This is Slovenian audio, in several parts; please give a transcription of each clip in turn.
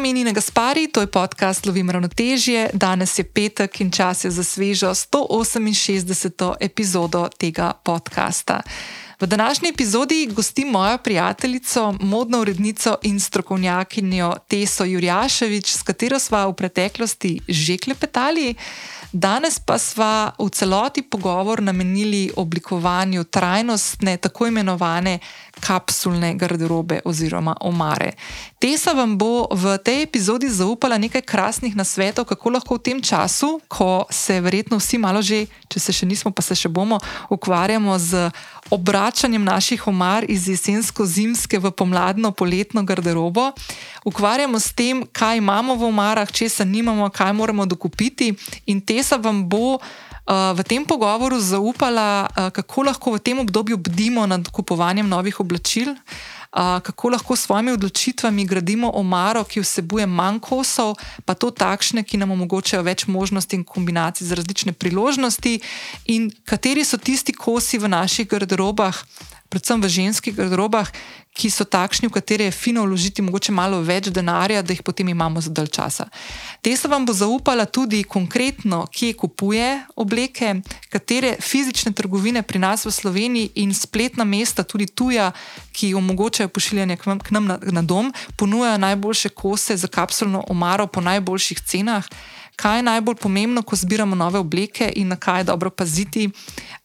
Ime je Gaspari, to je podcast Lovim ravnotežje. Danes je petek in čas je za svežo 168. epizodo tega podcasta. V današnji epizodi gostim mojo prijateljico, modno urednico in strokovnjakinjo Teso Jurjaševič, s katero sva v preteklosti že klepetali. Danes pa sva v celoti pogovor namenili oblikovanju trajnostne, tako imenovane kapsulne garderobe oziroma omare. Tesa vam bo v tej epizodi zaupala nekaj krasnih nasvetov, kako lahko v tem času, ko se verjetno vsi malo že, če se še nismo, pa se še bomo, ukvarjamo z obračanjem naših omar iz jesensko-zimske v pomladno-poletno garderobo, ukvarjamo s tem, kaj imamo v omarah, če se nimamo, kaj moramo dokupiti. In Tesa vam bo v tem pogovoru zaupala, uh, kako lahko v tem obdobju bdimo nad kupovanjem novih oblačil. Uh, kako lahko s svojimi odločitvami gradimo omaro, ki vsebuje manj kosov, pa to takšne, ki nam omogočajo več možnosti in kombinacij za različne priložnosti, in kateri so tisti kosi v naših garderobah, predvsem v ženskih garderobah, ki so takšni, v katere je fino vložiti mogoče malo več denarja, da jih potem imamo za dalj časa. Tesa vam bo zaupala tudi konkretno, kje kupuje obleke, katere fizične trgovine pri nas v Sloveniji in spletna mesta, tudi tuja, ki omogočajo pošiljanje k nam na, na dom, ponujajo najboljše kose za kapsulno omaro po najboljših cenah kaj je najbolj pomembno, ko zbiramo nove obleke in na kaj je dobro paziti.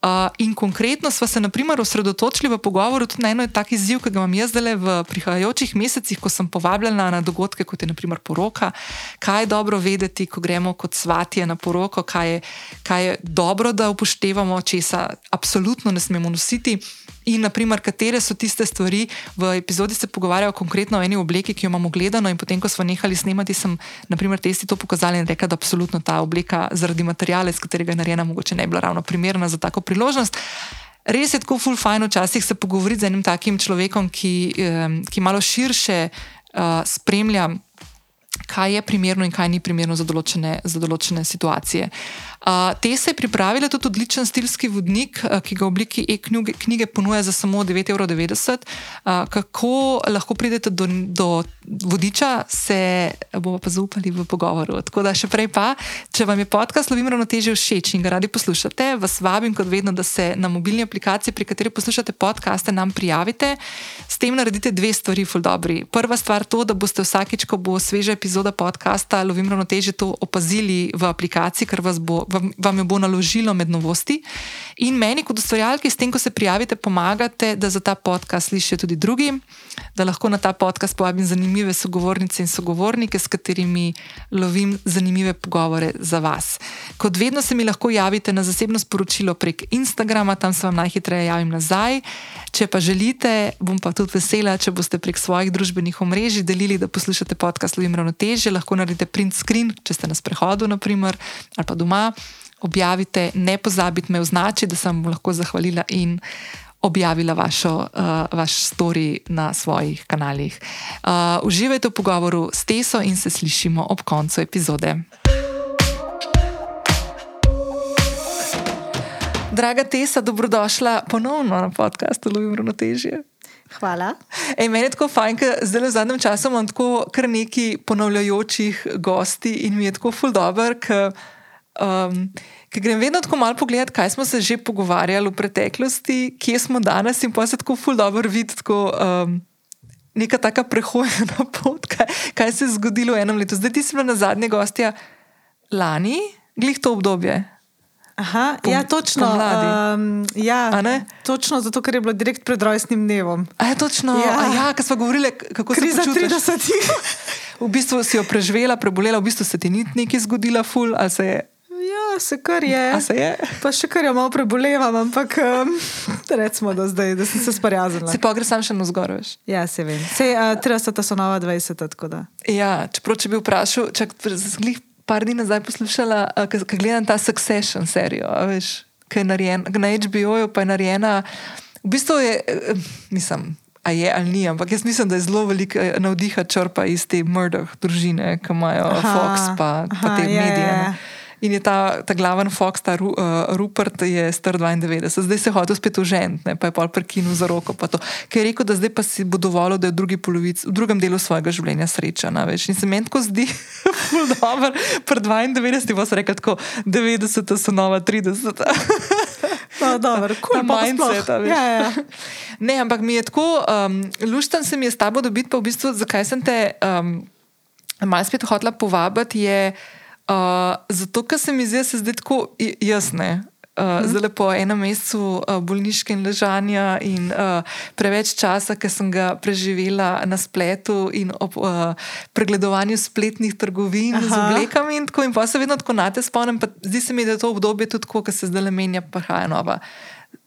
Uh, in konkretno smo se, na primer, osredotočili v pogovoru tudi na eno tak izziv, ki ga imam jaz zdaj v prihajajočih mesecih, ko sem povabljena na dogodke, kot je naprimer poroka. Kaj je dobro vedeti, ko gremo kot svatje na poroko, kaj je, kaj je dobro, da upoštevamo, česa absolutno ne smemo nositi. In, naprimer, katere so tiste stvari, v epizodi se pogovarjajo konkretno o eni obleki, ki jo imamo gledano, in potem, ko smo nehali snemati, sem, naprimer, testi to pokazali in rekla, da absolutno ta obleka zaradi materijala, iz katerega je narejena, mogoče ne bila ravno primerna za tako priložnost. Res je tako ful fajn včasih se pogovoriti z enim takim človekom, ki, ki malo širše uh, spremlja, kaj je primerno in kaj ni primerno za določene, za določene situacije. Te se je pripravila tudi odličen stilski vodnik, ki ga v obliki e-knjige ponuja za samo 9,90 evrov. Kako lahko pridete do, do vodiča, se bomo pa zaupali v pogovoru. Tako da še prej pa, če vam je podcast Lovim ravnoteže všeč in ga radi poslušate, vas vabim kot vedno, da se na mobilni aplikaciji, pri kateri poslušate podcaste, nam prijavite. S tem naredite dve stvari, ful dobri. Prva stvar je to, da boste vsakič, ko bo sveža epizoda podcasta Lovim ravnoteže, to opazili v aplikaciji, ker vas bo vam, vam jo bo naložilo med novosti. In meni, kot ustvarjalki, s tem, ko se prijavite, pomagate, da za ta podcast slišijo tudi drugi, da lahko na ta podcast povabim zanimive sogovornice in sogovornike, s katerimi lovim zanimive pogovore za vas. Kot vedno se mi lahko javite na zasebno sporočilo prek Instagrama, tam se vam najhitreje javim nazaj. Če pa želite, bom pa tudi vesela, če boste prek svojih družbenih omrežij delili, da poslušate podcast Lovim ravnoteže, lahko naredite print screen, če ste na sprehodu, naprimer, ali pa doma objavite, ne pozabite me označiti, da sem lahko zahvalila in objavila vašo, uh, vaš story na svojih kanalih. Uh, uživajte v pogovoru s Teso in se slišimo ob koncu epizode. Draga Tesa, dobrodošla ponovno na podkastu Lovim Ravnotežje. Hvala. Ej, meni je tako fajn, ker zdaj v zadnjem času imam tako kar nekaj ponavljajočih gosti in mi je tako ful dobr, ker Um, ker grem vedno tako malo pogledati, kaj smo se že pogovarjali v preteklosti, kje smo danes in pa se tako ful dobro vidi. Um, Neka taka prehojena pot, kaj, kaj se je zgodilo v enem letu. Zdaj ti si bila na zadnje gostja lani, glih to obdobje. Aha, Pom, ja, točno. Um, ja, točno zato, ker je bilo direkt pred rojstnim dnevom. A je točno. Ja, ja ker smo govorili, kako Kriza se počutiš. 30. v bistvu si jo preživela, prebolela, v bistvu se ti ni nekaj zgodilo, ful, ali se je. Ja, se kar je. Se je? Pa še kar je malo prebolevam, ampak um, recimo, da, zdaj, da sem se sprijaznila. Se pa gre sam še na zgor, veš? Ja, se vem. Se, uh, 30 so nova 20. Ja, čeprav če bi vprašal, če bi par dni nazaj poslušala, uh, kaj gledam ta Succession serijo, veš, kaj je narejena na HBO-ju, pa je narejena. V bistvu je, mislim. A je ali ni, ampak jaz mislim, da je zelo veliko navdiha črpa iz te Murdoch družine, ki imajo aha, Fox pa, pa te aha, medije. Je, je. In je ta, ta glaven Fox, ta Ru, uh, Rupert, je star 92, zdaj se hoče spet uženti, pa je pol prekinil za roko. Ker je rekel, da zdaj pa si bo dovolil, da je v, polovic, v drugem delu svojega življenja srečen. In se meni tako zdi, je pred 92, pa se reče, da 90 so nova 30. No, dobro, cool, mindset, ja, ja. Ne, ampak mi je tako, um, luštan se mi je s tabo dobiti, pa v bistvu, zakaj sem te um, malo spet hotela povabiti, je uh, zato, ker se mi zdi, da se zdaj tako jasne. Uh, mhm. Zelo po enem mesecu uh, bolniške in ležanja, in uh, preveč časa, ki sem ga preživela na spletu in ob uh, pregledovanju spletnih trgovin Aha. z oblekami. In, tako, in pa se vedno tako na te spomnim. Zdi se mi, da je to obdobje tudi tako, ker se zdaj le menja, pa haja nova.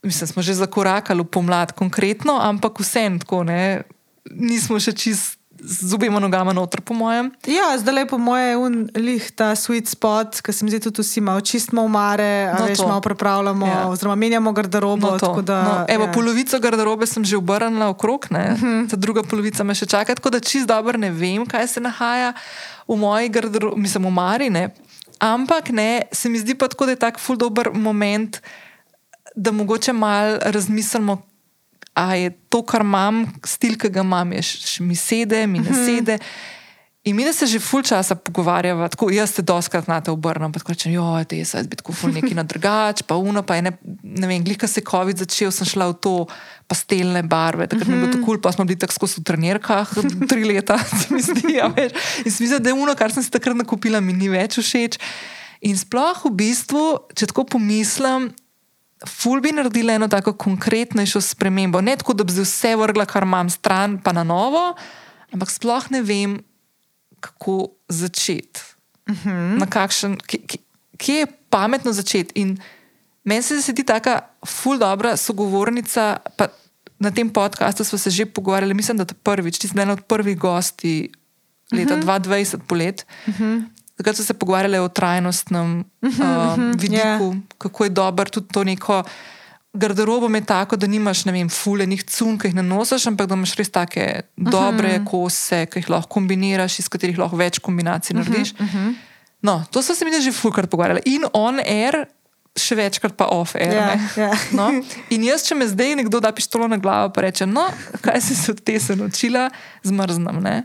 Mislim, smo že zakorakali v pomlad, konkretno, ampak vseeno tako, ne? nismo še čist z obima nogama noter, po mojem. Ja, zdaj le po mojem, lih ta sweet spot, ki se mi zdi tudi vsi malo čistmo umare, no veš, malo prepravljamo, ja. oziroma menjamo garderobo. No da, no, evo, ja. Polovico garderobe sem že obrnila okrog, uh mhm. -huh. ta druga polovica me še čaka, tako da čist dobro ne vem, kaj se nahaja v moji garderobi, mislim, v Marine. Ampak ne, se mi zdi pa tako, da je tak ful dober moment, da mogoče malo razmislimo, a je to, kar imam, stil, ki ga imam, je še mi sede, mi ne mhm. sede. In mi se že ful časa pogovarjava, tako jaz se doskrat na te obrnem, pa rečem, jo, te je zdaj biti ful neki na drugač, pa uno, pa je ne, ne vem, glika se COVID začel, sem šla v to pastelne barve, takrat mm -hmm. mi je bilo to kul, cool, pa smo bili tako skozi v trenirkah, tri leta, se mi zdi, ja, več. In se mi zdi, da je uno, kar sem si takrat nakupila, mi ni več všeč. In sploh v bistvu, če tako pomislim, ful bi naredila eno tako konkretnejšo spremembo. Ne tako, da bi vse vrgla, kar imam stran, pa na novo, ampak sploh ne vem, kako začeti. Uh mhm. -huh. Kje je pametno začeti? In meni se zdi tako, ful dobra sogovornica. Na tem podkastu smo se že pogovarjali, mislim, da je to prvič, ti si ena od prvih gosti leta uh -huh. 2020, polet. Uh -huh. Takrat so se pogovarjali o trajnostnem uh, vidiku, yeah. Ja. kako je dobro tudi to neko. Garderobo je tako, da nimaš, ne vem, fulejnih cun, ki jih ne nosiš, ampak da imaš res take uh -huh. dobre kose, ki jih lahko kombiniraš, iz katerih lahko več kombinacij narediš. Uh -huh. No, to so se mi že fulkrat pogovarjali. In on air, še večkrat pa off air. Yeah, yeah. No? In jaz, če me zdaj nekdo da pištolo na glavo, pa reče, no, kaj si se od te se naučila, zmrznem. Ne?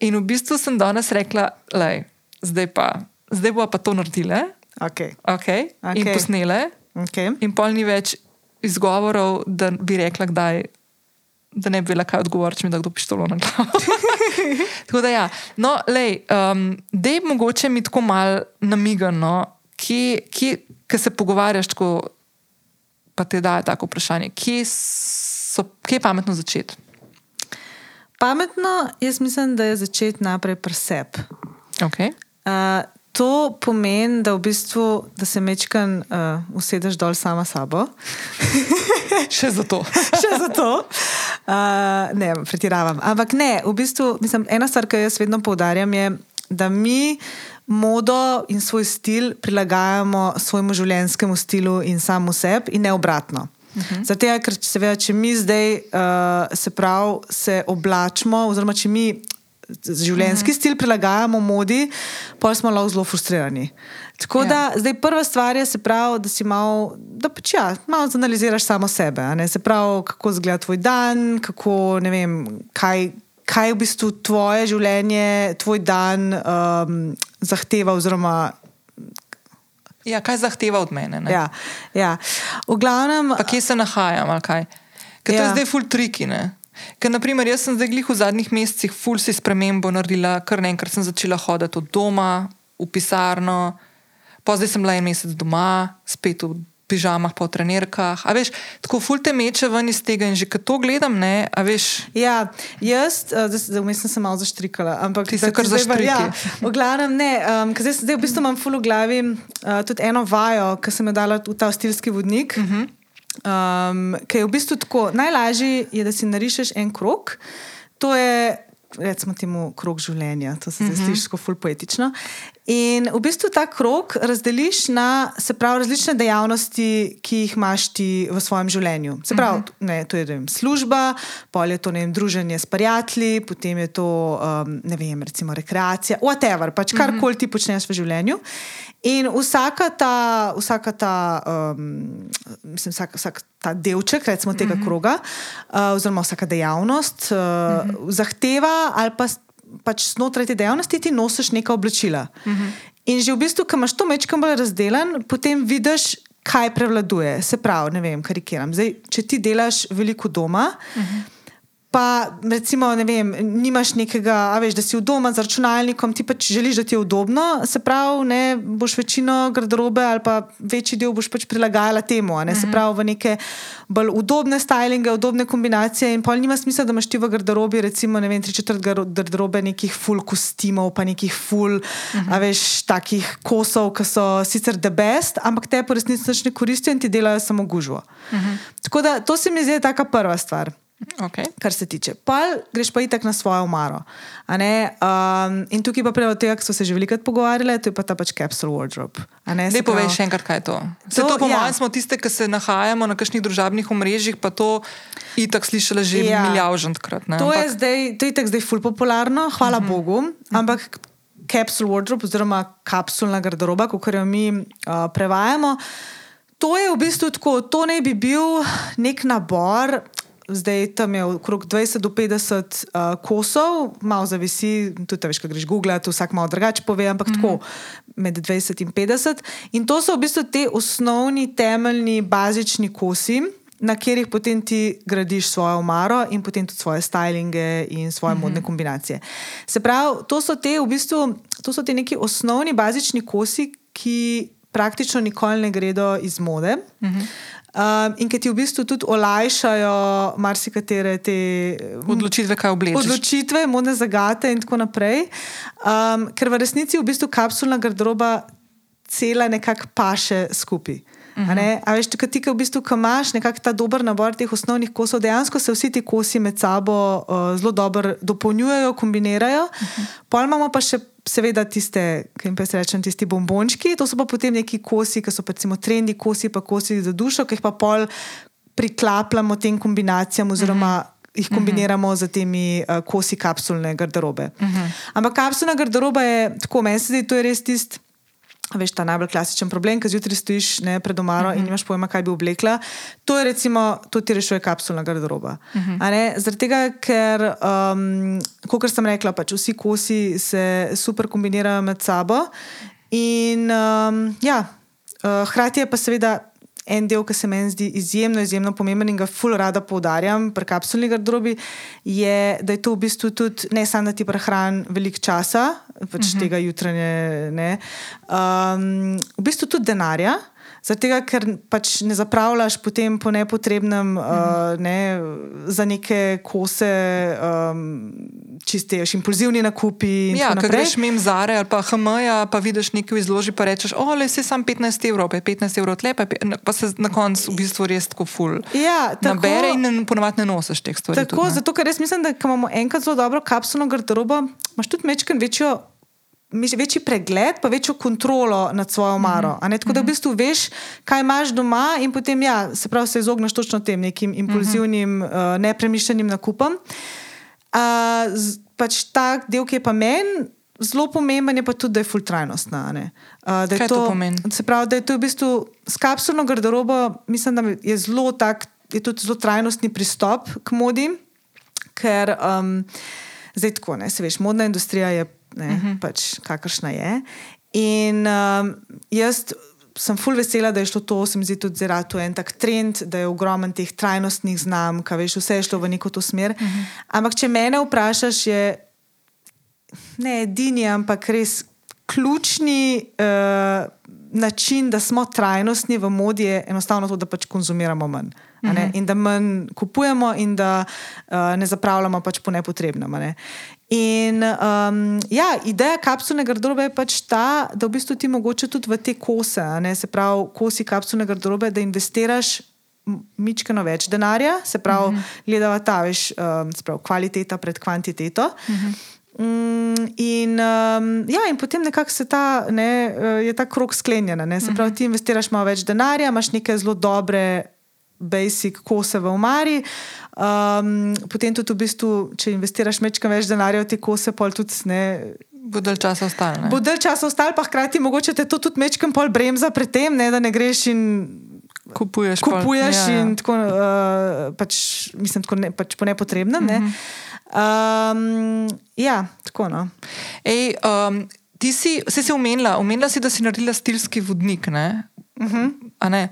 In v bistvu sem danes rekla, lej zdaj pa, zdaj bo pa to naredile. Okay. Okay. Okay. In posnele. Okay. In pol ni več izgovorov, da bi rekla, kdaj, da ne bi bila kaj odgovoriti, če mi da kdo pištolo na glavo. tako da, ja. no, lej, um, da je mogoče mi tako mal namigano, kje, kje, kje se pogovarjaš, tako, pa te da tako vprašanje, kje, so, kje je pametno začeti. Pametno, jaz mislim, da je začeti najprej pri sebi. Okay. Uh, to pomeni, da, v bistvu, da se mečkan uh, usedeš dol sama sabo. Še za to. Še za to. Uh, ne, pretiravam. Ampak ne, v bistvu, mislim, ena stvar, ki jaz vedno poudarjam, je, da mi modo in svoj stil prilagajamo svojemu življenjskemu stilu in samo sebi, in ne obratno. Uh. -huh. Zato, ker seveda, če mi zdaj uh, se prav se oblačimo, oziroma če mi življenjski mm. stil prilagajamo modi, pa smo lahko zelo frustrirani. Tako ja. da zdaj prva stvar je, pravi, da si malo, da pač ja, malo zanaliziraš samo sebe. Se pravi, kako izgleda tvoj dan, kako, vem, kaj, kaj v bistvu tvoje življenje, tvoj dan um, zahteva. Oziroma, Ja, kaj zahteva od mene? Ja, ja. V glavnem. Pa kje se nahajam, ali kaj? Ker to ja. je zdaj full tricky. Ne? Ker, naprimer, jaz sem zdaj v zadnjih mesecih ful si spremembo naredila, kar naenkrat sem začela hoditi od doma v pisarno, pa zdaj sem bila en mesec doma, spet v pižamah, pa v trenerkah. A veš, tako ful te meče ven iz tega in že kad to gledam, ne, a veš. Ja, jaz, uh, zdaj vmes sem se malo zaštrikala, ampak ti se kar zaštrikala. Ja, v glavnem ne, um, ker zdaj, zdaj v bistvu imam ful v glavi uh, tudi eno vajo, ki sem jo dala v ta stilski vodnik. Uh mhm. -huh. Um, Ker je v bistvu tako, najlažje je, da si narišeš en krok, to je recimo temu krok življenja, to se zdaj uh -huh. sliši tako ful poetično. In v bistvu ta krok razdeliš na pravi, različne dejavnosti, ki jih imaš ti v svojem življenju. Se pravi, uh -huh. ne, to je vem, služba, pol je to vem, druženje s prijatelji, potem je to um, ne vem, recimo rekreacija, whatever, pač karkoli uh -huh. ti počneš v življenju. In vsaka ta, vsaka ta, um, mislim, vsak, vsak ta delček, recimo tega uh -huh. kroga, uh, oziroma vsaka dejavnost, uh, uh -huh. zahteva ali pa pač znotraj te dejavnosti ti nosiš neka oblačila. Uh -huh. In že v bistvu, ko imaš to mečkam bolj razdeljen, potem vidiš, kaj prevladuje. Se pravi, ne vem, karikiram. Zdaj, če ti delaš veliko doma. Uh -huh pa recimo, ne vem, nimaš nekega, a veš, da si v domu z računalnikom, ti pač želiš, da ti je udobno, se pravi, ne boš večino garderobe ali pa večji del boš pač prilagajala temu, ne, se mhm. pravi, v neke bolj udobne stylinge, udobne kombinacije in pol nima smisla, da imaš ti v garderobi, recimo, ne vem, tri četrt garderobe nekih full kostimov, pa nekih full, a veš, takih kosov, ki so sicer the best, ampak te po resnici ne koristijo in ti delajo samo gužvo. Tako da to se mi zdi taka prva stvar. Okay. Kar se tiče. Pol greš pa itak na svojo omaro. Um, in tukaj pa prej od tega, ki so se že velikokrat pogovarjali, to je pa ta pač capsule wardrobe. Ne povej še enkrat, kaj je to. Se to, po ja. mojem, smo tiste, ki se nahajamo na kakšnih družabnih omrežjih, pa to itak slišali že ja. milijavžentkrat. To je ampak... zdaj, to je itak zdaj ful popularno, hvala uh mhm. -huh. Bogu. Ampak capsule wardrobe oziroma kapsulna garderoba, kot jo mi uh, prevajamo. To je v bistvu tako, to naj bi bil nek nabor, zdaj tam je okrog 20 do 50 uh, kosov, malo zavisi, tudi veš, kaj greš googlati, vsak malo drugače pove, ampak mm -hmm. tako med 20 in 50. In to so v bistvu te osnovni, temeljni, bazični kosi. Na katerih potem ti gradiš svojo omaro in potem tudi svoje stylinge in svoje mm -hmm. modne kombinacije. Se pravi, to so te v bistvu, to so te neki osnovni, bazični kosi, ki praktično nikoli ne gredo iz mode. Mm -hmm. Um, in ki ti v bistvu tudi olajšajo marsikatere te odločitve, kaj obleči. Odločitve, modne zagate in tako naprej. Um, ker v resnici v bistvu kapsulna garderoba cela nekako paše skupaj. Uh -huh. A veš, ti, ki v bistvu imaš nekako ta dober nabor teh osnovnih kosov, dejansko se vsi ti kosi med sabo uh, zelo dobro dopolnjujejo, kombinirajo. Uh -huh. Pol imamo pa še seveda tiste, ki jim pes rečem, tisti bombončki, to so pa potem neki kosi, ki so pa recimo trendi kosi, pa kosi za dušo, ki jih pa pol priklapljamo tem kombinacijam oziroma uh -huh. Jih kombiniramo uh -huh. z temi uh, kosi kapsulne garderobe. Uh -huh. Ampak kapsulna garderoba je tako, meni se zdi, to je res tisti veš, ta najbolj klasičen problem, ki zjutraj stojiš ne, pred omaro uh -huh. in mhm. imaš pojma, kaj bi oblekla. To je recimo, to ti rešuje kapsulna garderoba. Uh mhm. -huh. Zaradi tega, ker, um, kot sem rekla, pač vsi kosi se super kombinirajo med sabo. In um, ja, uh, hkrati je pa seveda en del, ki se meni zdi izjemno, izjemno pomemben in ga ful rada poudarjam pri kapsulni garderobi, je, da je to v bistvu tudi ne samo, da ti prehrani veliko časa, pač uh mhm. -huh. tega jutranje, um, v bistvu tudi denarja. Zato, ker pač ne zapravljaš potem po nepotrebnem mm. uh, ne, za neke kose, um, čistejš, impulzivni nakupi. Ja, ker greš mimo Zare ali pa HMJ, pa vidiš nekaj v izložbi, pa rečeš, o, le si sam 15 evrov, pa je 15 evrov tle, pa, pa se na koncu v bistvu res tako ful. Ja, tako, nabere in ponovadi ne nosiš teh stvari. Tako, tudi, zato ker res mislim, da imamo enkrat zelo dobro kapsulno garderobo, imaš tudi mečken večjo večji pregled, pa večjo kontrolo nad svojo maro. Mm -hmm. Tako da v mhm. bistvu veš, kaj imaš doma, in potem ja, se, pravi, se izogneš točno tem nekim impulzivnim, mm -hmm. uh, nepremišljenim nakupom. Uh, pač ta del, ki je pa meni. Zelo pomemben je pa tudi, da je fultrajnostna. Uh, Kaj to, to pomeni? Se pravi, da je to v bistvu s kapsulno garderobo, mislim, da je zelo tak, je tudi zelo trajnostni pristop k modi, ker um, zdaj tako, ne, se veš, modna industrija je ne, uh mhm. -huh. pač kakršna je. In um, jaz sem full vesela, da je šlo to, se mi zdi tudi zelo to en tak trend, da je ogromen teh trajnostnih znamk, veš, vse je šlo v neko to smer. Uh mhm. -huh. Ampak če mene vprašaš, je ne edini, ampak res ključni. Uh, Način, da smo trajnostni v modi, je enostavno to, da pač konzumiramo manj. Uh -huh. In da manj kupujemo, in da uh, ne zapravljamo pač po nepotrebnem. Ne? In um, ja, ideja kapsulne garderobe je pač ta, da v bistvu ti mogoče tudi v te kose, ne, se pravi, kosi kapsulne garderobe, da investiraš mičkano več denarja, se pravi, uh mhm. -huh. gledava ta, veš, um, se pravi, kvaliteta pred kvantiteto. Uh mhm. -huh. Mm, in, um, ja, in potem nekako se ta, ne, eh, je ta krok sklenjen. Se pravi, ti investiraš malo več denarja, imaš neke zelo dobre. Basic kose v omari, um, potem tudi v bistvu, če investiraš nekaj več denarja v te kose, pol tudi ne. Bo del časa ostal. Bo del časa ostal, pa hkrati mogoče te to tudi nekaj pol bremza pred tem, ne, da ne greš in kupuješ. Kupuješ pol, ja, in ja. tako, uh, pač, mislim, tako ne, pač po nepotrebnem. Ne. Uh -huh. um, ja, tako no. Ej, um, ti si, si se umenila, umenila si, da si naredila stilski vodnik. Ne? Uh -huh.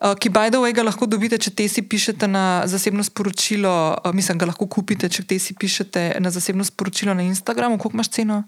Uh, ki, by the way, ga lahko dobite, če te si pišete na zasebno sporočilo. Uh, mislim, ga lahko kupite, če te si pišete na zasebno sporočilo na Instagramu. Koliko imaš ceno?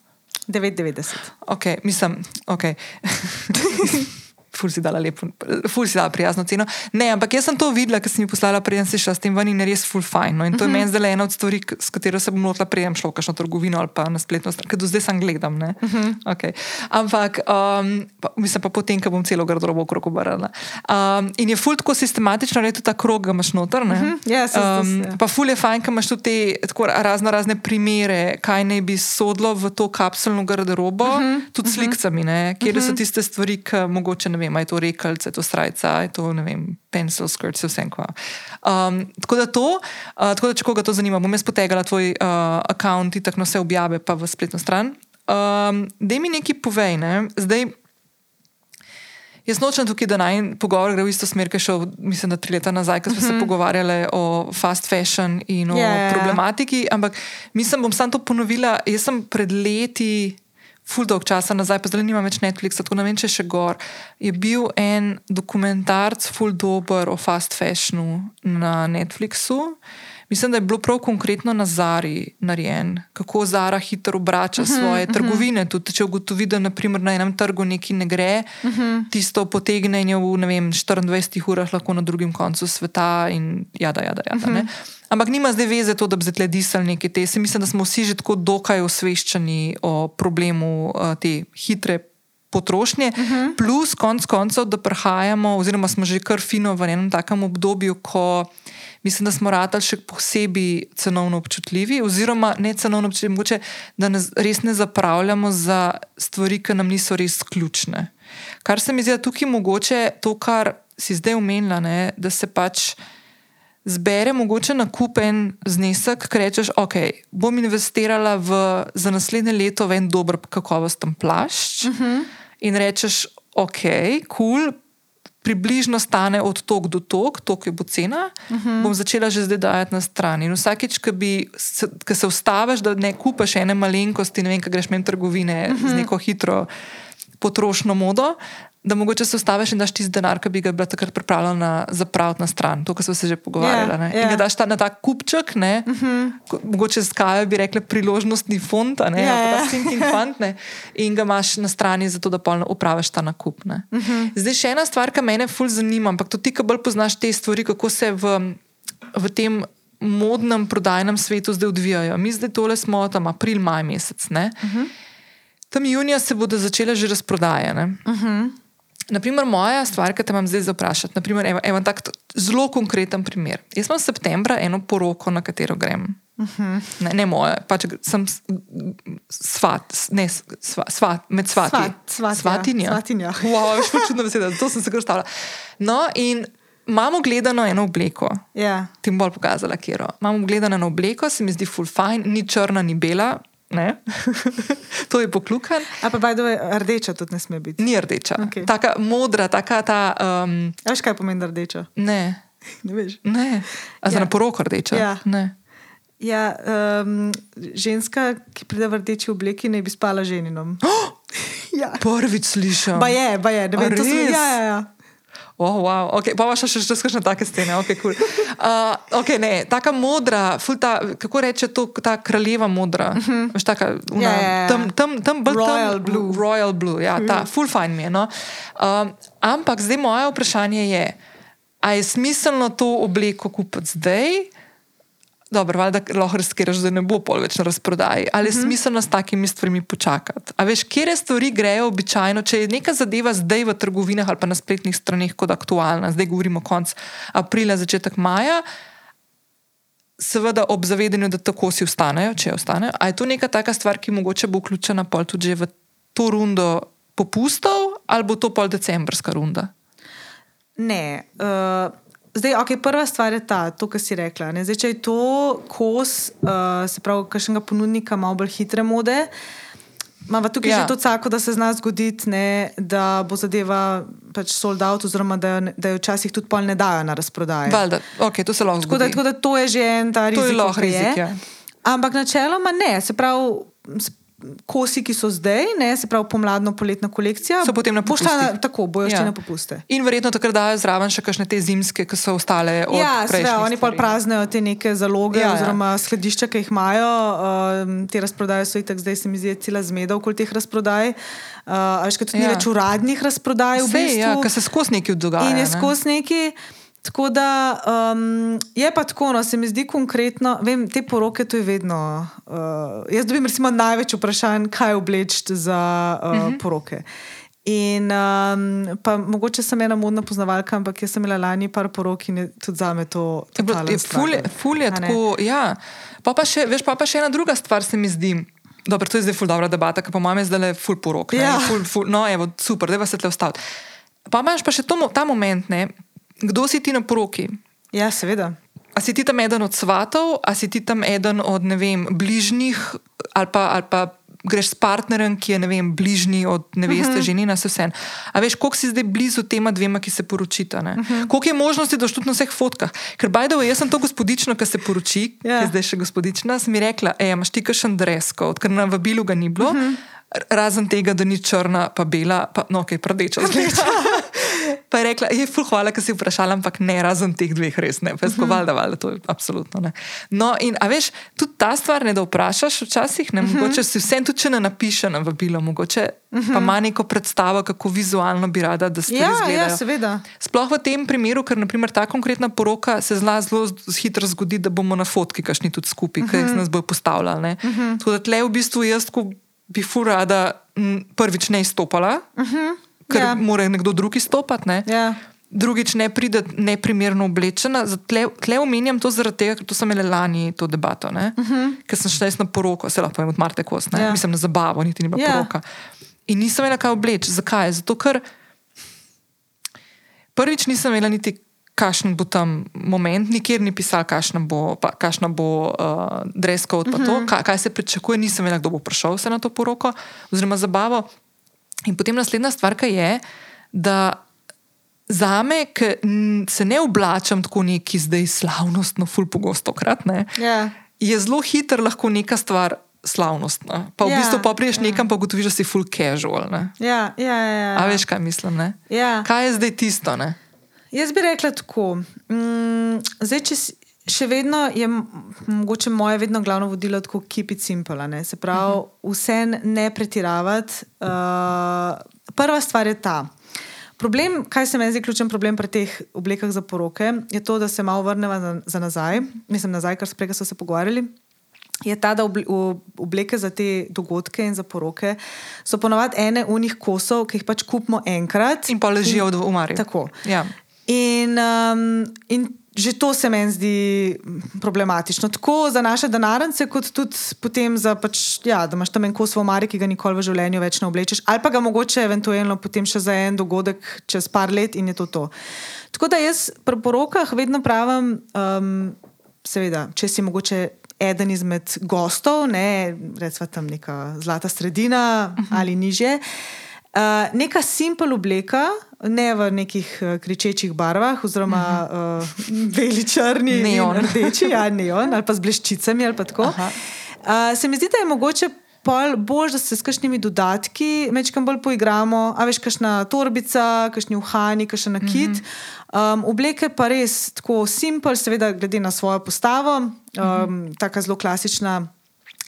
9,90. Ok, mislim, ok. Ful si dala lepo, ful si dala prijazno ceno. Ne, ampak jaz sem to videla, ker sem jih poslala, preden si šla s tem ven in je res ful fajn. No. In to je uh -huh. meni zdaj ena od stvari, s katero se bom lotila, preden šla v kakšno trgovino ali pa na spletno stran, ker do zdaj sem gledam. Uh -huh. okay. Ampak, um, pa, mislim pa potem, ko bom celo garderobo okrog obrnila. Um, in je ful tako sistematično, da je tudi ta krog, ga imaš noter. Uh -huh. yes, um, pa ful je fajn, ker imaš tudi te tako, razno razne primere, kaj naj bi sodlo v to kapsulno garderobo, uh -huh. tudi s slikami, kjer uh -huh. so tiste stvari, ki mogoče ne vem, je to rekalce, je to strajca, je to ne vem, pencil skirt, vse kva. Um, tako, da to, uh, tako da če koga to zanima, bom jaz potegala tvoj uh, račun, ti tako vse objave, pa v spletno stran. Um, da mi nekaj povej, ne? zdaj. Jaz nočem tukaj, da naj pogovor gre v isto smer, ki je šel, mislim, da tri leta nazaj, ko smo uh -huh. se mhm. pogovarjali o fast fashion in o yeah. problematiki. Ampak mislim, bom samo to ponovila. Jaz sem pred leti ful dolg časa nazaj, pa zdaj nimam več Netflixa, tako ne vem, če še gor. Je bil en dokumentarc, ful dober o fast fashionu na Netflixu. Mislim, da je bilo prav konkretno na Zari narejen, kako Zara hitro obrača uh mhm, -huh, svoje uh mhm. -huh. trgovine. Tudi če ugotovi, da naprimer, na enem trgu nekaj ne gre, uh mhm. -huh. tisto potegne in je v vem, 24 urah lahko na drugem koncu sveta. In jada, jada, jada, uh -huh. Ampak nima zdaj veze to, da bi zdaj disali nekaj te. Se mislim, da smo vsi že tako dokaj osveščeni o problemu uh, te hitre. Potrošnje, uh -huh. plus konec koncev, da prihajamo, oziroma smo že kar fino v enem takem obdobju, ko mislim, da smo ratali še posebej cenovno občutljivi, oziroma ne cenovno občutljivi, mogoče, da ne, res ne zapravljamo za stvari, ki nam niso res ključne. Kar se mi zdi, da tukaj mogoče to, kar si zdaj umenila, ne, da se pač. Zbere mogoče na kupen znesek, ki rečeš, ok, bom investirala v, za naslednje leto v en dober, kakovosten plašč. Uh -huh. In rečeš, ok, kul, cool, približno stane od tok do tok, tok je bo cena, uh mhm. -huh. bom začela že zdaj dajati na stran. In vsakeč, ki se, se ustaviš, da ne kupaš ene malenkosti, ne vem, kaj greš meni trgovine uh -huh. z mhm. neko hitro potrošno modo, da mogoče se ustaviš in daš tisti denar, ki bi ga bila takrat pripravljena zapraviti na stran, to, kar smo se že pogovarjali. Yeah, yeah. In ga daš ta, na ta kupček, ne, uh -huh. mogoče skaj bi rekli priložnostni fond, ne, yeah, ja, ta sinking fund, ne, in ga imaš na strani, zato da polno upraviš ta nakup. Uh mhm. -huh. Zdaj še ena stvar, ki me ful zanima, ampak to ti, ki bolj poznaš te stvari, kako se v, v tem. Modnem prodajnem svetu zdaj odvijajo. Mi zdaj tole smo tam april, maj mesec. Uh -huh. Tam junija se bodo začele že razprodaje. Uh -huh. Naprimer, moja stvar, ki te imam zdaj zaprašati, naprimer, evo, evo tak zelo konkreten primer. Jaz imam septembra eno poroko, na katero grem. Uh mhm. -huh. ne, ne moje, pač sem svat, ne svat, svat med svati. Svat, svat, svatinja. Svatinja. Wow, še čudno beseda, to sem se kar stavila. No, in imamo gledano eno obleko. Ja. Yeah. Ti bom bolj pokazala, kjer. Imamo gledano eno obleko, se mi zdi full fine, ni črna, ni bela, to je poklukan. A pa bajdo je rdeča, tudi ne sme biti. Ni rdeča. Okay. Taka modra, taka ta. Um... Veš, kaj pomeni rdeča? Ne. ne veš. Ne. A za ja. na poroko rdeča? Ja. Ne. Ja, um, ženska, ki pride v rdeči obleki, ne bi spala ženinom. Oh! ja. Prvič slišim. Ba je, ba je, da bi to slišala. Ja, ja, ja. Oh, wow. okay. Pa še še take scene, okay, cool. uh, okay, ne, taka modra, ta, kako reče to, ta kraljeva modra. Uh -huh. Veš, taka, una, yeah, yeah, yeah. Tam, tam, tam, Royal tam, Blue. Royal Blue, ja, ta, full fine mi je. No? Uh, ampak zdaj moje vprašanje je, ali je smiselno to obleko kupiti zdaj? Dobro, valjda lahko razkiraš, da ne bo pol več na razprodaji, ali je mhm. -huh. smiselno s takimi stvarmi počakati. A veš, kje stvari grejo običajno, če je neka zadeva zdaj v trgovinah ali pa na spletnih straneh kot aktualna, zdaj govorimo konc aprila, začetek maja. seveda ob zavedanju, da tako si ostanejo, če ostanejo. A je to neka taka stvar, ki mogoče bo vključena pol tudi v to rundo popustov, ali bo to pol decembrska runda? Ne. Uh, zdaj, okay, prva stvar je ta, to, kar si rekla. ne. Zdaj, če je to kos, uh, se pravi, kakšnega ponudnika malo bolj hitre mode. Imamo tukaj ja. Že to cako, da se zna zgoditi, ne, da bo zadeva pač sold out, oziroma da, jo da jo včasih tudi pol ne dajo na razprodajo. Valjda, ok, to se lahko Tako da, zgodi. tako da to je že en ta rizik. To je lahko rizik, ja. Ampak načeloma ne, se pravi. Kosi, ki so zdaj, ne, se pravi pomladno, poletna kolekcija, So potem na šla na, tako, bojo ja. Ja. šli na popuste. In verjetno takrat dajo zraven še kakšne te zimske, ki so ostale od Ja, prejšnjih oni pa praznejo te neke zaloge, Ja, ja, ja. oziroma skladišča, ki jih imajo. Um, te razprodaje so itak, zdaj se mi zdi, cela zmeda okoli teh razprodaj. Uh, a veš, kaj tudi ja. Ja. ni več uradnih razprodaj. v Sej, bistvu. ja, ker se skozi nekaj dogaja. In je ne. skozi neki. Tako da um, je pa tako, no, se mi zdi konkretno, vem, te poroke to je vedno. Uh, jaz dobim recimo največ vprašanj, kaj obleči za uh, uh Mhm. -huh. poroke. In um, pa mogoče sem ena modna poznavalka, ampak jaz sem imela lani par porok in je tudi za me to. Je bilo- totalen je Ful je, struggle. ful je A ne? tako. Ja. Pa pa še, veš, pa pa še ena druga stvar se mi zdi. Dobro, to je zdaj ful dobra debata, ker po mojem je zdaj le ful porok. ne. Ja. Ful, ful, no, evo, super, da se tle ostati. Pa imaš pa še to, ta moment, ne, kdo si ti na poroki. Ja, seveda. A si ti tam eden od svatov, a si ti tam eden od ne vem, bližnjih, ali pa, ali pa greš s partnerjem, ki je ne vem, bližnji od neveste, uh -huh. ženina, se vse. A veš, koliko si zdaj blizu tema dvema, ki se poročita? Uh -huh. Koliko je možnosti, da boš tudi na vseh fotkah? Ker bajdo, jaz sem to gospodično, ki se poroči, Ja. yeah. ki je zdaj še gospodična, sem ji rekla, ej, imaš ti kakšen dresko, ker na vabilu ga ni bilo. Uh -huh. Razen tega, da ni črna, pa bela, pa no, kaj rdeča zgleda. Pa je rekla, je ful, hvala, ker si vprašala, ampak ne, razen teh dveh, res ne. Pa je skoval, da valjda, to je absolutno ne. No, in a veš, tudi ta stvar, ne da vprašaš, včasih ne, mogoče si vsem tudi, če ne napiše na vabilo, mogoče pa ima neko predstavo, kako vizualno bi rada, da stvari Ja, ja, izgledajo. seveda. Sploh v tem primeru, ker naprimer, ta konkretna poroka se zna zelo hitro zgodi, da bomo na fotki kašni tudi skupaj, uh -huh. ki nas bojo postavljali. Uh -huh. Tako da tle v bistvu jaz, ko bi fur rada m, prvič ne izstopala, uh -huh. Ker Ja. mora nekdo drug izstopati. Ne? Ja. Drugič, ne pride neprimerno oblečena. Tle, tle omenjam to zaradi tega, ker to sem imela lani to debato. Uh -huh. Ker sem šla na poroko, se lahko povem od Marte Kos, ne? Ja. mislim na zabavo, niti ni bila Ja. poroka. In nisem imela kaj obleči. Zakaj? Zato, ker prvič nisem imela niti. Kakšen bo tam moment, nikjer ni pisal, kakšna bo, pa, kakšna bo uh, dress code, pa to, kaj, kaj se pričakuje, nisem vedela, kdo bo prišel na to poroko oziroma zabavo. In potem naslednja stvar ki je, da za me, ki se ne oblačam tako neki zdaj slavnostno, ful pogosto krat, ne, Ja. je zelo hiter lahko neka stvar slavnostna. Pa v Ja, ja, bistvu pa priješ ja. ja. nekam, pa ugotoviš, da si full casual. Ne. Ja, ja, ja, ja. A veš, kaj mislim? Ne? Ja. Kaj je zdaj tisto? Ne? Jaz bi rekla tako. Mm, zdaj, če si, še vedno je mogoče moje vedno glavno vodilo tako keep it simple. Ne? Se pravi, uh -huh. vse ne pretiravati. Uh, prva stvar je ta. Problem, kaj se meni zdi ključen problem pri teh oblekah za poroke, je to, da se malo vrnemo za, za nazaj, mislim nazaj, kar sprej so se pogovarjali. Je ta, da obleke za te dogodke in za poroke so ponovadi ene unih kosov, ki jih pač kupimo enkrat. In pa ležijo v umarju. Tako. Ja. In, um, in že to se meni zdi problematično. Tako za naše denarnice, kot tudi potem za, pač, ja, da imaš tam en kos v omari, ki ga nikoli v življenju več ne oblečeš, ali pa ga mogoče eventualno potem še za en dogodek čez par let in je to to. Tako da jaz pri porokah vedno pravim, um, seveda, če si mogoče. Eden izmed gostov, ne, recimo tam neka zlata sredina uh -huh. ali niže. Uh, neka simpel obleka, ne v nekih uh, kričečih barvah, oziroma uh, beli, črni, Neon. rdeči, ja, neon, ali pa z bleščicami. pa. Uh, se mi zdi, da je mogoče pol bolj, da se s kakšnimi dodatki večkrat bolj poigramo, a veš, kakšna torbica, kakšni uhani, kakšen nakit. Um, obleke pa res tako simpel, seveda, glede na svojo postavo, um, tako zelo klasična.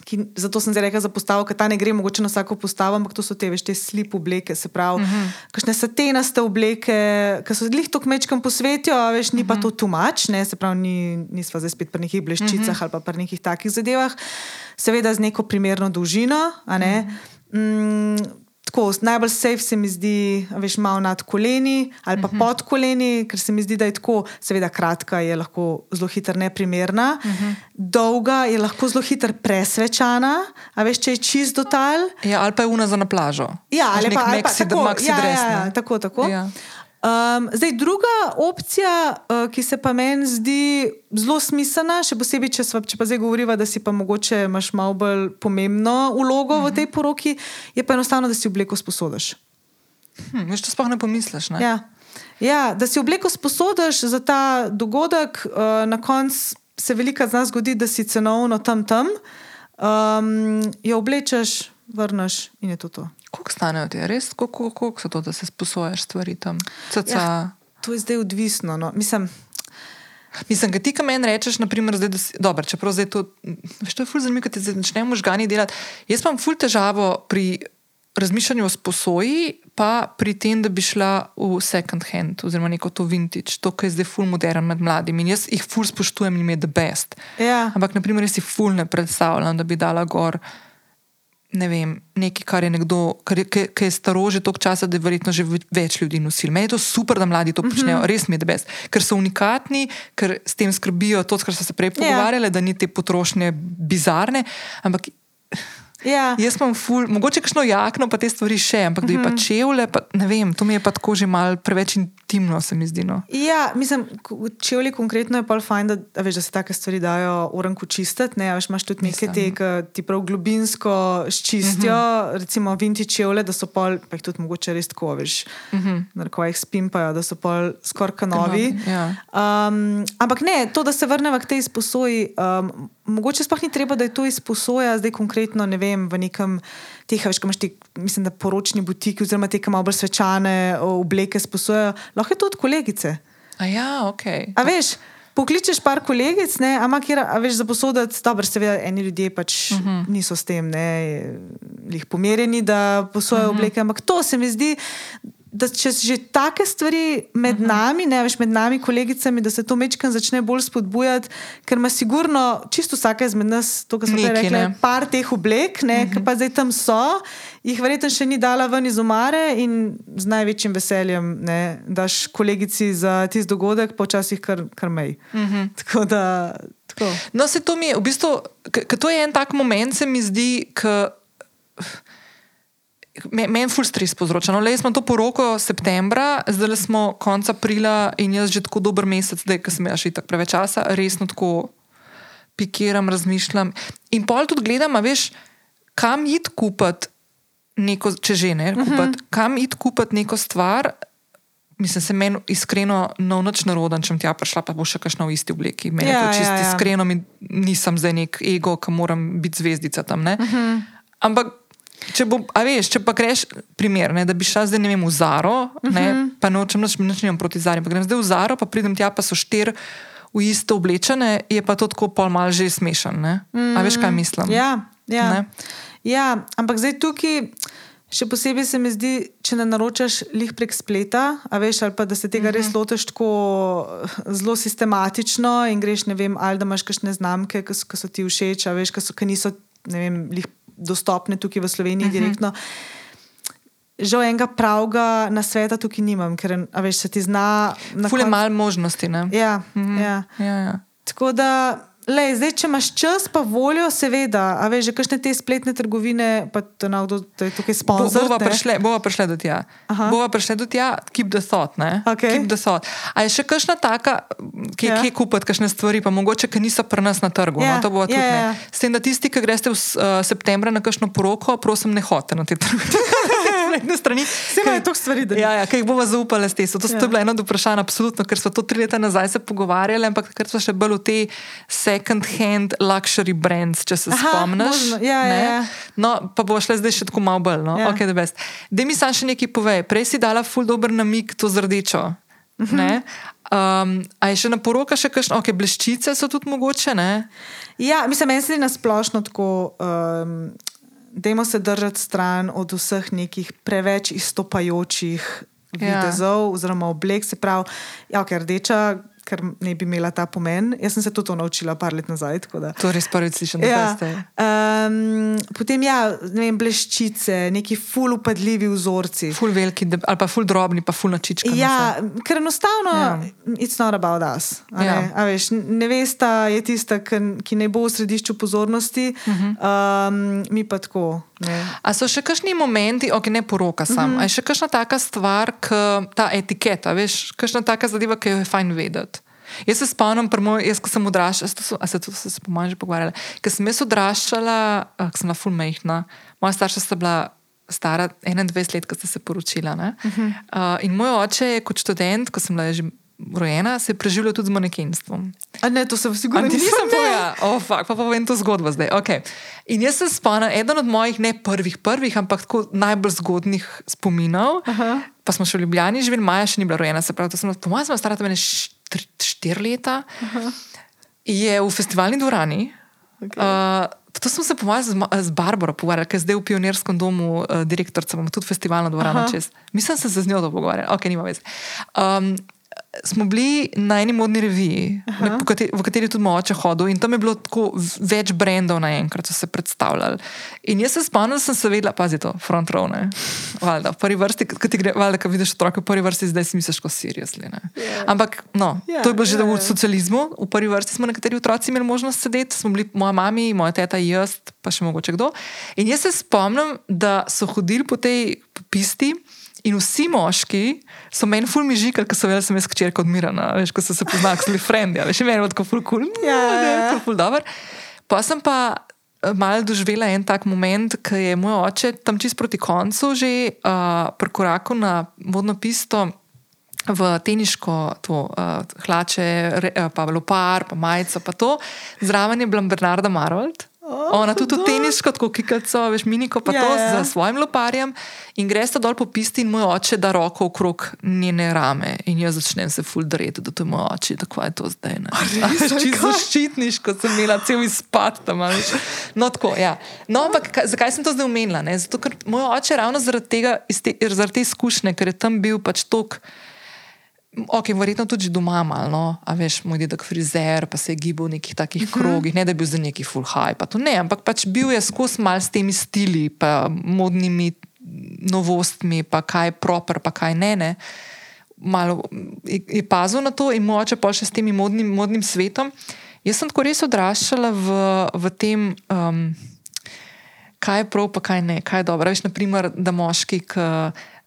Ki, zato sem zdaj rekla za postavo, ker ta ne gre mogoče na vsako postavo, ampak to so te, veš, te slip obleke, se pravi, uh -huh. kakšne satenaste obleke, ki so glih to kmečkam posvetijo, a veš, ni uh -huh. pa to tumač, ne, se pravi, ni, nisva zdaj spet pri nekih bleščicah uh -huh. ali pa pri nekih takih zadevah, seveda z neko primerno dolžino, a ne. Uh -huh. mm, tako, najbolj safe se mi zdi, veš, malo nad koleni ali pa uh -huh. pod koleni, ker se mi zdi, da je tako, seveda, kratka je lahko zelo hitro neprimerna, uh -huh. dolga je lahko zelo hitro presvečana, a veš, če je čist do tal. Ja, ali pa je una za na plažo. Ja, ali pa, ali pa maxi, tako, maxi ja, dres, ja, ja, tako, tako. Ja. Um, zdaj, druga opcija, uh, ki se pa meni zdi zelo smiselna, še posebej, če, sva, če pa zdaj govoriva, da si pa mogoče imaš malo bolj pomembno vlogo uh -huh. v tej poroki, je pa enostavno, da si obleko sposodiš. Hm, veš, to sploh ne pomisliš. Ne? Ja. Ja, da si obleko sposodiš za ta dogodek, uh, na koncu se velika z nas zgodi, da si cenovno tam tam, um, jo oblečeš, vrneš in je to to. Koliko stanejo ti, res? Koliko, koliko so to, da se sposojaš stvari tam? Caca. Ja, to je zdaj odvisno. No. Mislim, Mislim, da ti, ki meni rečeš, naprimer, zdaj, da si, dobro, čeprav zdaj to, veš, to je ful zanimivo, ker ti začnemo možgani delati. Jaz imam ful težavo pri razmišljanju o sposoji, pa pri tem, da bi šla v second hand, oziroma neko to vintage, to, kar je zdaj ful modern med mladimi. In jaz jih ful spoštujem in jim je the best. ja. Ampak, naprimer, jaz si ful ne predstavljam, da bi dala gor. Ne vem, nekaj, kar je nekdo, kar je, ki- ki je staro že toliko časa, da je verjetno že ve- več ljudi nosil. Meni je to super, da mladi to počnejo, mm -hmm. res mi je debes, ker so unikatni, ker s tem skrbijo to, kar so se prej pogovarjali, da ni te potrošnje bizarne. Ampak Ja. jaz imam ful, mogoče kakšno jakno, pa te stvari še, ampak da bi pa čevlje, pa ne vem, to mi je pa tako že mal preveč intimno, se mi zdi. No. Ja, mislim, ko- čevlji konkretno je pa fajn, da, a veš, da se take stvari dajo uranku čistiti. Ne, a veš, imaš tudi neke Mislim. te, ki ti prav globinsko ščistijo, uh -huh. recimo vinti čevlje, da so pol, pa jih tudi mogoče res tako, veš, uh -huh. narko jih spimpajo, da so pol skoraj kanovi. Kanovi, ja. Um, ampak ne, to, da se vrnemo k tej izposoji, um, mogoče sploh ni treba, da je to izposoja, zdaj konkretno, ne vem, v nekem teh, veš, ko imaš te, mislim, da poročni butiki, oziroma te, ki malo bolj svečane obleke sposojajo, lahko je to od kolegice. A ja, ok. A veš, pokličeš par kolegic, ne, ama kjer, veš, za posoditi, dobro, seveda, eni ljudje pač uh -huh. niso s tem, ne, jih pomerjeni, da posojajo uh -huh. obleke, ampak to se mi zdi. Da če že take stvari med uh -huh. nami, ne veš, med nami, kolegicami, da se to mečkam začne bolj spodbujati, ker ima sigurno čisto vsaka izmed nas, to, kar smo rekli, ne. par teh oblek, ne, uh -huh. ki pa zdaj tam so, jih verjetno še ni dala ven iz omare in z največjim veseljem ne, daš kolegici za tisti dogodek, počasih kar, kar mej. Uh -huh. Tako da. Tako. No, se to mi je, v bistvu, to je en tak moment, se mi zdi, ki meni ful stres povzroča. No, le imam to poroko septembra, zdaj smo konec aprila in jaz že tako dober mesec, ker sem jaz še tako preveč časa, resno tako pikiram, razmišljam. In pol tudi gledam, veš, kam id kupiti neko, če že ne, kupiti, uh -huh. kam id kupiti neko stvar. Mislim, se meni iskreno no noč naroden, če bom tja prišla, pa bo še kakšna v isti obleki. Meni ja, to čisto ja, ja, ja. ja. iskreno, mi, nisem zdaj nek ego, ki moram biti zvezdica tam. Uh -huh. Ampak, če, bo, veš, če pa greš, primer, ne, da bi šla zdaj vem, v Zaro, ne, uh -huh. pa nočem nič, nič nimam proti Zari, pa grem zdaj v Zaro, pa pridem tja, pa so štir v isto oblečene, je pa to tako pol mal že smešen. Ne? A veš, kaj mislim? Ja, ja. Ne? ja, ampak zdaj tukaj. Še posebej se mi zdi, če ne naročaš lih prek spleta, veš, ali pa da se tega res lotiš tako zelo sistematično in greš, ne vem, ali da imaš kakšne znamke, ki so, ki so ti všeč, veš, ki, so, ki niso, ne vem, lih dostopne tukaj v Sloveniji uh -huh. direktno. Žal enega pravega na sveta tukaj nimam, ker veš, se ti zna. na Fule koncu- malo možnosti. Ne? Ja, ja. Ja, ja. Tako da, lej, zdaj, če imaš čas, pa voljo, seveda, a veš, že kakšne te spletne trgovine, pa to je nekdo, je tukaj Bo- sponzor. Bova ne. prišle, bova prišle do tja. Aha. Bova prišle do tja, keep the thought. Ne? Okej. Keep the thought. A je še kakšna taka, ki Ja. ja. kupiti kakšne stvari, pa mogoče, ki niso pri nas na trgu. Ja, No, to bova tudi ja, ne. ja. S tem, da tisti, ki greste v uh, septembra na kakšno poroko, prosim, ne hodite na te trgovine. spletne strani. Saj imajo toliko stvari, da- Ja, ja, ki jih bomo zaupali s tem. To, Ja. to je bilo eno od vprašanj, absolutno, ker smo to tri leta nazaj se pogovarjali, ampak takrat smo še bolj v te second-hand luxury brands, če se Aha, spomniš. možno. Ja, ja, ne? ja. No, pa bo šle zdaj še tako malo bolj. No? Ja. Ja. Okay, da mi sam še nekaj povej. Prej si dala ful dober namig to z rdečo. Uh Mhm. -huh. um, a je še na poroka še kakšno, ok, bleščice so tudi mogoče, ne? Ja, mislim, meni se na splošno tako. Um, Dajmo se držati stran od vseh nekih preveč izstopajočih Ja. videzov, oziroma oblek, se pravi, ja, ker rdeča, ker ne bi imela ta pomen. Jaz sem se tudi to naučila par let nazaj. To res prvič slišim, da Ja, ste. um, potem ja, ne vem, bleščice, neki ful upadljivi vzorci. Ful veliki, deb- ali pa ful drobni, pa ful načička. Ja, ker enostavno, Ja. it's not about us. Ja. Ne? A veš, nevesta je tista, ki, ne bo v središču pozornosti, uh. -huh. um, mi pa tako. Ne? A so še kakšni momenti, ok, ne poroka sam, mm -hmm. a je še kakšna taka stvar, k, ta etiketa, veš, kakšna taka zadeva, ki jo je fajn vedeti. Jaz se spomnim, moj, jaz, ko sem odraščala, so, a se to se pomeni že pogovarjala, ker sem jaz odraščala, ah, sem bila fulmehna, moja starša sta bila stara 21 let, ko sta se poročila. Ne? Uh -huh. uh, in moj oče je kot študent, ko sem bila že rojena, se je preživljal tudi z manekenstvom. A ne, to sem sigurno nisem povedala. Oh, fuck, pa povem to zgodbo zdaj. Okay. In jaz se spomnim, eden od mojih, ne prvih, prvih, ampak tako najbolj zgodnih spominov. Aha. Pa smo še v Ljubljani živeli, Maja še ni bila rojena, se pravi, to sem, po mojem, stara tebe 4 tri, štiri leta, Aha. je v festivalni dvorani. Okay. Uh, To smo se pomagali z Barbaro, pogovarjali, ki je zdaj v pionirskem domu uh, direktorica, imamo tudi festivalno dvorano Aha. čez. Mislim, da sem se z njo dogovarjala, ok, nima veze. Um, smo bili na eni modni reviji, v kateri, v kateri tudi moj oče hodil, in tam je bilo tako več brendov naenkrat, so se predstavljali. In jaz se spomnim, da sem se vedela, pazi to, front row, ne. Valjda, v prvi vrsti, ko ti gre, valjda, ko vidiš otroke v prvi vrsti, zdaj si misliš, ko seriously. ne. Ampak, no, Ja, to je bilo že ja, v ja. socializmu, v prvi vrsti smo nekateri otroci imeli možnost sedeti, smo bili moja mama, moja teta, jaz, pa še mogoče kdo. In jaz se spomnim, da so hodili po tej pisti. In vsi moški so meni ful mižikali, ker so vedeli, da sem jaz hčerka odmirana, veš, ko so se poznali, so bili frendi, veš, meni je tako ful kul, cool, Ja, ja, ja. ful, ful dober. Pa sem pa eh, malo doživela en tak moment, ko je moj oče tam čist proti koncu že uh, prekorakal na vodno pisto. V teniško to, uh, hlače, re, uh, pa lopar, pa majico, pa to. Zraven je bila Bernarda Marold. O, Ona tudi v hudo. teniško, tako kikalco, veš, miniko, pa Ja, to ja. z svojim loparjem. In greš ta dol po pisti, in moj oče da roko okrog njene rame. In jaz začnem se fuldareti, da to je moj oče, tako je to zdaj. Čisto kaj? zaščitniško sem imela cel izpad tam. veš. No, tako, ja. no, ampak ka- zakaj sem to zdaj omenila? ne? Zato, ker moj oče ravno zaradi tega, te, zaradi te izkušnje, ker je tam bil pač tok. Ok, verjetno tudi doma malo, no? a veš, moj dedek frizer, pa se je gibal v nekih takih uh -huh. krogih, ne da bi bil za neki full high, pa to ne, ampak pač bil je skozi mal s temi stili, pa modnimi novostmi, pa kaj je proper, pa kaj ne. ne. Malo je, je pazil na to in moče pa še s tem modnim, modnim svetom. Jaz sem tako res odraščala v, v tem. Um, kaj je prav, pa kaj ne, kaj je dobro. Veš, naprimer, da moški, ki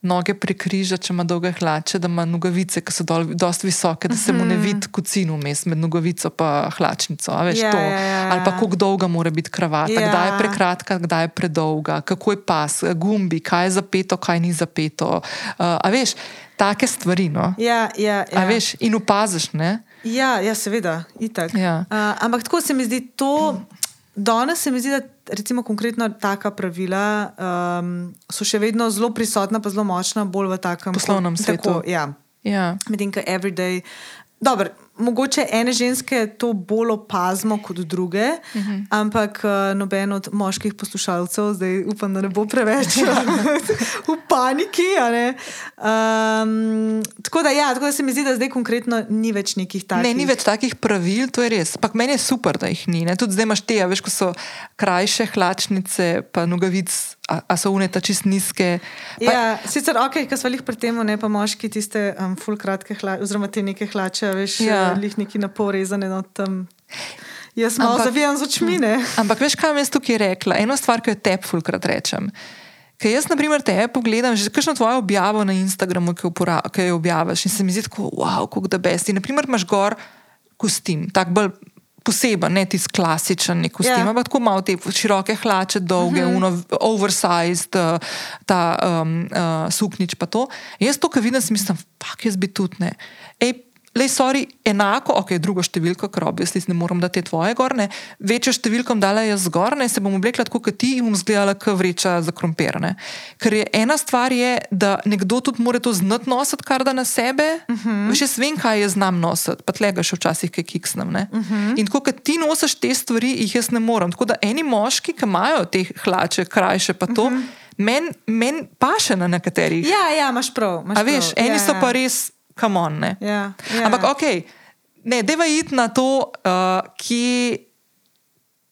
noge prekriža, če ima dolge hlače, da ima nogavice, ki so dol, dosti visoke, da se mu ne vidi kucin vmes med nogavico in hlačnico. a Veš, Ja, to. ja, ja, Ali pa kako dolga mora biti kravata, Ja. kdaj je prekratka, kdaj je predolga, kako je pas, gumbi, kaj je zapeto, kaj ni zapeto. Uh, a veš, take stvari. No? Ja, ja, A ja. veš, in opaziš, ne? Ja, ja seveda, itak. Ja. Uh, ampak tako se mi zdi to, danes se mi zdi, da recimo konkretno taka pravila um, so še vedno zelo prisotna, pa zelo močna, bolj v takem Poslovnem svetu. Tako, ja. Ja. Medtem ko everyday. Dobro, mogoče ene ženske to bolj opazimo kot druge, uh Mhm. -huh. ampak uh, noben od moških poslušalcev, zdaj upam, da ne bo preveč v paniki. Um, tako, da, ja, tako da se mi zdi, da zdaj konkretno ni več nekih takih. Ne, ni več takih pravil, to je res. Pak meni je super, da jih ni. Ne? Tudi zdaj imaš te, a veš, ko so krajše hlačnice, pa nogavic, a, a so uneta čist nizke. Pa, Ja, sicer ok, ki smo jih pri tem, ne pa moški, tiste um, full kratke hlače, oziroma te neke hlače, veš, Ja. ja. lih neki na pol rezane no, tam. Jaz malo Ampak- zavijam z očmi, ne. Ampak veš, kaj jaz tukaj rekla? Eno stvar, ki jo te fulkrat rečem. Ker jaz, na primer, te pogledam, že kakšno tvojo objavo na Instagramu, ki jo, upora- ki jo objaviš in se mi zdi tako, wow, kako da besti. Naprimer, imaš gor kostim, tak bolj poseben, ne tisti klasičen nek kostim, Ja. yeah. ampak tako malo te široke hlače, dolge, uh -huh. uno, oversized, uh, ta um, uh, suknič pa to. Jaz to, kar vidim, mislim, pak jaz bi tudi ne. Ej, Lej, sorry, enako, ok, drugo številko, ker obvisli ne morem dati tvoje gorne, večjo številko bom dala jaz zgorne, se bom oblekla tako kot ti in bom zgledala kot vreča za krompirne. Ker je ena stvar, je, da nekdo tudi mora to znati nositi, kar da na sebe. Uh -huh. Veš, jaz vem, kaj jaz znam nositi, pa tlega še včasih kaj kiksnem. Uh -huh. In tako, kot ti nosiš te stvari, jih jaz ne morem. Tako da eni moški, ki imajo te hlače, krajše pa to, uh -huh. meni men paše na nekaterih. Ja, ja, imaš prav. Imaš A veš, prav. eni ja, so ja. pa res kamon. Ja, ja. Ampak ok, ne, deva iti na to, uh, ki.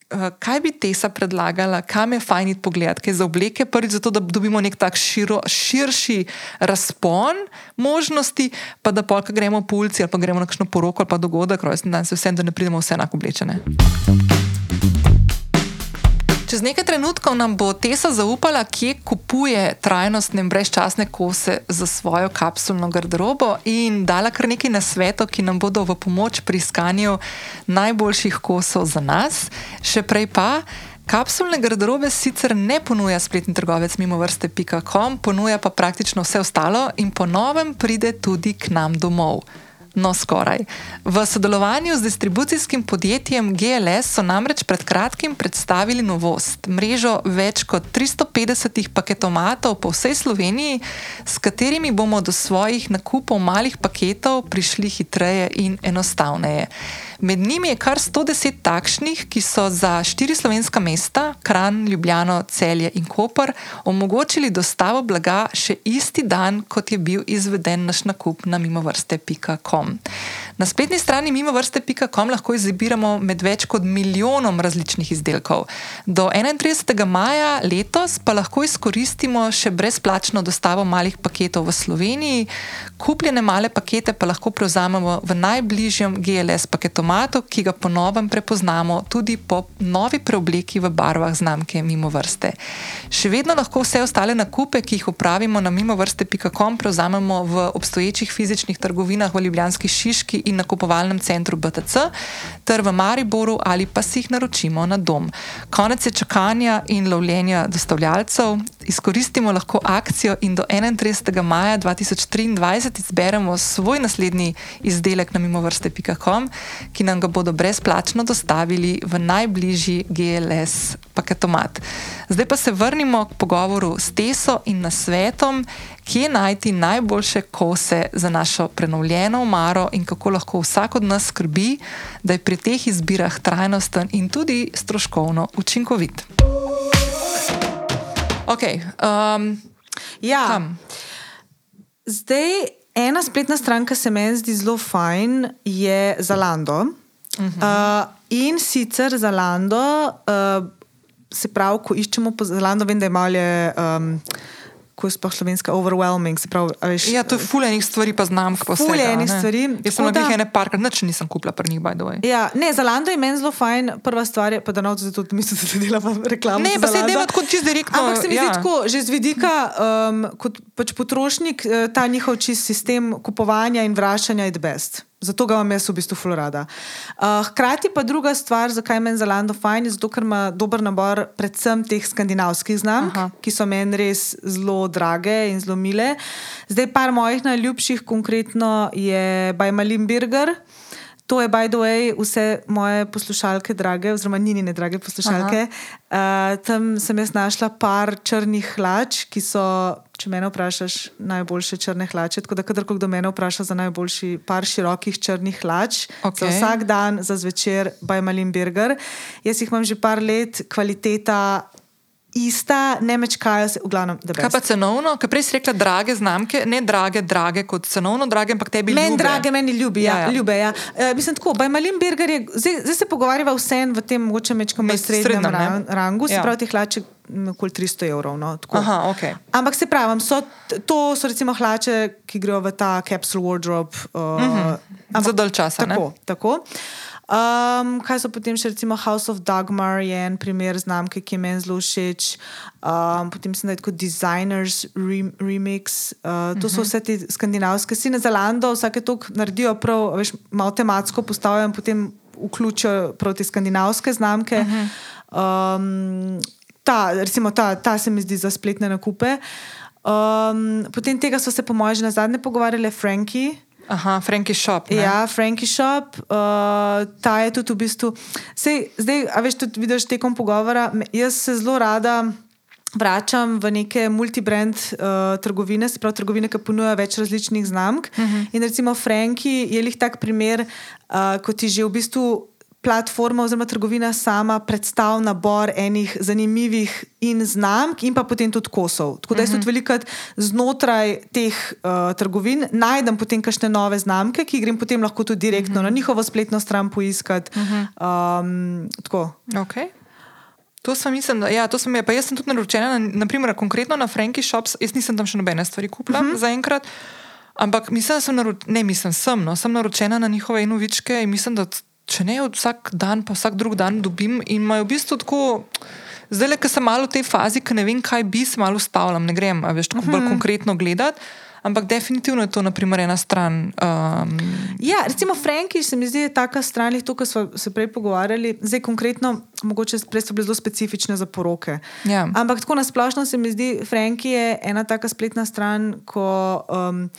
Uh, kaj bi Tesa predlagala, kam je fajn iti pogledati, kaj za obleke, prvič zato, da dobimo nek tak širo, širši razpon možnosti, pa da polka gremo po ulici ali pa gremo na kakšno poroko ali pa dogodek, rojsten dan, se vsem, da ne pridemo vse enako oblečene. Čez nekaj trenutkov nam bo Tesa zaupala, kje kupuje trajnostne in brezčasne kose za svojo kapsulno garderobo in dala kar nekaj nasvetov, ki nam bodo v pomoč pri iskanju najboljših kosov za nas. Še prej pa. Kapsulne garderobe sicer ne ponuja spletni trgovec mimo vrste.com, ponuja pa praktično vse ostalo in po novem pride tudi k nam domov. No, skoraj. V sodelovanju z distribucijskim podjetjem GLS so namreč pred kratkim predstavili novost: mrežo več kot 350 paketomatov po vsej Sloveniji, s katerimi bomo do svojih nakupov malih paketov prišli hitreje in enostavneje. Med njimi je kar 110 takšnih, ki so za štiri slovenska mesta, Kran, Ljubljano, Celje in Koper, omogočili dostavo blaga še isti dan, kot je bil izveden naš nakup na mimovrste.com. Na spletni strani mimovrste.com lahko izbiramo med več kot milijonom različnih izdelkov. Do 31. maja letos pa lahko izkoristimo še brezplačno dostavo malih paketov v Sloveniji, kupljene male pakete pa lahko prevzamemo v najbližjem GLS paketomatu, ki ga ponovem prepoznamo tudi po novi preobleki v barvah znamke Mimovrste. Še vedno lahko vse ostale nakupe, ki jih upravimo na mimovrste.com, prevzamemo v obstoječih fizičnih trgovinah v Ljubljanski Šiški in nakupovalnem centru BTC, ter v Mariboru ali pa si jih naročimo na dom. Konec je čakanja in lovljenja dostavljalcev. Izkoristimo lahko akcijo in do 31. maja 2023 izberemo svoj naslednji izdelek na mimovrste.com, ki nam ga bodo brezplačno dostavili v najbližji GLS paketomat. Zdaj pa se vrnimo k pogovoru s Teso in nasvetom, kje najti najboljše kose za našo prenovljeno omaro in kako lahko vsak od nas skrbi, da je pri teh izbirah trajnosten in tudi stroškovno učinkovit. Okay, um, Ja, kam? zdaj ena spletna stran, ki se meni zdi zelo fajn, je Zalando. Uh -huh. uh, in sicer Zalando, uh, se pravi, ko iščemo po Zalando, vem, da je malo. Um, Ko je sploh slovenska, overwhelming. Pravi, a veš, Ja, to je fulejnih stvari, pa znam, kako se je enih stvari, Jaz sem na da- ene parkrat, nič nisem kupila pri njih, by the way. Ja, ne, Zalando je meni zelo fajn. Prva stvar je, pa da novce tudi mislim, da se dela reklamo. Ne, za pa se Zalando. deva tako čisto direktno. Ampak se mi ja. zdi tako, že z vidika, um, kot pač potrošnik, eh, ta njihov čist sistem kupovanja in vračanja je the best. Zato ga imam jaz v bistvu ful rada. Uh, hkrati pa druga stvar, zakaj meni Zalando fajn, je zato, ker ima dober nabor predvsem teh skandinavskih znamk, Aha. ki so meni res zelo drage in zelo mile. Zdaj, par mojih najljubših, konkretno je Bajmalin Birger. To je, by the way, vse moje poslušalke, drage, oziroma njene drage poslušalke. Uh, tam sem jaz našla par črnih hlač, ki so, če me vprašaš, najboljše črne hlače. Tako da, kadarkoli kdo me vpraša za najboljši par širokih črnih hlač, Okej. za vsak dan, za zvečer, by Malin Birger. Jaz jih imam že par let, kvaliteta ista, ne mečkajo se, v glavnem, Kaj pa cenovno? Kaj prej si rekla, drage znamke, ne drage, drage kot cenovno drage, ampak tebi Meni ljube. drage, meni ljubi. Ja, Ja, ja. Ljube, ja. E, mislim, tako, Bajmalin Birger je, zdaj, zdaj se pogovarjava vse v tem mogoče mečkom srednjem srednjem, ne? ra- rangu, se Ja. ja. pravi, te hlače m, okoli 300 evrov. No, tako. Aha, ok. Ampak se pravi, so, to so recimo hlače, ki grejo v ta capsule wardrobe. Uh, uh -huh. Za dalj časa, ne? Tako, tako. Um, kaj so potem še, recimo House of Dagmar, je en primer znamke, ki je meni zelo všeč. Um, potem sem najdel kot Designers rem, Remix. Uh, to so vse te skandinavske, si na Zalando, vsake tok naredijo prav, veš, malo tematsko postavijo in potem vključijo prav te skandinavske znamke. Um, ta, recimo ta, ta se mi zdi za spletne nakupe. Um, potem tega so se, po mojem, že na zadnje pogovarjali, Franki. Aha, Frankie Shop. Ne? Ja, Frankie Shop, uh, ta je tudi v bistvu. Sej, zdaj, a veš, tudi vidiš tekom pogovora, jaz se zelo rada. Vračam v neke multibrand uh, trgovine, se pravi trgovine, ki ponujajo več različnih znamk. Uh -huh. In recimo Franki je lih tak primer, uh, ko ti že v bistvu platforma oziroma trgovina sama predstavlja nabor enih zanimivih in znamk, in pa potem tudi kosov. Tako da jaz tudi velikokrat znotraj teh uh, trgovin najdem potem kakšne nove znamke, ki grem potem lahko tudi direktno na njihovo spletno stran poiskati. Um, tako. Okay. To sem, mislim, da, ja, to sem, pa jaz sem tudi naročena, na, naprimer, konkretno na Frankie Shops, jaz nisem tam še nobene stvari kupila uh -huh. zaenkrat. Ampak mislim, da sem, naro, ne, mislim, sem, no, sem naročena na njihove inovičke in mislim, da če ne vsak dan, pa vsak drug dan dobim in imajo v bistvu tako. Zdaj, le, ker sem malo v tej fazi, ki ne vem, kaj bi, se malo ustavljam, ne grem, veš, tako uh -huh. bolj mhm. konkretno gledati. Ampak definitivno je to, naprimer, ena stran. Um... Ja, recimo Franki, se mi zdi, je taka stran, to, kar smo se prej pogovarjali, zdaj konkretno, mogoče prej so bile zelo specifične za poroke. Ja. Ampak tako nasplošno se mi zdi, Franki je ena taka spletna stran, ko. Um,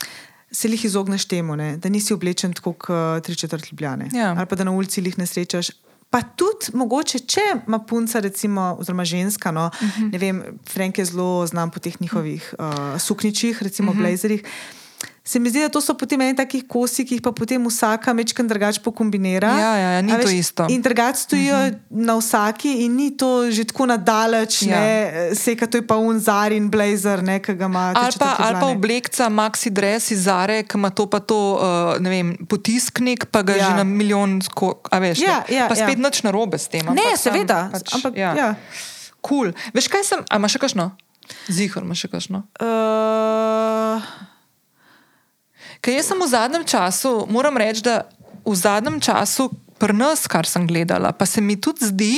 Se jih izogneš temu, ne? da nisi oblečen tako kot tri četrt ljubljane. Ja. Ali pa da na ulici jih ne srečaš. Pa tudi, mogoče, če ima punca, recimo, oziroma ženska, no, uh mhm. -huh. ne vem, Frank je zelo znan po teh njihovih uh, sukničih, recimo uh mhm. -huh. blazerjih se mi zdi, da to so potem eni takih kosi, ki jih pa potem vsaka mečkam drugače pokombinira. Ja, ja, ja, ni veš, to isto. In drugače stojijo uh mhm. -huh. na vsaki, in ni to že tako nadaleč, ja. ne, seka to je pa unzar in blazer, ne, ki ga ima. Ali pa, ali pa oblekca, maxi dress iz Zare, ki ima to pa to, uh, ne vem, potisknik, pa ga ja. že na milijon, a veš, ja, ja, pa spet ja. nič narobe s tem. Ne, seveda. Pač, ampak, ja. ja. Cool. Veš kaj sem, a imaš še kakšno? Zihar, imaš še kakšno? Uh... Ker jaz sem v zadnjem času, moram reči, da v zadnjem času, pri nas, kar sem gledala, pa se mi tudi zdi,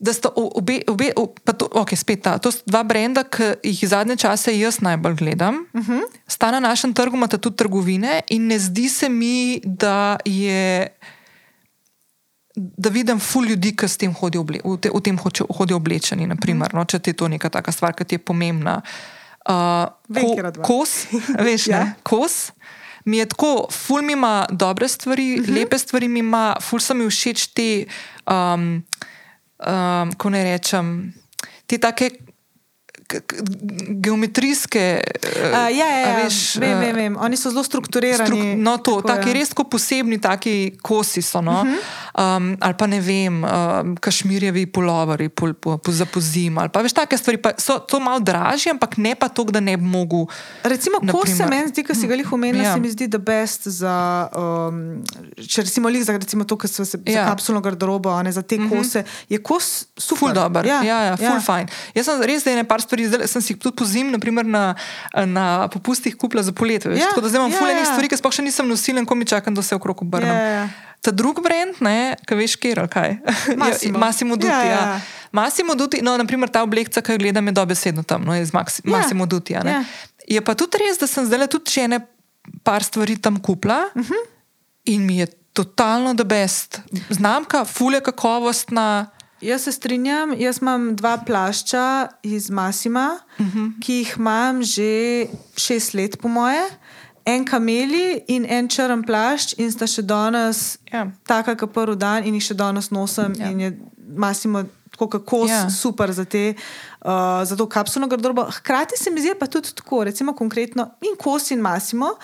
da sta obe, obe pa to, okay, spet ta, to sta dva brenda, ki jih zadnje čase jaz najbolj gledam. Uh mhm. -huh. Sta na našem trgu, imata tudi trgovine in ne zdi se mi, da je. Da vidim ful ljudi, ki s tem hodijo, oble, v, te, v tem hodijo oblečeni, naprimer, mm. no, če ti je to neka taka stvar, ki ti je pomembna. Uh, uh, ko, kos, veš, ja. ne, kos. Mi je tako, ful mi ima dobre stvari, uh mhm. -huh. lepe stvari mi ima, ful so mi všeč te, um, um, ko ne rečem, te take geometrijske. Uh, ja, ja, ja. Veš, vem, vem, vem. Oni so zelo strukturirani. Struk, no, to, tako taki res posebni, taki kosi so. No? Uh -huh. um, ali pa ne vem, um, kašmirjevi polovari po, po, po, za pozim. Pa veš, take stvari so to malo dražje, ampak ne pa to, da ne bi mogel. Recimo, ko se meni zdi, ki si ga jih omenil, ja. se mi zdi, da best za. Um, če recimo, za recimo to, kar se ja. za kapsulno garderobo, ne za te uh mhm. -huh. kose, je kos super. Ful dober. Ja, ja, ja, ful ja. fajn. Jaz sem res, da je nekaj stvari stvari, zdaj sem si tudi po zim, naprimer na, na popustih kupila za poletje. Ja, tako da zdaj imam ja, fulejnih ja. stvari, ki sploh še nisem nosila, ko mi čakam, da se okrog obrnem. Ja, ja. Ta drug brend, ki veš, kje je kaj. Masimo duti. Ja, ja. ja. Masimo duti, no, naprimer ta oblekca, ki jo gledam, je dobesedno tam, no, iz Masimo ja. duti. Ja. Je pa tudi res, da sem zdaj tudi še ene par stvari tam kupila uh mhm. -huh. in mi je totalno the best. Znamka, fulje kakovostna. Jaz se strinjam, jaz imam dva plašča iz Masima, uh mhm. -huh. ki jih imam že šest let, po moje. En kameli in en črn plašč, in sta še danes, ja. tako kot prvi dan, in jih še danes nosim. Ja. In je Masimo tako kako ja. super za, te, uh, za to kapsulno garderobo. Hkrati se mi zdi pa tudi tako, recimo konkretno, in kos in Masimo.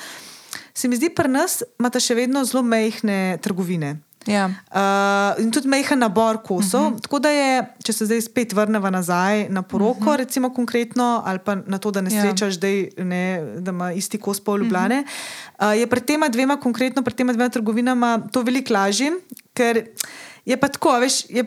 Se mi zdi, pri nas imate še vedno zelo mehke trgovine. Ja. Uh, in tudi mehen nabor kosov. Uh mhm. -huh. Tako da je, če se zdaj spet vrnemo nazaj na poroko, uh mhm. -huh. recimo konkretno, ali pa na to, da ne ja. srečaš, ja. dej, ne, da ima isti kos pol ljubljene, uh -huh. uh, je pred tema dvema, konkretno pred tema dvema trgovinama, to veliko lažje, ker je pa tako, veš. Je,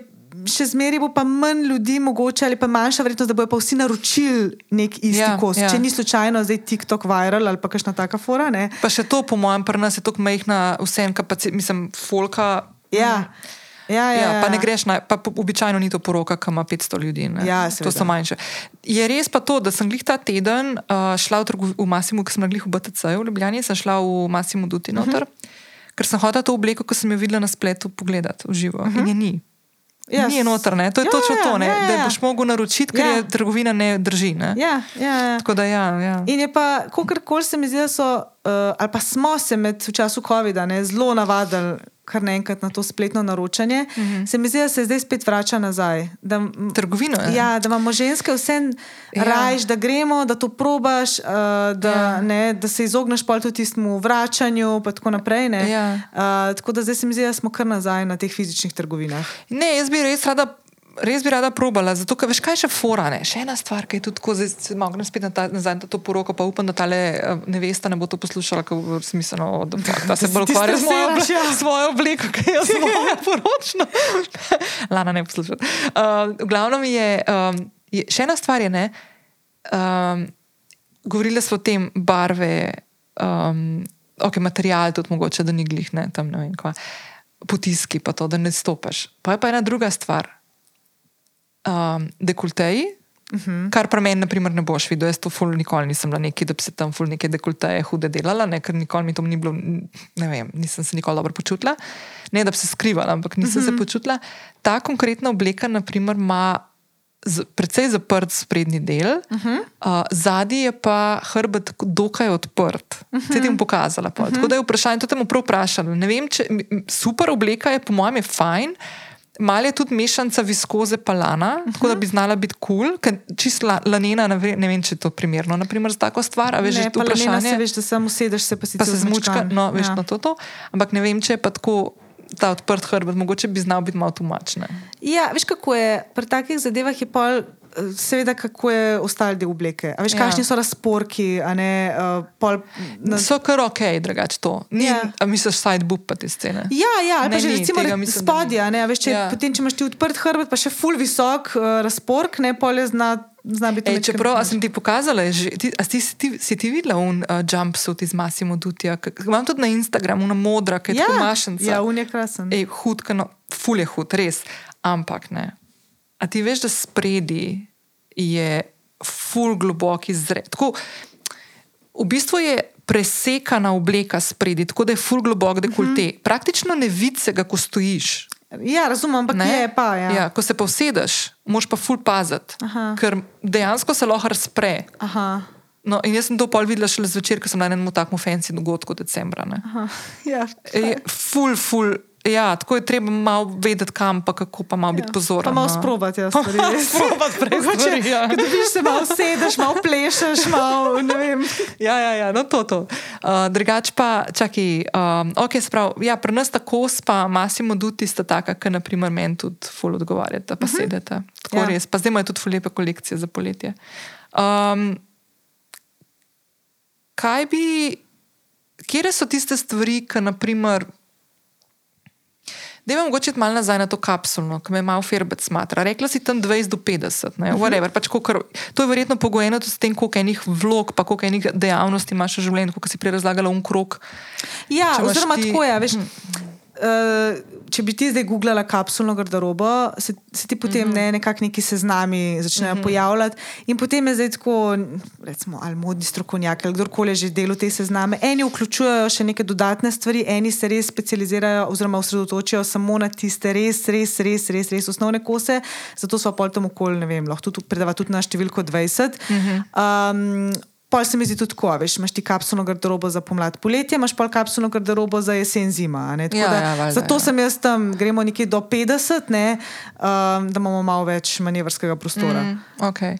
Še zmeraj bo pa manj ljudi, mogoče ali pa manjša verjetnost, da bodo vsi naročili nek isti ja, kos. Ja. Če ni slučajno zdaj TikTok viral ali pa kakšna taka fora. Ne? Pa še to, po mojem, pri nas je tako majhna, vsem, mislim, folka. Ja. Mm. Ja, ja, ja, pa ne greš, na, pa običajno ni to poroka, ki ima 500 ljudi. Ja, to so manjše. Je res pa to, da sem jih ta teden uh, šla v, trgu, v Massimu, ki sem jih v BTC, v Ljubljani, sem šla v Massimu Duti noter, uh mhm. -huh. ker sem hodila to obleko, ko sem jo videla na spletu pogledati v živo. Uh -huh. In je ni. Yes. Ni noter, ne? to je ja, točno ja, to, ne? Ja, ja. da boš mogel naročiti, ker ja. je trgovina ne drži. Ne? Ja, ja, ja. Tako da ja. ja. In je pa, kako koli se mi zdi, da so, uh, ali pa smo se med v času COVID-a zelo navadili kar naenkrat na to spletno naročanje, uh -huh. se mi zdi, da se zdaj spet vrača nazaj. Da, Trgovino. Ja. Ja, da imamo ženske vse Ja. rajš, da gremo, da to probaš, uh, da, Ja. ne, da se izogneš pol tudi tistemu vračanju, in tako naprej. ne. Ja. Uh, tako da zdaj se mi zdi, da smo kar nazaj na teh fizičnih trgovinah. Ne, jaz bi res rada. Res bi rada probala, zato ker veš, kaj je še fora. Ne? Še ena stvar, ki je tudi tako, zdaj se grem spet na ta, nazaj na to poroko, pa upam, da ta nevesta ne bo to poslušala, ker bo smiselno, da, da se bolj ukvarja z mojo, stresiraš, ja. svojo obleko, ki je zelo poročna. Lana ne posluša. Uh, v glavnem je, um, je, še ena stvar je, ne, um, govorili smo o tem barve, um, ok, material tudi mogoče, da ni glih, ne, tam ne vem kva. Potiski pa to, da ne stopiš. Pa je pa ena druga stvar. Um, dekolteji, uh -huh. kar pri meni, naprimer, ne boš videl. Jaz to ful nikoli nisem bila neki, da bi se tam ful neke dekolteje hude delala, ne, ker nikoli mi to ni bilo, ne vem, nisem se nikoli dobro počutila. Ne, da bi se skrivala, ampak nisem uh -huh. se počutila. Ta konkretna obleka, naprimer, ima z, precej zaprt sprednji del, uh -huh. uh, zadnji je pa hrbet dokaj odprt. Uh -huh. Se ti bom pokazala. Uh -huh. Tako da je vprašanje, to te bom prav vprašala. Ne vem, če super obleka je, po mojem, je fajn. Mal je tudi mešanca viskoze palana, uh -huh. tako da bi znala biti kul, cool, ker čist la, lanena, ne vem, ne vem, če je to primerno naprimer, za tako stvar. a Veš, že Ne, to pa lanena vprašanje. se veš, da samo sedeš, se pa si Pa se zmučka, no, veš, ja. na to, to. Ampak ne vem, če je pa tako ta odprt hrbet, mogoče bi znal biti malo tumačen. Ja, veš kako je, pri takih zadevah je pol. Eh, Seveda, kako je ostali del obleke. A veš, Ja. kakšni so razporki, ne uh, pol. Na, So kar ok, drugače to. Ni, Ja. a misliš, side book pa te scene. Ja, ja, ali pa Ne, že ni, recimo mislim, da ni. spodje, a ne, veš, če, Ja. potem, če imaš ti odprt hrbet, pa še full visok uh, razpork, ne, pol je zna, zna biti Ej, čeprav sem ti pokazala, že, ti, ti, si, ti, si ti videla un uh, jumpsuit iz Massimo Dutija? Imam tudi na Instagramu, una modra, ki je ja, tako mašenca. Ja, un je krasen. Ej, hud, no, ful je hud, res. Ampak ne. A ti veš, da spredi je ful globok izred. Tako, v bistvu je presekana obleka spredi, tako da je ful globok dekolte. Mm -hmm. Praktično ne vidiš se ga, ko stojiš. Ja, razumem, ampak Ne? je pa. Ja. Ja, ko se pa usedeš, moš pa ful paziti, ker dejansko se lahko razpre. Aha. No, in jaz sem to pol videla šele zvečer, ko sem na enem takmu fancy dogodku decembra. Aha. Ja. Je Ful, ful. Ja, tako je treba malo vedeti, kam pa kako, pa malo ja. biti pozoren. Pa malo no. sprobati, ja, stvari. res. Sprobati prej stvari, ja. Ko dobiš se malo sedeš, malo plešeš, malo, ne vem. Ja, ja, ja, no to. to. Uh, drugač pa, čakaj, um, ok, sprav, ja, pri nas tako spa, Massimo Duti sta taka, ki naprimer meni tudi ful odgovarjata, pa uh -huh. sedete. Tako. Ja. res, pa zdaj imajo tudi ful lepe kolekcije za poletje. Um, kaj bi, kje so tiste stvari, ki naprimer. Da imam mogoče malo nazaj na to kapsulno, ki me malo ferbec smatra. Rekla si tam 20 do 50, ne, whatever. Pač kolikor, to je verjetno pogojeno tudi s tem, koliko enih vlog, pa koliko enih dejavnosti imaš v življenju, kot si prej razlagala, un krok. Ja, oziroma ti- ti... tako je. Veš, uh, če bi ti zdaj googlala kapsulno garderobo, se, se ti potem mm -hmm. ne, nekako neki seznami začnejo mm -hmm. pojavljati. In potem je zdaj tako, recimo, ali modni strokovnjak ali kdorkoli že delal te sezname. Eni vključujejo še neke dodatne stvari, eni se res specializirajo oziroma osredotočijo samo na tiste res, res, res, res, res osnovne kose. Zato so pol tam okoli, ne vem, lahko tudi predava tudi na številko 20. Mm -hmm. um, Pol se mi zdi tudi tako, veš, imaš ti kapsulno garderobo za pomlad, poletje, imaš pol kapsulno garderobo za jesen, zima. Ja, da- ja, valjda, zato ja. sem jaz tam, gremo nekje do 50, ne, um, da imamo malo več manevrskega prostora. Mm. Okay.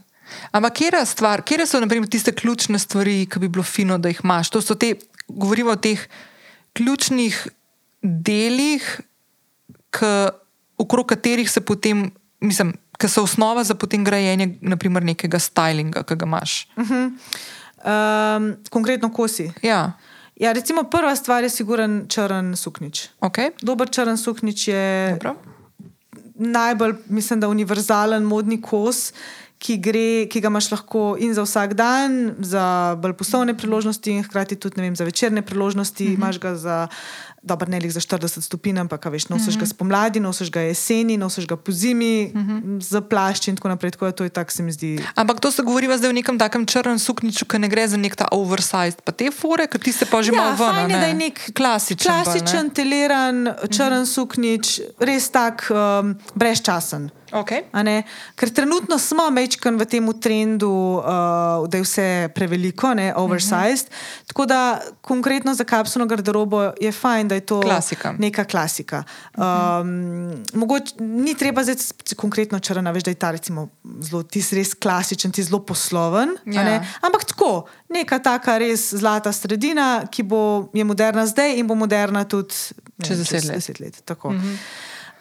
Ampak kje stvar, kje so naprimer, tiste ključne stvari, ki bi bilo fino, da jih imaš? To so te, govorimo o teh ključnih delih, k, okrog katerih se potem, mislim, ki so osnova za potem grajenje naprimer, nekega stylinga, ki ga imaš. Um, konkretno kosi. Ja, Ja, recimo prva stvar je siguren črn suknič. okay. Dober črn suknič je Dobro. najbolj, mislim, da univerzalen modni kos, ki, gre, ki ga imaš lahko in za vsak dan, za bolj poslovne priložnosti, in hkrati tudi vem, za večerne priložnosti. Mm -hmm. Imáš ga za, dobro, ne le za 40 stopinj, ampak veš, nosiš mm -hmm. ga spomladi, nosiš ga jeseni, nosiš ga po zimi, mm -hmm. za plašč in tako naprej. Tako da to je tako, se mi zdi. Ampak to se govori zdaj o nekem takem črnem sukniču, ki ne gre za nek ta oversized, pa te fore, ker ti se pa že malo ven. a fajn je, ne? da je nek klasičen. pa, ne. klasičen, teleran, črn suknič, res tak um, brezčasen. Okay. Ker trenutno smo mečkan v tem trendu, uh, da je vse preveliko, ne, oversized. Uh -huh. Tako da konkretno za kapsulno garderobo je fajn, da je to Klasika. neka klasika. Um, mogoče ni treba zdaj konkretno črna, veš, da je ta recimo zelo, ti si res klasičen, ti zelo posloven. Ja. ne. Ampak tako, neka taka res zlata sredina, ki bo, je moderna zdaj in bo moderna tudi ne Čez deset let. deset let tako. uh -huh.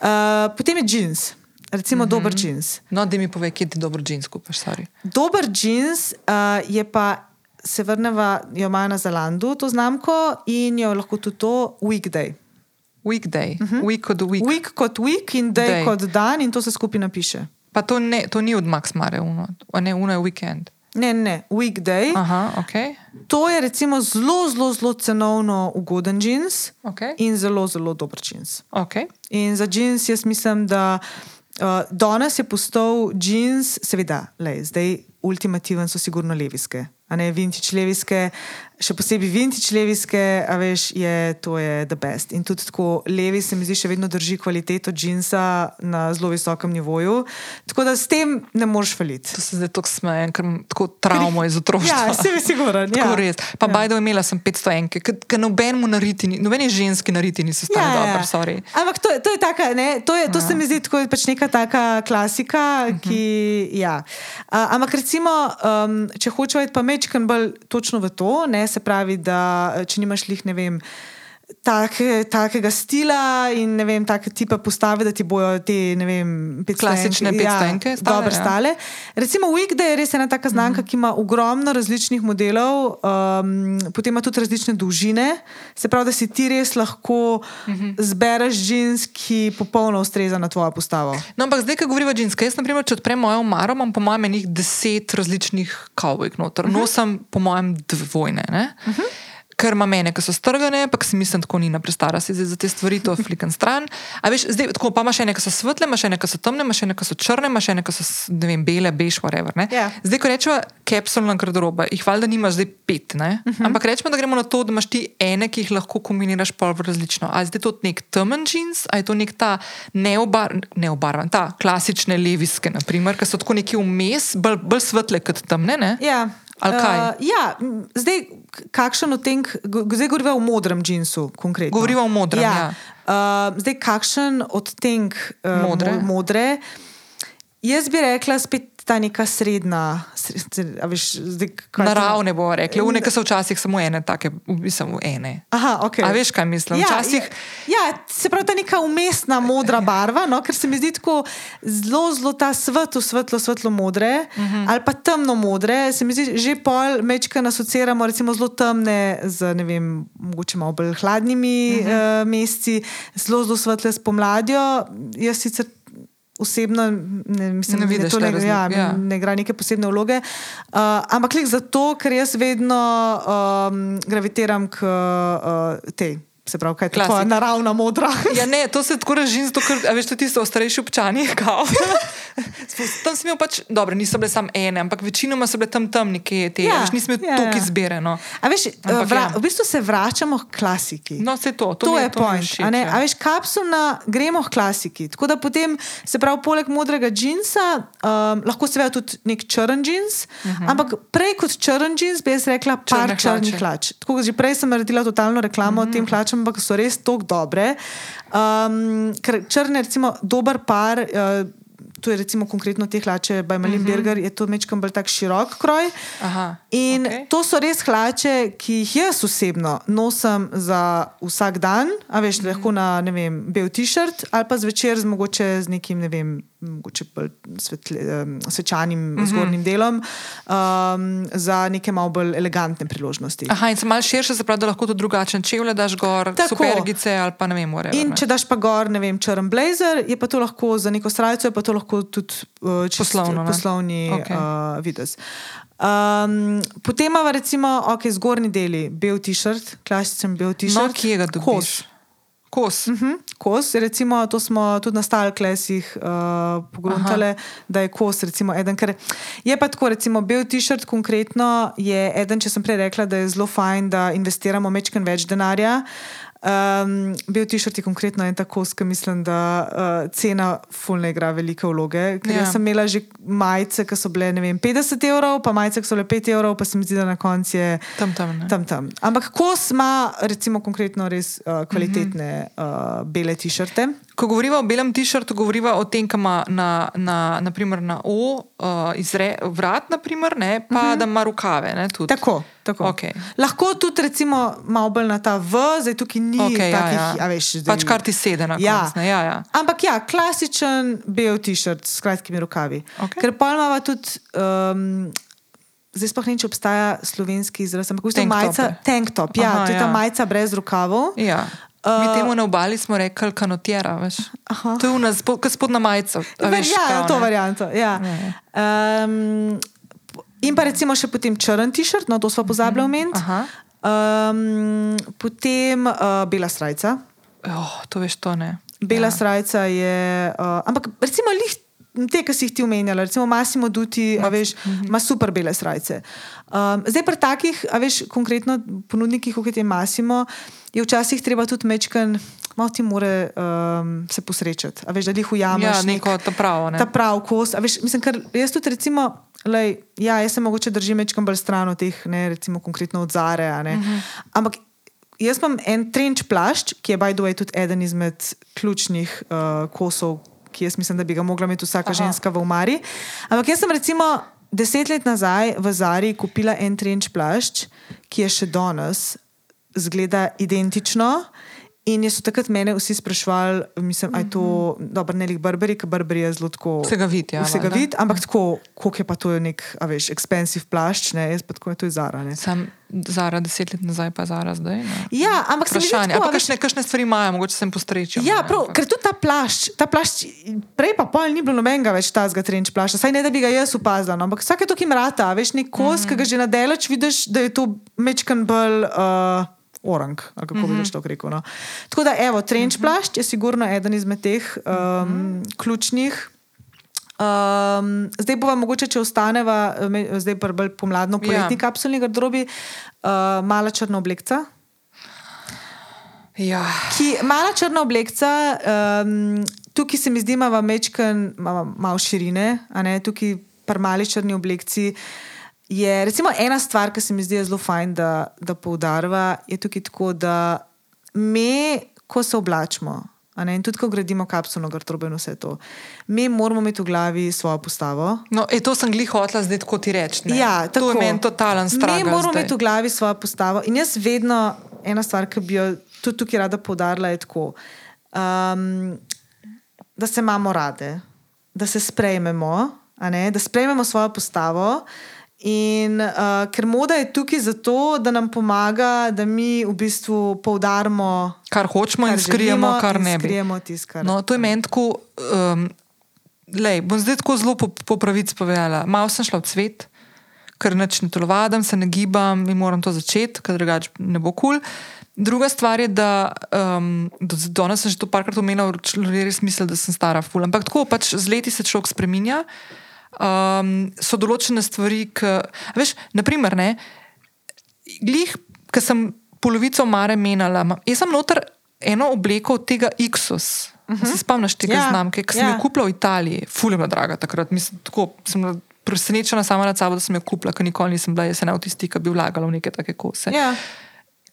uh, potem je jeans, recimo uh -huh. dober jeans. No, da mi povej, kje ti dobro džins kupaš, sorry. Dober jeans uh, je pa. Se vrnemo, jo ima na Zelandu to znamko in jo lahko tudi to weekday. Weekday, uh -huh. week od week. Week kot week in day, Day. kot dan, in to se skupaj napiše. Pa to, ne, to ni od Max Mare, uno, ne, uno je weekend. Ne, ne, weekday. Aha, ok. To je recimo zelo, zelo, zelo cenovno ugoden jeans okay. in zelo, zelo dober jeans. okay. In za jeans jaz mislim, da uh, danes je postal jeans, seveda, lej, zdaj ultimativen so sigurno leviske. A ne vintage leviske, še posebej vintage leviske, a veš, je, to je the best. In tudi tako levi se mi zdi še vedno drži kvaliteto jeansa na zelo visokem nivoju. Tako da s tem ne moreš faliti. To se zdaj tako smejem, ker imam tako travmo iz otroštva. Ja, se mi siguran. Tako Ja. res. Pa Ja. ja. bajdo imela sem 500 enke, ker nobenemu nariti, ni- nobeni ženski nariti niso stali ja, dobro, sorry. Ampak to, je- to je taka, ne, to, je, to ja. se mi zdi tako pač neka taka klasika, uh -huh. ki. Ja. Uh, ampak recimo, um, če hočeš pa mečkan bolj točno v to, ne, se pravi, da eh, če nimaš lih, ne vem. Take, takega stila in ne vem, take tipe postave, da ti bojo te ne vem, Klasične petstoenke stale, dobro ja. stale. Recimo Weekday je res ena taka znamka, ki ima ogromno različnih modelov, um, potem ima tudi različne dolžine. Se pravi, da si ti res lahko zbereš jeans, ki popolno ustreza na tvojo postavo. No, ampak zdaj, ko govorimo o džinskih, jaz, naprimer, če odprem mojo omaro, imam po mojem enih deset različnih kavbojk noter. Uh -huh. Nosim, po mojem, dvojne. Uh -huh. Ker ima mene, ki so strgane, pa si mislim, tako ni na prestara si za te stvari, to flikan stran. A veš, zdaj, tako pa imaš ene, ki so svetle, imaš ene, ki so temne, imaš ene, ki so črne, imaš ene, ki so, ne vem, bele, bež, whatever. ne. Ja. Zdaj, ko rečemo kapsulna garderoba, jih valjda nimaš zdaj pet, ne? Uh -huh. ampak rečemo, da gremo na to, da imaš ti ene, ki jih lahko kombiniraš pol v različno. Ali je zdaj to nek temen jeans, ali je to nek ta neobar, neobarvan, ta klasične leviske, naprimer, ki so tako neki vmes, bolj, bolj svetle kot temne. Ne? Ja. Uh, ja, zdaj, kakšen odtenek, zdaj govorimo o modrem džinsu, konkretno. Govoriva o modrem, ja. Uh, zdaj, kakšen odtenek uh, Modre. mo- modre. Jaz bi rekla spet ta neka srednja, sred, a veš, zdaj, Naravne bomo rekli, une, ki so včasih samo ene, take, v bistvu ene. Aha, okay. A veš, kaj mislim? Včasih, Ja, ja, se pravi, ta neka umestna modra barva, no, ker se mi zdi tako zelo, zelo ta svetlo, svetlo, svetlo modre uh Mhm. -huh. ali pa temno modre. Se mi zdi, že pol mečka asociramo, recimo zelo temne z, ne vem, mogoče malo bolj hladnimi uh. -huh. uh, meseci, zelo, zelo svetle s pomladjo. Jaz sicer. Osebno ne, mislim, Ne da vidiš to ne, te ja, ja. ne igra neke posebne vloge. Uh, ampak klik zato, ker jaz vedno um, gravitiram k uh, tej, se pravi, kaj je tvoja naravna modra. Ja, ne, to se tako reži, zato ker, a veš, to tisto starejši občani, tam sem imel pač, dobro, niso bile samo ene, ampak večinoma so bile tam tam neke te, Ja, veš, nisem imel ja, toliko ja. izbire. No. A veš, Ampak vra, ja. v bistvu se vračamo k klasiki. No, se to, to, To je mi point. všeč, a ne? ja. A veš, kapsulna, gremo k klasiki. Tako da potem, se pravi, poleg modrega džinsa, um, lahko seveda tudi nek črn džins, uh -huh. ampak prej kot črn džins bi jaz rekla par Mhm. Črne črnih hlače. hlač. Tako kot že prej sem naredila totalno reklamo uh -huh. Mhm. tem hlačam, ampak so res tako dobre. Um, ker črne, recimo, dober par. Uh, To je recimo konkretno te hlače, Bajmalin uh -huh. Berger, je to mečkam bolj tak širok kroj. Aha, In okay. to so res hlače, ki jih jaz osebno nosim za vsak dan, a veš, mm -hmm. lahko na ne vem, bel t-shirt ali pa zvečer z mogoče z nekim, ne vem, mogoče bolj svetle, svečanim mm -hmm. zgornjim delom, um, za neke malo bolj elegantne priložnosti. Aha, in se malo širše, se pravi, da lahko tudi drugačen čevlje daš gor, Tako. supergice ali pa ne vem, whatever, In če daš pa gor, ne vem, črn blazer, je pa to lahko za neko srajco, je pa to lahko tudi uh, čist Poslovno, ne? poslovni Okej. okay. uh, videz. Um, potem imamo recimo okay, zgornji deli, bel t-shirt, klasičen bel t-shirt. No, kje ga dobiš? Kos. Kos. Uh -huh. Kos, recimo, to smo tudi na stalklesih uh, pogruntali, da je kos, recimo, eden. Ker je pa tako, recimo, bel t-shirt konkretno je eden, če sem prej rekla, da je zelo fajn, da investiramo mečken več denarja. Um, bil ti-shirt je konkretno en tako, ker mislim, da uh, cena fulne igra velike vloge. Ker Ja. sem imela že majice, ki so bile vem, 50 evrov, pa majice, ki so bile 5 evrov, pa se mi zdi, da na koncu je Tam, tam. Ne? tam tam. Ampak kos ima recimo konkretno res uh, kvalitetne uh, bele ti-shirte. Ko govorimo o belem tišrtu, govorimo o tem, ki ima na, na, naprimer, na O, uh, izre, vrat, naprimer, ne, pa uh -huh. da ima rokave. Ne, tudi. Tako, tako. Okej. Lahko tudi, recimo, malo bolj na ta V, zdaj tukaj ni ja, takih, ja. a veš, Pač kar ti sede na Ja. koncu. Ja, ja. Ampak ja, klasičen bel ti-shirt s kratkimi rokavi. Okej. Ker pa imamo tudi. Um, Zdaj sploh ne vem, če obstaja slovenski izraz, ampak v bistvu Tank top, ja, Aha, to je ta ja. majica brez rokavov. Ja. Mi Uh, temu na obali smo rekli kanotjera, veš. Aha. To je v nas, kot spodna majica. a veš, ja, kao, to ne. varianto. Ja. Um, in pa recimo še potem črn ti-shirt, no to smo pozabili omeniti. Aha. Um, potem uh, bela srajca. Oh, to veš, to ne. Bela ja. ja. srajca je, uh, ampak recimo lih. Te, ki si jih ti omenjala, recimo Massimo Duti, a veš, ima super bele srajce. Um, zdaj, pri takih, a veš, konkretno ponudnikih, kot je Massimo, je včasih treba tudi mečken, malo ti more um, se posrečati. A veš, da jih ujameš. Ja, neko to pravo. Ne. ta prav kos. A Veš, mislim, kar jaz tudi, recimo, lej, ja, jaz se mogoče držim večkrat bolj stran od teh, ne, recimo, konkretno od Zare. ne. Mhm. Ampak jaz imam en trenč plašč, ki je, by the way, tudi eden izmed ključnih uh, kosov, ki jaz mislim, da bi ga mogla imeti vsaka Aha. Ženska v umari. Ampak jaz sem recimo. Deset let nazaj v Zari kupila en trenč plašč, ki je še danes, zgleda identično. In so takrat mene vsi sprašvali, mislim, aj to, dobro, ne lik Barberi, ker Barberi je zelo tako. Vsega vid, ja, Vsega vid, ampak tako, koliko je pa to nek, a veš, expensive plašč, ne, jaz pa tako je to Zara. Ne. Sam Zara deset let nazaj, pa Zara zdaj. Ne. Ja, ampak se mi zdi Vprašanje. tako, a Ampak veš, kakšne, kakšne stvari imajo, mogoče sem postrečil. Ja, prav, ker tudi ta plašč, ta plašč, prej pa pol ni bilo nobenega več tazga trenč plašča, saj ne da bi ga jaz opazila, no, ampak vsake to, ki mrata, veš, nek kos, mm -hmm. ki ga že na delač vidiš, da je to mečkan bolj. Uh, Orang, ali kako bi mm -hmm. to rekel. No. Tako da, evo, trenč mm -hmm. plašč je sigurno eden izmed teh um, mm -hmm. ključnih. Um, zdaj bova mogoče, če ostaneva, zdaj pa bolj pomladno poletni Ja. kapsulni garderobi, uh, mala črna oblekca. Ja. Ki, mala črna oblekca, um, tukaj se mi zdi, ima mečken, ima malo širine, a ne tukaj pri mali črni oblekci. Je recimo ena stvar, ki se mi zdi zelo fajn, da, da poudarva, je tukaj tako, da mi, ko se oblačimo, ne, in tudi ko gradimo kapsulno garderobo in vse to, mi moramo imeti v glavi svojo postavo. No, e, to sem glih hotla zdaj tako ti reči. Ja, to tako. je meni totalen strah. Mi moramo imeti v glavi svojo postavo. In jaz vedno, ena stvar, ki bi jo tudi tukaj rada poudarila, je tako, um, da se imamo rade, da se sprejmemo, ne, da sprejmemo svojo postavo. In uh, ker moda je tukaj zato, da nam pomaga, da mi v bistvu poudarimo, Kar hočemo in kar skrijemo, želimo kar in ne bi. Skrijemo tisto, kar No, to je meni tako. Um, lej, bom zdaj tako zelo po, po pravici povedala. Malo sem šla v cvet, ker neč ne telovadam, se ne gibam in moram to začeti, ker drugače ne bo kul. Cool. Druga stvar je, da um, danes sem že to parkrat omenila, res misli, da sem stara ful. Ampak tako pač z leti se človek spreminja. Um, so določene stvari, ki. Veš, naprimer, ne, glih, ki sem polovico mare menjala, jaz sem noter eno obleko od tega Ixus. Uh -huh. Se spomniš tega Ja, znamke, ki sem ja. jo kupila v Italiji, fulima draga takrat. Mislim, tako, sem presenečena sama nad sabo, da sem jo kupila, ker nikoli nisem bila jaz ena od tistih, ki bi vlagala v neke take kose. Ja.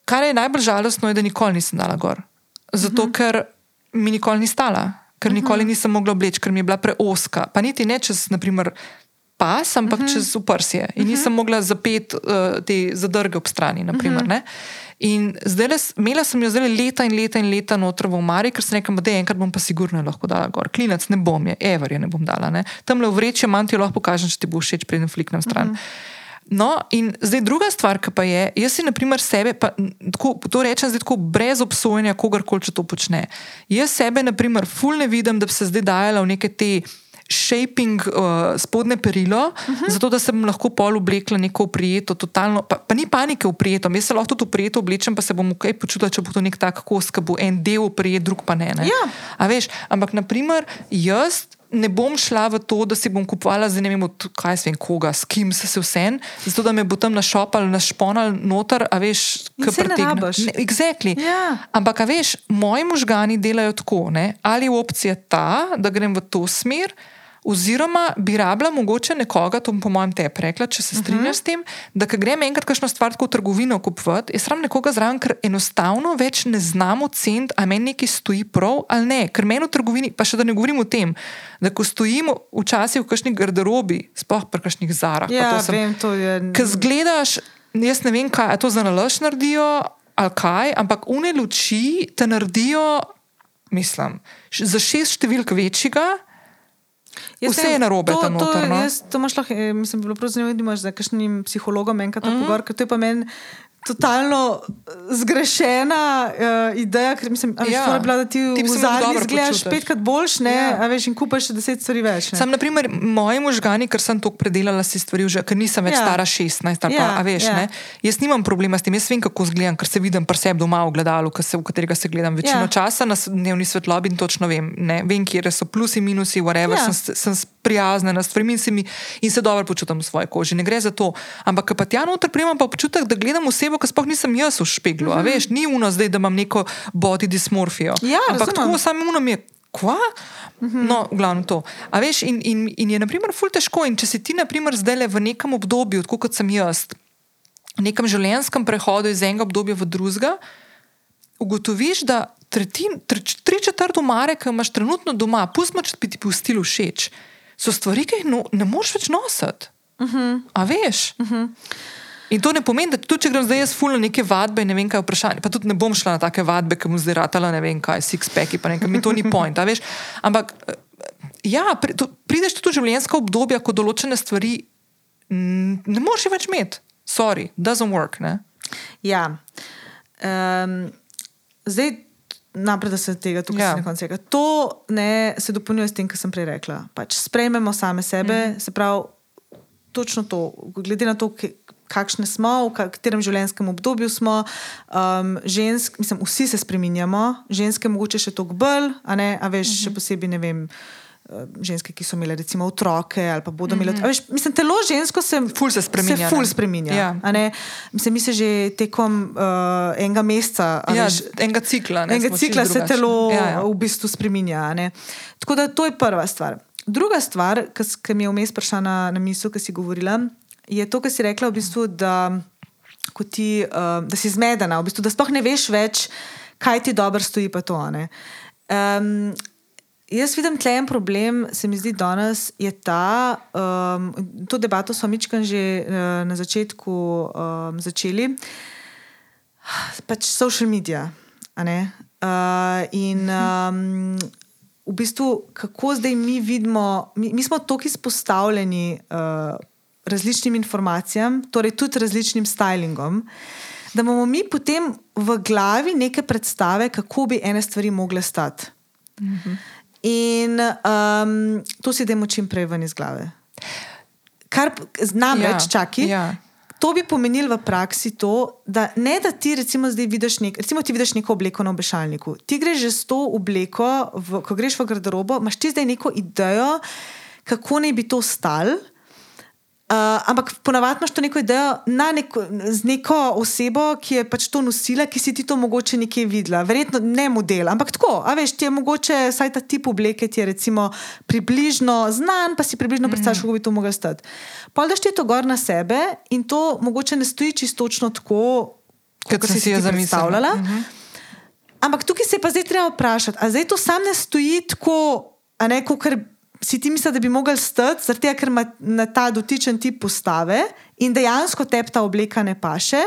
Kar je najbolj žalostno, je, da nikoli nisem dala gor. Zato, uh -huh. ker mi nikoli ni stala, ker nikoli nisem mogla obleči, ker mi je bila preoska. Pa niti ne čez, naprimer, pas, ampak uh -huh. čez uprsje. In nisem mogla zapeti uh, te zadrge ob strani. Naprimer, uh -huh. In zdaj, imela sem jo zdaj leta in leta in leta noter v omari, ker sem rekla, da enkrat bom pa sigurno lahko dala gor. Klinec ne bom je, ever je ne bom dala. Ne? Tam le v vreče manj ti lahko pokažem, če ti bo všeč, preden fliknem stran. Uh -huh. No, in zdaj druga stvar, ki pa je, jaz si, na primer, sebe, pa, tako, to rečem zdaj tako brez obsojanja kogarkoli, če to počne. Jaz sebe, na primer, ful ne vidim, da bi se zdaj dajala v neke te. Shaping uh, spodne perilo, uh -huh. zato da sem lahko pol oblekla neko prijeto, totalno, pa, pa ni panike v prijeto, jaz se lahko tudi v prijeto oblečem, pa se bom kaj počutila, če bo to nek tak kos, ki bo en del prijet, drug pa ne. ne. Ja. A veš, ampak naprimer, jaz ne bom šla v to, da si bom kupovala za ne vem, kaj se vem, koga, s kim se se vse, zato da me bo tam našopal, našponal noter, a veš, kaj pretegne. rabiš. Ne, Exactly. Ja. Ampak, a veš, moji možgani delajo tako, ne? ali je opcija ta, da grem v to smer. Oziroma, bi rabila mogoče nekoga, to bom po mojem te rekla, če se strinjaš uh -huh. s tem, da ko grem enkrat kakšno stvar v trgovino kupovati, je sram nekoga zraven, ker enostavno več ne znamo ceniti, a meni nekaj stoji prav ali ne. Ker meni v trgovini, pa še da ne govorim o tem, da ko stojimo včasih v kakšni garderobi, sploh pri kakšnih zarah, Ja, to sem- vem, to je. Ker zgledaš, jaz ne vem, kaj a to za nalaž naredijo ali kaj, ampak une luči te naredijo, mislim, za šest številk večjega. Jaz Vse je narobe to- tam to noter, je- no. jaz- To imaš lahko, eh, mislim, bilo prav zanimivo, da imaš za kakšnim psihologom enkrat mm. -hmm. pogovor, ker to je pa meni totalno eh, zgrešena uh, ideja, ker mislim, a veš, Ja. ja. bila, da ti v zadnji izgledaš petkrat boljš, ne, Ja. veš, in kupaš še deset stvari več. ne. Sam, na primer, moji možgani, ker sem toliko predelala, si stvari že, ker nisem več Ja. stara 16, ali pa, Ja, a veš, ja. ne. Jaz nimam problema s tem, jaz vem, kako zgledam, ker se vidim pri sebi doma v gledalu, se, v katerega se gledam večino Ja. časa na dnevni svetlobi in točno vem, ne. vem, kje so plusi, minusi, whatever, Ja. sem, sem prijazna na stvari in se, mi, in se dobro počutim v svoji koži. Ne gre za to. Ampak, pa tja noter primam pa občutek, da gledam osebo, ki sploh nisem jaz v špeglu. Mm -hmm. Veš, ni uno zdaj, da imam neko body dysmorfijo. Ja, Ampak razumem. tako samo uno mi je. Kva? No, glavno to. A veš, in, in, in je, na primer, ful težko. In če si ti, na primer, zdaj le v nekem obdobju, tako kot sem jaz, v nekem življenjskem prehodu iz enega obdobja v drugega, ugotoviš, da tretjin, tre, tri četrt umare, ki imaš trenutno doma, pustimo, če bi ti pustili všeč, so stvari, ki jih no, ne moreš več nositi. Uh -huh. A veš? Uh -huh. In to ne pomeni, da tudi če grem zdaj jaz ful na neke vadbe, ne vem kaj je vprašanje, pa tudi ne bom šla na take vadbe, ki mu zdaj ratala, ne vem kaj, six-packi, pa nekaj, mi to ni point, veš. Ampak eh, ja, pri, to, prideš tudi v življenjska obdobja, ko določene stvari ne moreš več imeti. Sorry, doesn't work. Ne? Ja. Um, zdaj, naprej, da se tega tukaj Ja. na koncu tega. To ne, se dopolnjuje s tem, kar sem prej rekla. Pač sprejmemo same sebe, mm -hmm. se pravi, točno to, glede na to, kakšne smo, v ka- katerem življenjskem obdobju smo. Um, žensk, mislim, vsi se spreminjamo, ženske mogoče še toliko bolj, a ne, a veš, mm -hmm. še posebej ne vem. Eh, Ženske, ki so imele recimo otroke, ali pa bodo imele. Mm -hmm. veš, mislim, telo žensko se, Ful se spreminja, Se ful ne. spreminja. Ja. Mislim, mi se že tekom uh, enega meseca, Ja, veš, enega cikla. Ne, enega cikla se drugačni. telo Ja, ja. v bistvu spreminja. a ne. Tako da to je prva stvar. Druga stvar, ki mi je vmes prišla na, na misel, ki si govorila, je to, kar si rekla, v bistvu, da, ti, uh, da si zmedena, v bistvu, da sploh ne veš več, kaj ti dobro stoji. pa To, ne. um, Jaz vidim tle en problem, se mi zdi danes, je ta, um, to debato smo mičkam že uh, na začetku um, začeli, pač social media. Uh, in um, v bistvu, kako zdaj mi vidimo, mi, mi smo tako izpostavljeni uh, različnim informacijam, torej tudi različnim stylingom, da imamo mi potem v glavi neke predstave, kako bi ene stvari mogle stati. In um, to si dajmo čim prej ven iz glave. Kar znam Ja, čakaj. ja. To bi pomenilo v praksi to, da ne da ti recimo zdaj vidiš, nek, recimo ti vidiš neko obleko na obešalniku. Ti greš že s to obleko, v, ko greš v garderobo, imaš ti zdaj neko idejo, kako naj bi to stal. Uh, ampak ponavadi imaš to neko idejo neko, z neko osebo, ki je pač to nosila, ki si ti to mogoče nekje videla. Verjetno ne model, ampak tako. A veš, ti je mogoče vsaj ta tip obleke, ti je recimo približno znan, pa si približno predstavljaš, kako bi to mogel stati. Pol daš ti to gor na sebe in to mogoče ne stoji čisto točno tako, Kot si si jo zamislila. predstavljala. Ampak tukaj se je pa zdaj treba vprašati, ali zdaj to sam ne stoji tako, a ne kot si ti misliš, da bi mogel stati, zaradi tega, ker ima na ta dotičen tip postave in dejansko tebi ta obleka ne paše.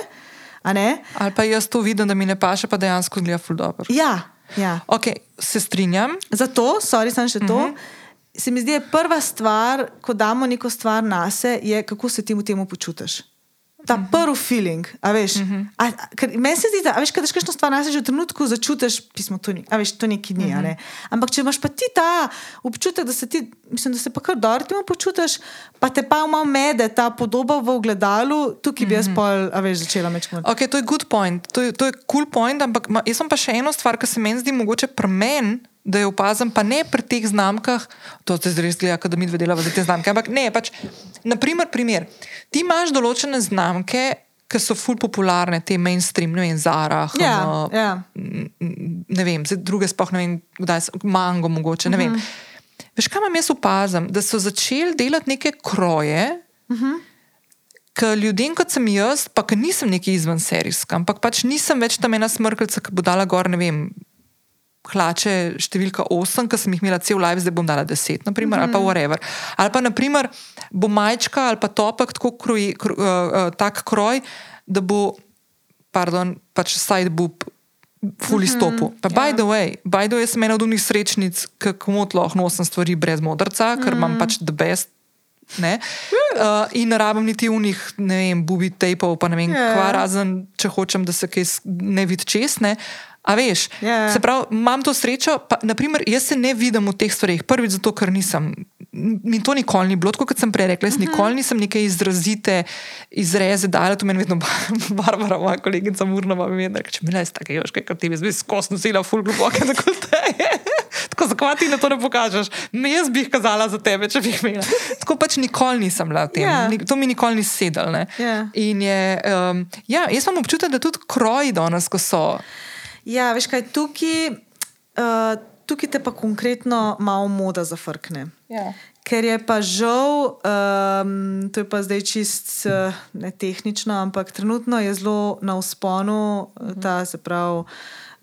Ne? Ali pa jaz to vidim, da mi ne paše, pa dejansko gleda ful dobro. Ja, ja. Okay, se strinjam. Zato, sorry, sem še to. Uh Mhm. -huh. Se mi zdi, da je prva stvar, ko damo neko stvar na se, je kako se ti v tem počutiš. Ta uh -huh. prvi feeling, a veš. Uh -huh. a, ker Meni se zdi, da veš, kad daš kakšno stvar na se, že v trenutku začutiš, pismo, to ni, veš, to neki dni. Uh -huh. ne? Ampak če imaš pa ti ta občutek, da se ti, mislim, da se pa kar dobro ti počutiš, pa te pa malo mede ta podoba v ogledalu, tukaj bi jaz pol, a veš, začela mečkati. Okay, to je good point, to je, to je cool point, ampak ma, jaz sem pa še eno stvar, ki se meni zdi mogoče pri meni da jo opazim, pa ne pri teh znamkah, to se res gleda, da mi dve delamo za te znamke. Ampak ne, pač, naprimer, primer. Ti imaš določene znamke, ki so ful popularne, te mainstream, ne vem, Zara, Ja, Hano, ja. ne vem, druge sploh ne vem, kdaj mango mogoče, ne vem. Veš, kaj imam jaz opazim? Da so začeli delati neke kroje, ki ljudem, kot sem jaz, pa ki nisem neki izven serijska, ampak pač nisem več tam ena smrklica, ki bo dala gor, ne vem. Hlače številka 8, ki sem jih imela cel live, zdaj bom dala 10, naprimer, mm -hmm. ali pa whatever. Ali pa, naprimer, bo majčka ali pa topek tako kroj, kro, uh, uh, tak kroj, da bo, pardon, pač side boob. Fuli stopu. Pa, by the way, by the way, sem ena od unih srečnic, ki komot lahko nosim stvari brez modrca, ker imam pač the best. Ne? Uh, in ne rabim niti unih, ne vem, bubi tejpov, pa ne vem, Ja. kva razen, če hočem, da se kaj ne vidi čez. A veš, Ja. se pravi, imam to srečo. Pa, naprimer, jaz se ne vidim v teh stvareh. Prvič zato, ker nisem. Mi to nikoli ni bilo, kot sem prej rekla. Jaz nikoli nisem neke izrazite izreze dala, to meni vedno Bar- Barbara, moja kolegica Murnova, mi je rekla, če mi le tako joške, kot ti bi zdaj skos nosila, ful globoke dekolteje. Tako zakaj ti na to ne pokažeš? Me jaz bi jih kazala za tebe, če bi jih imela. Tako pač nikoli nisem bila v tem. Ja. Ni- To mi nikoli ni sedel. Ja. In je, um, ja, jaz imam občutek, da tudi kroji danes, ko so. Ja, veš kaj, tukaj, uh, tukaj te pa konkretno malo moda zafrkne. Ja. Ker je pa žal, um, to je pa zdaj čist uh, ne tehnično, ampak trenutno je zelo na usponu uh -huh. ta, se pravi.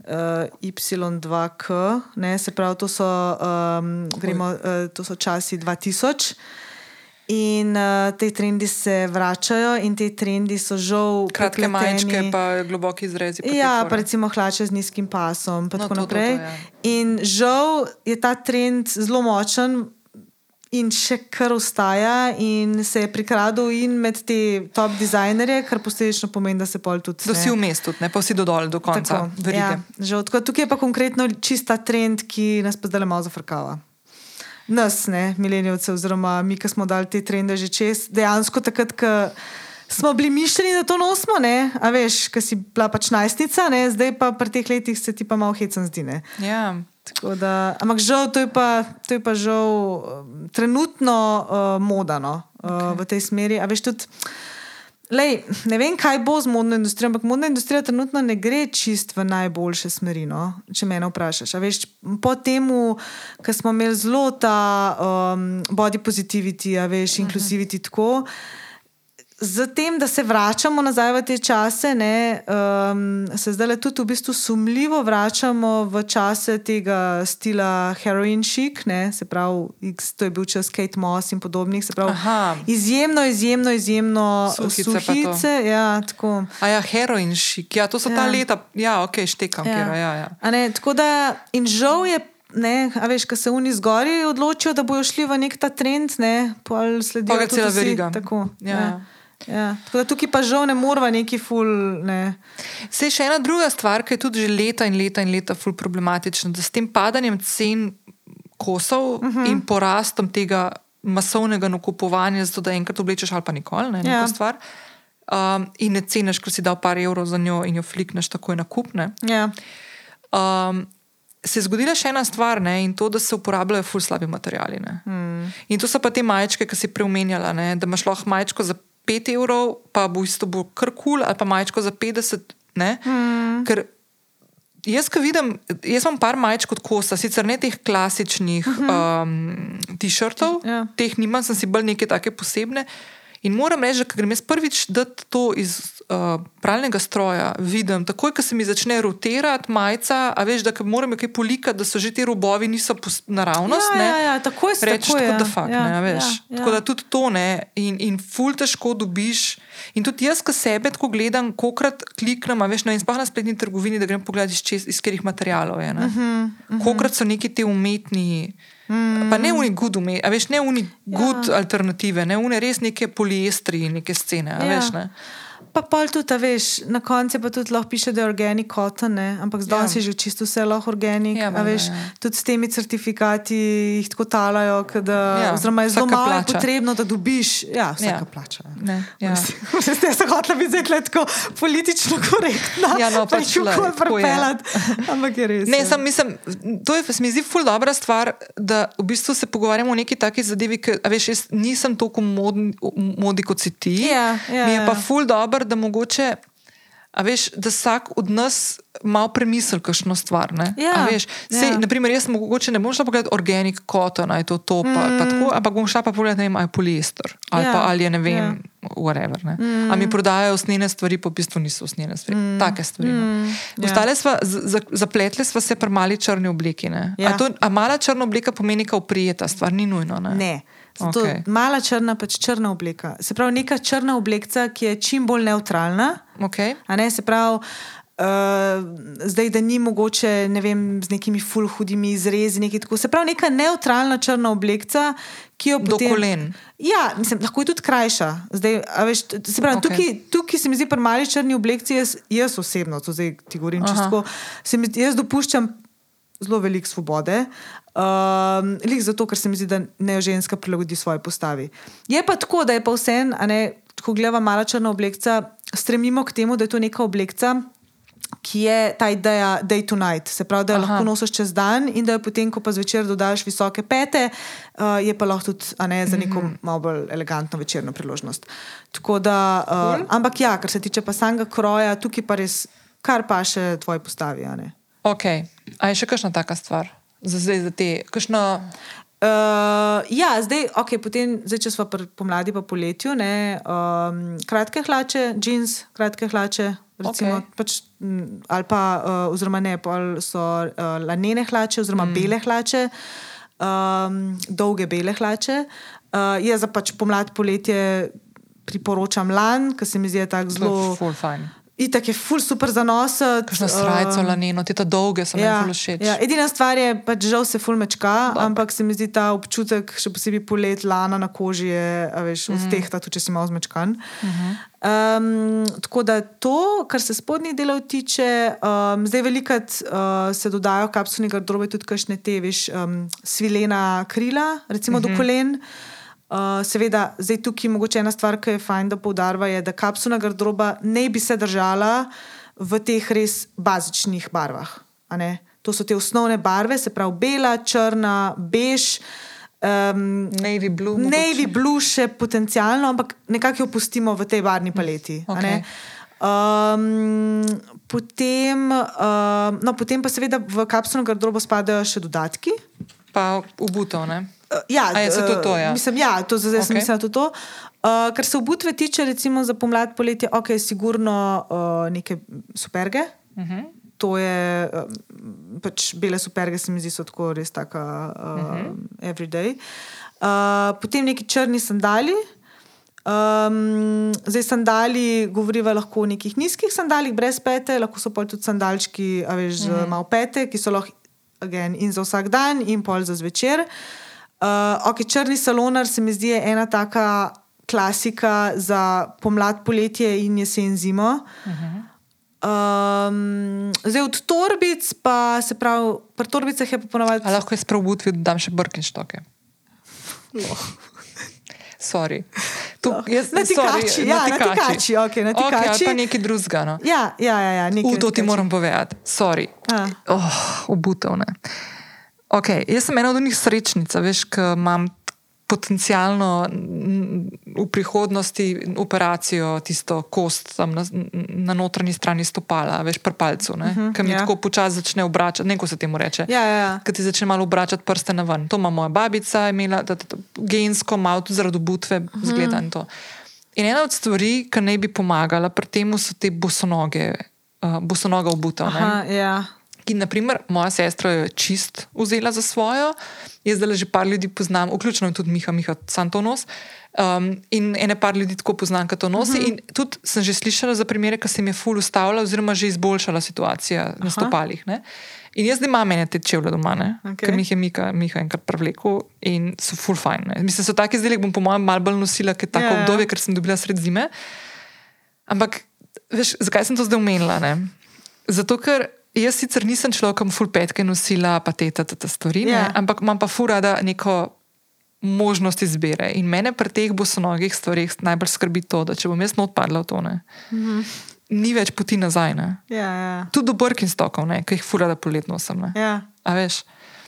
Uh, Y2K, ne, se pravi, to so, um, gremo, uh, to so časi 2000. In uh, te trendi se vračajo, in te trendi so žal. Kratke majčke, pa globoki izrezi. pa Ja, pa recimo hlače z nizkim pasom, in No, tako to, to, to, naprej. ja. In žal je ta trend zelo močen. In še kar ostaja, in se je prikradel in med te top dizajnerje, kar posledično pomeni, da se pol tudi. Da si vmes tudi, ne pa vsi do dol, do konca. Tako, verige. ja, žal, tako, tukaj je pa konkretno čista trend, ki nas pa zdaj malo zafrkava. Nas, ne, milenijce, oziroma mi, ki smo dali te trende že čez, dejansko takrat, ko smo bili mišljeni, da to nosimo, ne, a veš, ki si bila pač najstnica, ne, zdaj pa pri teh letih se ti pa malo hecen zdi. Ne. Ja. Tako Da, ampak žal, to je pa, to je pa žal um, trenutno uh, modano uh, okay. v tej smeri. A veš tudi, lej, ne vem, kaj bo z modno industrijo, ampak modna industrija trenutno ne gre čist v najboljše smeri. No? Če me vprašaš. A Veš, po tem, kar smo imeli zelo ta um, body positivity, veš, inclusivity tako. Z tem, da se vračamo nazaj v te čase, ne, um, se zdaj tudi v bistvu sumljivo vračamo v čase tega stila heroin chic, ne, se pravi, to je bil čas Kate Moss in podobnih. pravi, Aha. Izjemno, izjemno, izjemno Suhice pa suhice. Ja, tako. A ja, heroin šik, ja, to so ja. ta leta, ja, ok, štekam, ja. kjer, ja, ja. A Ne, tako da, in žal je. Ne, a veš, ko se oni zgori odločijo, da bojo šli v nek ta trend, ne, pol sledijo Pol je cela veriga. Tako, Ja. ja. Ja. Tako da tukaj pa žal ne moramo neki ful. Ne. Sej še ena druga stvar, ki je tudi že leta in leta in leta ful problematična, da s tem padanjem cen kosov uh -huh. in porastom tega masovnega nakupovanja, zato da enkrat oblečeš ali pa nikoli, ne, Ja. neko stvar. Um, in ne ceniš, ker si dal par evrov za njo in jo flikneš takoj na kupne. Ja. Um, se je zgodila še ena stvar, ne, in to, da se uporabljajo ful slabi materiali. Hmm. In to so pa te majčke, ki si preomenjala, ne, da imaš lahko majčko za 5 evrov, pa bo isto bo kar kul, cool, ali pa majčko za 50. Ne, hmm. Ker jaz, ko vidim, jaz imam par majčk od kosa, sicer ne teh klasičnih uh -huh. um, t-shirtov, Ja. teh nimam, sem si bolj neke take posebne. In moram reči, da grem jaz prvič dati to iz uh, pralnega stroja, vidim, takoj, ko se mi začne rotirati majica, a veš, da moram jo kaj polikati, da so že ti robovi niso naravnost. Ja, ne, ja, ja, takoj se takoj, tako ja. da fakt, Ja, ne, a veš. ja, Tako ja. da tudi to ne. In, in ful težko dobiš. In tudi jaz, ko sebe tako gledam, kokrat kliknem, veš, no in sploh na spletni trgovini, da grem pogledat, iz, čez, iz katerih materialov je. Uh -huh, uh -huh. Kokrat so neki ti umetni. Mm. Pa ne uni good, ume, a veš, ne uni good ja. alternative, ne uni res neke poliestri, neke scene. Ja. Veš, ne? Pa pol tudi, veš, na koncu pa tudi lahko piše, da je organic cotton, ne? ampak zdaj Ja. si že čisto vse lahko organic. Ja, Ja, valjda, veš, ja. tudi s temi certifikati jih tako talajo, da, Ja, ja, oziroma je zelo malo je plača. potrebno, da dobiš. Ja, vsaka Ja. ja. plača. Ne, ja. Jaz sem hotela biti zdaj tule tako politično korektna. Ja, no, pa pač tako je. pripeljati. Ampak je res. Ne, ja. sam mislim, to je, se mi zdi ful dobra stvar, da v bistvu se pogovarjamo o neki taki zadevi, a veš, jaz nisem toliko modni, modi kot si ti. Ja, ja, mi je pa ja. ful dobro, da mogoče. A veš, da vsak od nas malo premisli kakšno stvar. ne? Ja, A veš, sej, ja. naprimer, jaz mogoče ne bom šla pogledat organic cotton, ali je to to, pa, mm. pa tako, ampak bom šla pa pogledat, ne vem, ali je poliester, ali, Ja, pa, ali je ne vem, ja. whatever. Ne? Mm. Ali mi prodajajo usnjene stvari, pa v bistvu niso usnjene stvari. Mm. Take stvari. Mm. ja. Ostale sva, z- z- zapletli smo se pri mali črni obleki. ne. Ja. A, to, a mala črna obleka pomeni kao prijeta stvar, ni nujno. Ne? Ne. Zato okay. Mala črna, pač črna obleka. Se pravi, neka črna obleka, ki je čim bolj neutralna. Okay. Ne, se pravi, uh, zdaj, da ni mogoče ne vem, z nekimi full hudimi izrezi. nekaj tako. Se pravi, neka neutralna črna obleka, ki jo Do potem. kolen. Ja, mislim, lahko je tudi krajša. Zdaj, veš, se pravi, okay. tukaj, tukaj se mi zdi pri mali črni obleki, jaz, jaz osebno, to zdaj ti govorim čisto, se mi, jaz dopuščam zelo veliko svobode. Um, Lih zato, ker se mi zdi, da ne ženska prilagodi svoji postavi. Je pa tako, da je pa vseeno, a ne, ko gledamo mala črna obleka, stremimo k temu, da je to neka obleka. Ki je ta ideja day to night, se pravi, da jo Aha. lahko nosiš čez dan, in da jo potem, ko pa zvečer dodaš visoke pete, uh, je pa lahko tudi ne, za neko malo bolj elegantno večerno priložnost. Tako Da, uh, Cool. Ampak ja, kar se tiče pa samega kroja, tukaj pa res, kar pa še tvoji postavi. Okay. A je še kakšna taka stvar? Za zdaj, za te, kakšno. Uh, ja, zdaj, okay, potem, zdaj, če smo pomladi, pa poletju, ne, um, kratke hlače, jeans, kratke hlače, recimo, okay. pač, m, ali pa, uh, oziroma ne, pol so uh, lanene hlače, oziroma mm. bele hlače, um, dolge bele hlače. Uh, jaz za pač pomlad, poletje priporočam lan, ker se mi zdi tako Zelo zelo. ful fajn. Itak je ful super za nositi. Kakšno srajco, um, laneno, te ta dolge so ja, mi všeč. ja, edina stvar je, pač žal se ful mečka, ampak se mi zdi ta občutek, še posebej polet, lana na koži, je, veš, Mhm. od teh, tudi če si malo zmečkan. Um, tako da to, kar se spodnjih delov tiče, um, zdaj velikrat uh, se dodajo kapsulni garderobe tudi kakšne te, veš, um, svilena krila, recimo do kolen. Uh, seveda, zdaj tukaj mogoče ena stvar, ki je fajn, da poudarva, je, da kapsulna garderoba ne bi se držala v teh res bazičnih barvah. To so te osnovne barve, se pravi bela, črna, bež. Um, Navy blue. mogoče. Navy blue še potencialno, ampak nekako jo pustimo v tej barvni paleti. Okej. Um, potem, um, no, potem pa seveda v kapsulno garderobo spadajo še dodatki. Pa obutov, ne? Uh, ja, A je, to uh, to, ja. Mislim, ja, to zdaj okay. sem mislila tudi to. Uh, kar se obutve tiče, recimo za pomlad, poletje, ok, sigurno uh, neke superge. Uh Mhm. -huh. To je uh, pač bele superge, se mi zdi, so tako res tako uh, uh -huh. everyday. Uh, potem neki črni sandali. Um, zdaj, sandali, govoriva lahko o nekih nizkih sandalih, brez pete, lahko so pa tudi sandalčki, a veš, mm. malo pete, ki so lahko again, in za vsak dan, in pol za zvečer. Uh, okay, črni salonar se mi zdi ena taka klasika za pomlad, poletje in jesen zimo. Uh -huh. Um, zdaj od torbic, pa se pravi, pri torbicah je pa ponovadi. A lahko jaz prav obutvi dodam še brkinštoke. Sorry. Tu, jaz, Na tikači, sorry, ja, na tikači, na Okay, ali tikači. pa nekaj drugega. No. Ja, ja, ja. ja U, to ti tikači. moram povedati, sorry. A. Oh, obutov ne. Okay, jaz sem ena od njih srečnic, a veš, ki imam potencialno mm, v prihodnosti operacijo, tisto kost tam na, na notranji strani stopala, veš, pri palcu, uh -huh, ki mi ja. tako počasi začne obračati, ne ko se temu reče. Ja, ja, ja. Ki ti začne malo obračati prste na ven. To ima moja babica, imela da, da, da, gensko, malo tudi zaradi obutve, zgleda in to. In ena od stvari, ki naj bi pomagala pri tem, so te bosonoge, uh, bosonoga obuta. ne. Aha, ja. Ki, naprimer, moja sestra je čist vzela za svojo, jaz zdaj že par ljudi poznam, vključno tudi Miha, Miha Santonos. Um, in ene par ljudi tako poznam, ki to nosi. Uh -huh. In tudi sem že slišala za primere, ki se jim je ful ustavila, oziroma že izboljšala situacija Aha. na stopalih. Ne? In jaz zdaj imam ene te čevlje doma, Okej. okay. ker mi je Mika, Miha enkrat prevlekel in so ful fajn. Ne? Mislim, so taki zdaj, bom po mojem mal bolj nosila, ker je tako Ja, ja. obdobje, ker sem dobila sred zime. Ampak, veš, zakaj sem to zdaj omenila? ne? Zato, ker jaz sicer nisem ki mu full petke nosila, pa te ta, ta stvari, Ja. yeah. ampak imam pa fura, da neko možnost izbire. In mene pri teh bosonogih stvarih najbolj skrbi to, da če bom jaz not padla v to, ne, mm -hmm. ni več poti nazaj. Ne. Ja, ja. Tudi do Birkenstockov, ne, ki jih fura, da poletno nosim. Ne. ja. A veš,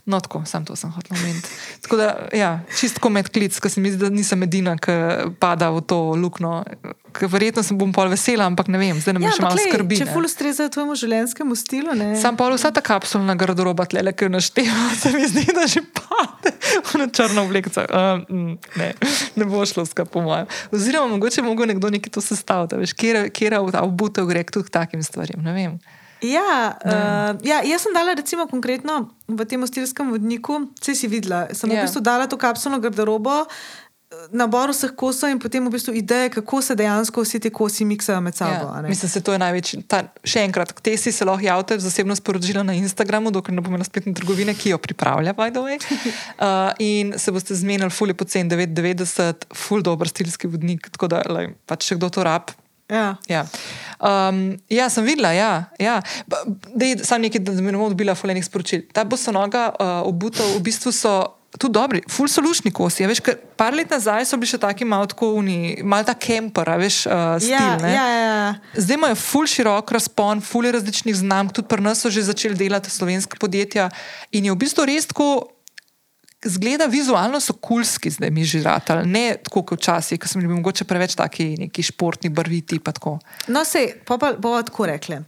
no tako, sam to sem hotel omeniti. Tako da, ja, čistko med klic, ker se mi zdi, da nisem edina, ki pada v to luknjo. Verjetno sem bom pol vesela, ampak ne vem, zdaj nam ja ja, še malo glej, skrbi. če ful ustrezajo tvojemu življenjskemu stilu, ne. Sam pa vsa ta kapsulna garderoba, tle, ki jo našteva, se mi zdi, da že pade v črno obleko. Uh, mm, ne, ne bo šlo skupaj, po mojem. Oziroma, mogoče bo nekdo nekaj to sestavil, da veš, kje je v ta obutev gre k takim stvarem. Ne vem. Ja, uh, ja, jaz sem dala recimo konkretno v tem stilskem vodniku, vse si videla, sem Ja. v bistvu dala to kapsulno garderobo, eh, nabor vseh kosov in potem v bistvu ideje, kako se dejansko vsi ti kosi miksajo med sabo. a Ja, mislim, da to je največji. Ta, še enkrat, te si se lahko javite zasebno sporočila na Instagramu, dokler ne bomo na spletni trgovini, ki jo pripravlja, by the way. Uh, in se boste zmenili, ful je pocen 9,90, ful dober stilski vodnik, tako da lej, pač če kdo to rab. Ja. Ja. Um, ja, sem videla, ja. ja. Dej, sam nekaj, da ne bom dobila fulejnih sporočil. Ta bosonoga uh, obutev v bistvu so. Tu dobri, ful so lušni kosi. a Veš, par let nazaj so bili še taki malo tako uni, malo ta kemper, veš, uh, stil. Ja, ne. ja, ja, ja. Zdaj imajo ful širok razpon, ful je različnih znamk, tudi pri nas so že začeli delati slovenske podjetja in je v bistvu res tako. Zgleda vizualno so kulski, zdaj mi že ratali, ne tako kot včasih, ko smo bili mogoče preveč taki neki športni, barviti. No, pa bomo tako rekli.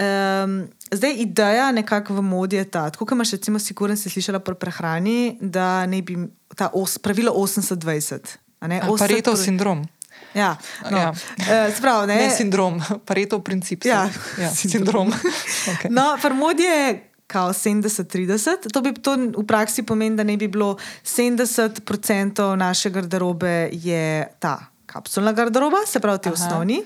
Um, zdaj, ideja nekako v modi je ta, tako kot imaš, recimo, sigurno si slišala pri prehrani, da ne bi ta os, pravilo 80-20. a ne, 80 Paretov pro- sindrom. Ja, no. Ja. ja. Sprav, ne. Ne sindrom, paretov princip. Ja, ja sindrom. okay. No, v modi je kao 70-30. To bi to v praksi pomeni, da ne bi bilo 70% naše garderobe je ta kapsulna garderoba, se pravi, ti Aha. osnovni,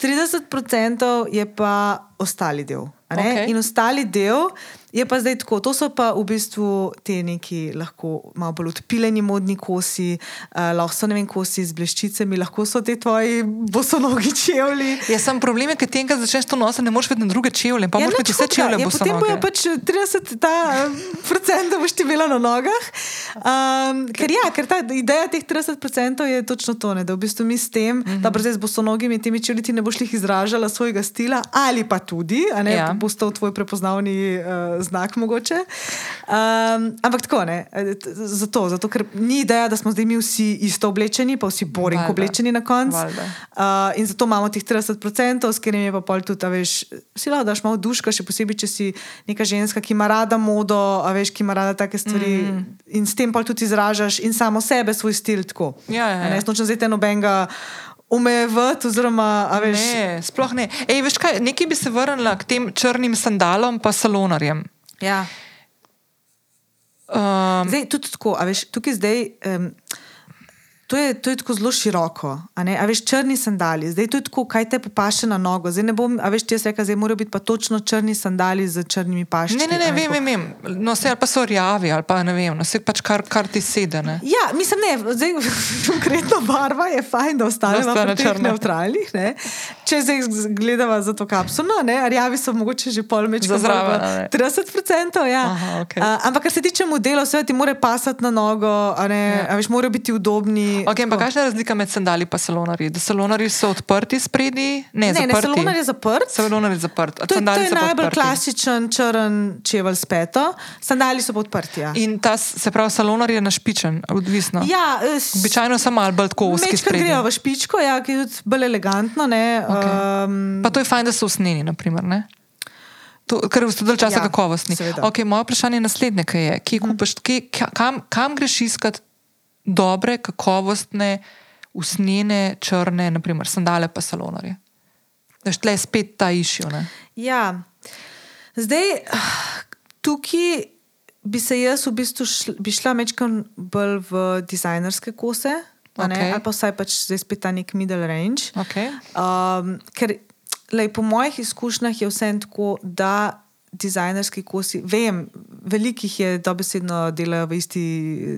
30% je pa ostali del. Okej. In ostali del je pa zdaj tako. To so pa v bistvu te neki lahko malo bolj odpiljeni modni kosi, uh, lahko so ne vem, kosi z bleščicami, lahko so te tvoji bosonogi čevlji. Ja, sam problem ker tem, ko začneš to nositi, ne moreš vedno druge čevlje, pa ja, moraš imeti vse čevlje ja, Potem bojo noge. pač 30 ta, eh, procent boš ti bila na nogah. Um, ker, ja, ker ta ideja teh 30% je točno to, ne, da v bistvu mi s tem, mm. -hmm. da brez bosonogimi in temi čevlji ti ne boš jih izražala svojega stila, ali pa tudi, a ne, Ja. ja. bo to tvoj prepoznavni uh, znak mogoče. Um, ampak tako ne, zato, zato, ker ni ideja, da smo zdaj mi vsi isto oblečeni, pa vsi boring Valjda. oblečeni na koncu. Uh, in zato imamo teh 30%, s katerimi je pa pol tudi, veš, si lahko daš malo duška, še posebej, če si neka ženska, ki ima rada modo, veš, ki ima rada take stvari mm. in s tem pol tudi izražaš in samo sebe, svoj stil tako. Ja, ja, A Ne, ja. jaz nočem zdaj nobenega omejevati, oziroma, veš. Ne, sploh ne. Ej, veš kaj, nekaj bi se vrnila k tem črnim sandalom pa salonarjem. Ja. Um, Zdaj, tudi tako, a veš, tukaj zdaj. Um, To je, to je tako zelo široko. A, ne? a veš, črni sandali, zdaj to je tako, kaj te popaše na nogo. Zdaj ne bom, a veš, ti jaz rekel, zdaj morajo biti pa točno črni sandali z črnimi paščami. ne, ne, ne, vem, vem, vem. No, se ali pa so rjavi, ali pa ne vem, no, se pač kar, kar ti sede. Ne? Ja, mislim, ne, zdaj konkretno barva je fajn, da ostanemo ostane pri teh črna. neutralnih. Ne? Če zdaj gledava za to kapsulo, ne, rjavi so mogoče že pol meč, Za ne. 30%. Ja. Aha, okej. A, ampak kar se tiče modelov, seveda ti mora pasati na nogo, a ne, Ja. a veš, morajo biti udobni. Okay, pa tako. kakšna je razlika med sandali in salonarji? Da salonarji so odprti spredi? Ne, Ne, ne, zaprti. salonar je zaprt. Salonar je zaprt. To to sandali je najbolj klasičen črn čevelj s peto, sandali so pa odprti. Ja, In ta, se pravi, salonar je našpičen, odvisno. ja eh, Običajno so malo bolj tako Mečkar spredi. grejo v špičko, ja, ki je tudi bolj elegantno. Ne, Okej. um, Pa to je fajn, da so usnjeni, naprimer. Ne? To, ker ste dalj časa Ja, kakovostni. seveda. Okay, moje vprašanje je naslednje: kaj je, kje kupiš, kje, ka- kam, kam greš iskat dobre, kakovostne, usnjene, črne, naprimer sandale pa salonarje? Veš, tle je spet ta. Ne? Ja, zdaj tukaj bi se jaz v bistvu šla, bi šla mečkam bolj v dizajnerske kose, a ne, ali pa vsaj pač zdaj spet ta nek middle range. Okay. Um, ker lej, po mojih izkušnjah je vse tako, da dizajnerski kosi, vem, velikih je dobesedno delajo v isti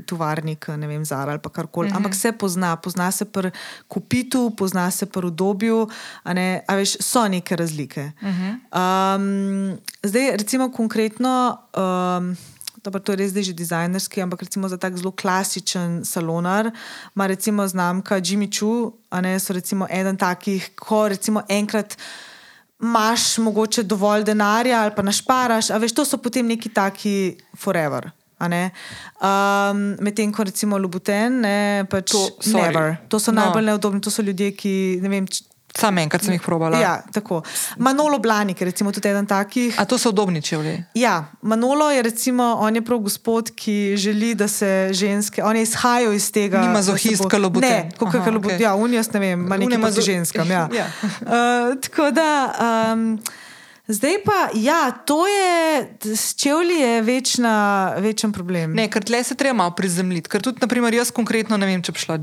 tovarni, kot ne vem, Zara ali karkoli. Mm -hmm. Ampak se pozna, pozna se pri kupitu, pozna se pri udobju, a, ne, a veš, so neke razlike. Mm -hmm. um, zdaj, recimo, konkretno. Um, Dobro, to je res že dizajnerski, ampak recimo za tak zelo klasičen salonar, ima recimo znamka Jimmy Choo, a ne so recimo eden takih, ko recimo enkrat imaš mogoče dovolj denarja ali pa našparaš, a veš, to so potem neki taki forever. Um, Medtem ko recimo Lubuten, ne, pač to, never. To so no. najbolj neudobni, to so ljudje, ki ne vem. Sam enkrat sem jih probala. Ja, tako. Manolo Blanik je recimo tudi eden takih. A to so udobni čevlji? Ja, Manolo je recimo, on je prav gospod, ki želi, da se ženske, oni izhajajo iz tega. Nima zohijska lobota. Ne, kot je lobota. Okay. Ja, unijas ne vem, ima nekaj mazo... ženskam. Ja. ja. uh, tako da. Um, Zdaj pa, ja, to je, s čevlji je večna, večen problem. Ne, ker tle se treba malo prizemljiti. Ker tudi, naprimer, jaz konkretno ne vem, če bi šla.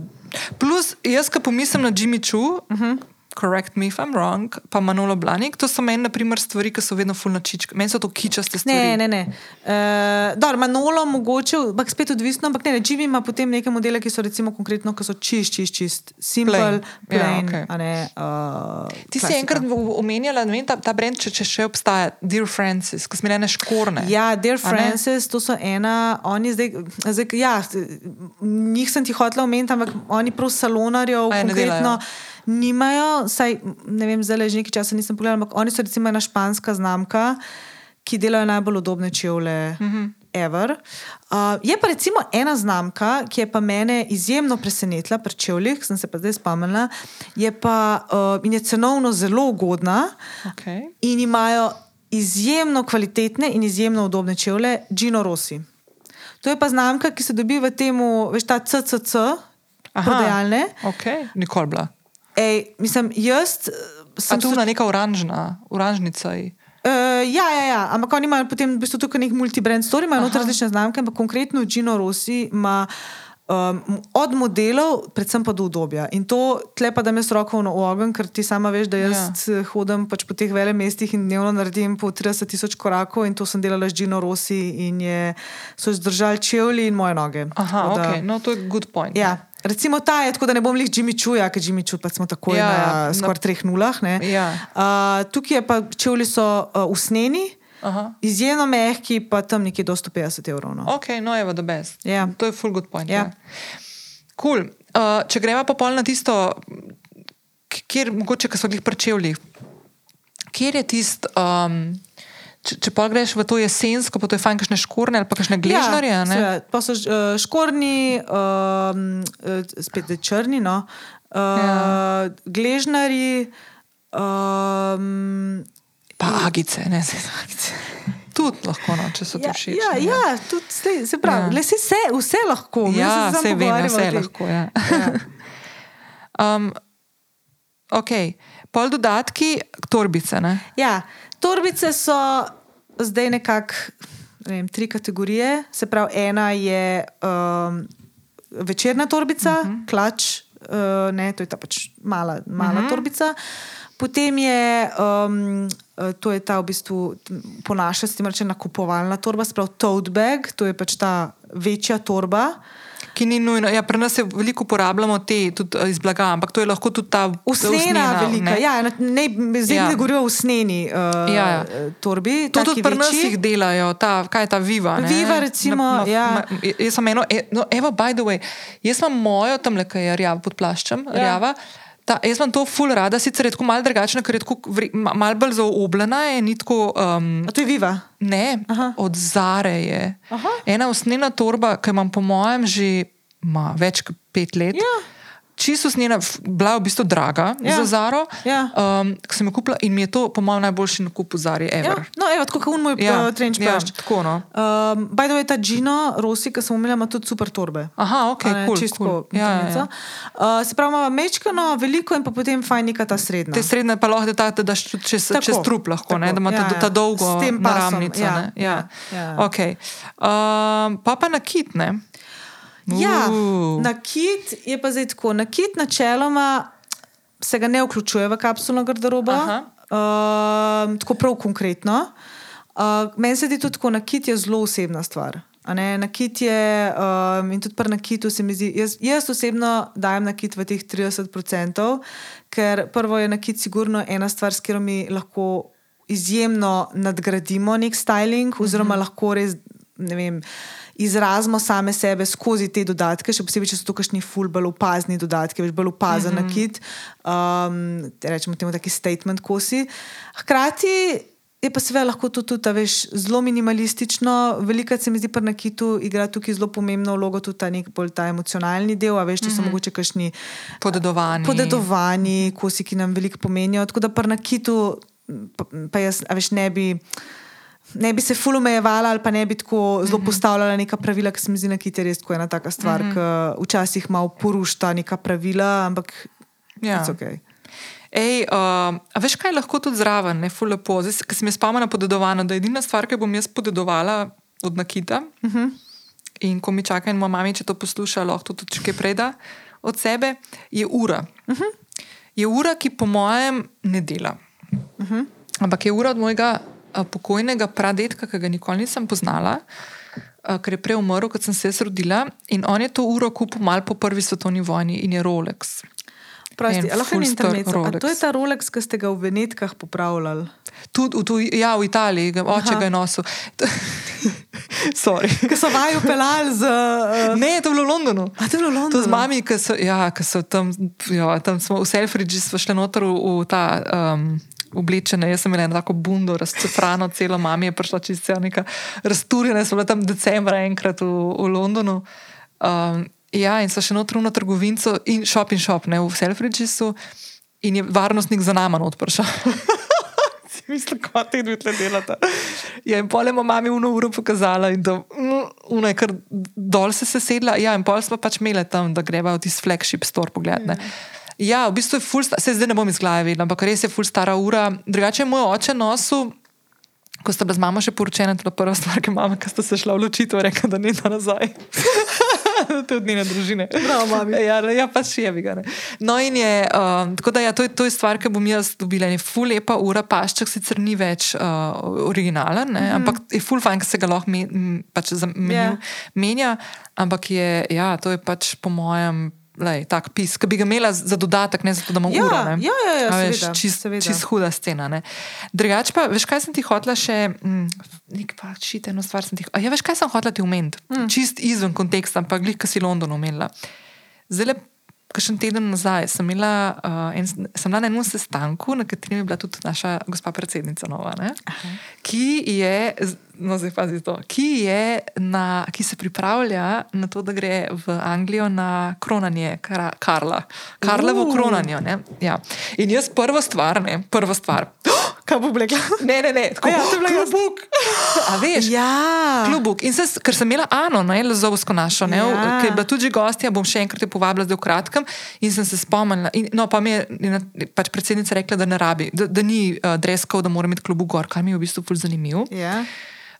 Plus, jaz, ki pomislim na Jimmy Choo, uh mhm. -huh correct me if I'm wrong, pa Manolo Blanik, to so meni, na primer, stvari, ki so vedno fulno čičke. Meni so to kičaste stvari. Ne, ne, ne. Uh, dobro, Manolo mogoče, ampak spet odvisno, ampak ne, ne, Jimmy ima potem neke modele, ki so recimo konkretno, ki so čist, čist, čist, simple, plain. plain ja, okay. ne, uh, Ti si enkrat omenjala, ne vem, ta, ta brand, če, če še obstaja, Dear Francis, ki smo imeli škorne. Ja, Dear Francis, to so ena, oni zdaj, zdaj ja, njih sem ti hotela omeniti, ampak oni prav salonarjev, konkretno. Ne nimajo, saj ne vem, zdaj že nekaj časa nisem pogledal, ampak oni so recimo ena španska znamka, ki delajo najbolj udobne čevlje. Mm -hmm. Uh, je pa recimo ena znamka, ki je pa mene izjemno presenetila pri čevljih, sem se pa zdaj spomnila, je pa uh, in je cenovno zelo ugodna okay. in imajo izjemno kvalitetne in izjemno udobne čevlje, Gino Rossi. To je pa znamka, ki se dobi v tem, veš, ta CCC, prodajalne. Ok, nikoli bila. Ej, mislim, jaz eh, sem. Tu na neka oranžna, oranžnica. Uh, ja, ja, ja, ampak oni imajo potem v bistvu tukaj nek multibrand story, imajo noter različne znamke, ampak konkretno Gino Rossi ima. Um, od modelov, predvsem pa do udobja. In to tlepa, da me s roko v ogen, ker ti sama veš, da jaz ja. hodim pač po teh velikih mestih in dnevno naredim po 30 tisoč korakov. In to sem delala z Gino Rossi in je, so zdržali čevlji in moje noge. Aha, da, okay. no, to je good point. Ja. Recimo ta je tako, da ne bom jih Jimmy čuja, ker Jimmy čuja, pa smo tako ja, na ja, skoraj treh nulah. Ja. Uh, tukaj je pa čevlji so uh, usnjeni. Izjemno mehki, pa tam nekje do 150 evrov. No. Ok, no, evo, da best. Yeah. To je full good point. Yeah. Ja. Cool. Uh, če greva pa pol na tisto, kjer mogoče, ki so jih prečevali, kjer je tisto. Um, Če, če pa greš v to jesensko, pa to je fajn, kakšne škorne ali pa kakšne gležnare. Ja, pa so uh, škorni, uh, spet črni, no. uh, ja. gležnari. Um, pa agice, ne se agice. Tudi lahko, no, če so ti ja, všeč. Ja, ja, tudi, se, se pravi, ja. se, vse, vse lahko. Ja, se vem, ja, vse lahko. Ja. Ja. um, ok, pol dodatki, torbice. Ne? Ja. Torbice so zdaj nekako ne tri kategorije. Se pravi, ena je um, večerna torbica, uh mhm. -huh. klač, uh, ne, to je ta pač mala, mala uh mhm. -huh. torbica. Potem je, um, to je ta v bistvu po našem, s tem rečem, nakupovalna torba, sprav tote bag, to je pač ta večja torba. Ki ni nujno. Ja, pri nas je veliko uporabljamo te eh, iz blaga, ampak to je lahko tudi ta usnjena velika. Ne? Ja, ne, zdaj ja. ne govorijo o usnjeni uh, ja, ja. torbi. To tudi pri nas jih delajo, ta, kaj je ta Viva. Ne? Viva, recimo. Na, na, ja. ma, jaz sem eno, e, no, evo, by the way, jaz imam mojo tam le, kaj je rjava pod plaščem. Ja. Rjava, Ta, jaz imam to ful rada, sicer je tako malo drugačna, ker je tako malo bolj zaobljena. Um, to je viva. Ne, Aha. od Zare je. Aha. Ena usnjena torba, ki imam po mojem že ma, več kot pet let. Ja čisto snena, bila v bistvu draga ja. za Zaro, ja. um, sem jo kupila in mi je to, po mojem, najboljši nakup v Zari. Ja. No, evo, tako kot moj ja. uh, trenč ja, plašč. Tako, no. um, by the way, ta Gino Rossi, ki sem umela, ima tudi super torbe. Aha, ok, ne, cool, čistko. Cool. Ja, ja, ja. uh, se pravi, ima mečkano, veliko in pa potem fajn neka ta srednja. Te srednje pa lahko da daš čez, čez trup, lahko, ne, da imaš ja, ta, ta dolgo ramnico. Ja, ja. Ja. Okay. Um, pa pa na kit, ne? Ja, na kit je pa zdaj tako. Na kit načeloma se ga ne vključuje v kapsulno garderobo, uh, tako prav konkretno. Uh, meni se zdi tudi tako, nakit je zelo osebna stvar. a Ne, nakit je, um, in tudi pri nakitu se mi zdi, jaz, jaz osebno dajem nakit v teh 30%, ker prvo je nakit sigurno ena stvar, s katero mi lahko izjemno nadgradimo nek styling, oziroma mm -hmm. lahko res, ne vem. Izrazimo same sebe skozi te dodatke, še posebej, če so to kakšni ful, bolj opazni dodatki, več bolj opazen mm -hmm. nakit, um, rečemo temu taki statement kosi. Hkrati je pa seveda lahko to tudi, a veš, zelo minimalistično. Velikrat se mi zdi, pri nakitu igra tukaj zelo pomembno vlogo tudi ta nek bolj ta emocionalni del, a veš, če so mogoče kakšni Podedovani. podedovani kosi, ki nam veliko pomenijo. Tako da pri nakitu, pa, pa jaz, veš, ne bi. Ne bi se ful omejevala, ali pa ne bi tako zelo postavljala neka pravila, ki se mi zdi, da je res tako ena taka stvar, mm -hmm. ki včasih malo porušta neka pravila, ampak Ja. it's okay. Ej, uh, a veš, kaj je lahko tudi zraven, ne ful lepo. Zdaj, ker sem jaz spomnila podedovano, da je edina stvar, ki bom jaz podedovala od Nakita. Uh -huh. In ko mi čaka in moja mama, če to posluša, lahko tudi če kaj preda od sebe, je ura. Uh -huh. Je ura, ki po mojem ne dela. Uh -huh. Ampak je ura od mojega pokojnega pradetka, ki ga nikoli nisem poznala. a, Ker je prej umrl, ko sem se rodila, in on je to uro kupil malo po prvi svetovni vojni in je Rolex. Prosti, En lahko intermezzo. To je ta Rolex, ki ste ga v Venetkah popravljali. Tudi v, tuj- ja, v Italiji, ga- oče Aha. ga je nosil. Sorry. Ki so vaju pelali z. Uh, Ne, to je bilo v Londonu. a to je bilo v Londonu. To z mami, ki so, ja, ki so tam, ja, tam smo v Selfridži, smo šli noter v, v ta. Um, Oblečene, jaz sem imela tako bundo, razcefrano, celo mami je prišla celo neka razturjena, sem bila tam decembra enkrat v, v Londonu. Um, ja, in so še v trgovinco in shop in shop, ne v Selfridžisu, in je varnostnik za nama. Si Mislim, kako te dve tle delata. Ja, in pol je mama uno uro pokazala in da mm, uno je kar dol se sesedla. Ja, in pol smo pač imeli tam, da greva v tisti flagship store pogled. Ne. Ja, v bistvu je sta- se zdaj ne bom iz glave vedela, ampak res je full stara ura. Drugače je moj oče nosil. Ko sta bila z mamo še poročena, to je prva stvar, ki mama, ki sta se šla v ločitev, rekla, da ni na nazaj. to je od njene družine. Bravo, mami. Ja, ja pač je bi ga. Ne. No, in je, um, tako da ja, to, je, to je stvar, ki bom jaz dobila. Je full lepa ura, pašček sicer ni več uh, originalen, ne, mm -hmm. ampak je full fajn, ker se ga lahko me, pač za menju Ja. menja. Ampak je, ja, to je pač po mojem. Lej, tak pis, ki bi ga imela za dodatek, ne zato, da imam Ja, uro. ne. ja, ja, ja, veš, seveda, čist, seveda. čist huda scena. ne. Drugače pa, veš, kaj sem ti hotla še, mm, nek pa čite eno stvar sem ti. a Ja, veš, kaj sem hotla ti omeniti? Mm. Čist izven konteksta, ampak glih, ki si London omenila. Zdaj, kakšen teden nazaj sem, imela, uh, en, sem bila na enem sestanku, na katerem je bila tudi naša gospa predsednica Nova, ne, ki je. No, zdaj pazi to. Ki, je na, ki se pripravlja na to, da gre v Anglijo na kronanje Kara, Karla. Karlovo Uh. kronanje. ne. Ja. In jaz prva stvar, ne, prva stvar. Kaj bo blekla? Ne, ne, ne, tako A ja, to je jaz. klubuk. A veš? Ja. Klubuk. In se, ker sem imela Ano, ne, Lezovsko našo, ne, Ja. ki je bila tudi gostja, bom še enkrat jo povabila zdaj v kratkem. In sem se spomnila, in, no pa mi je pač predsednica rekla, da ne rabi, da, da ni uh, dreskov, da mora imeti klubuk gor, kar mi je v bistvu ful zanimivo. Ja.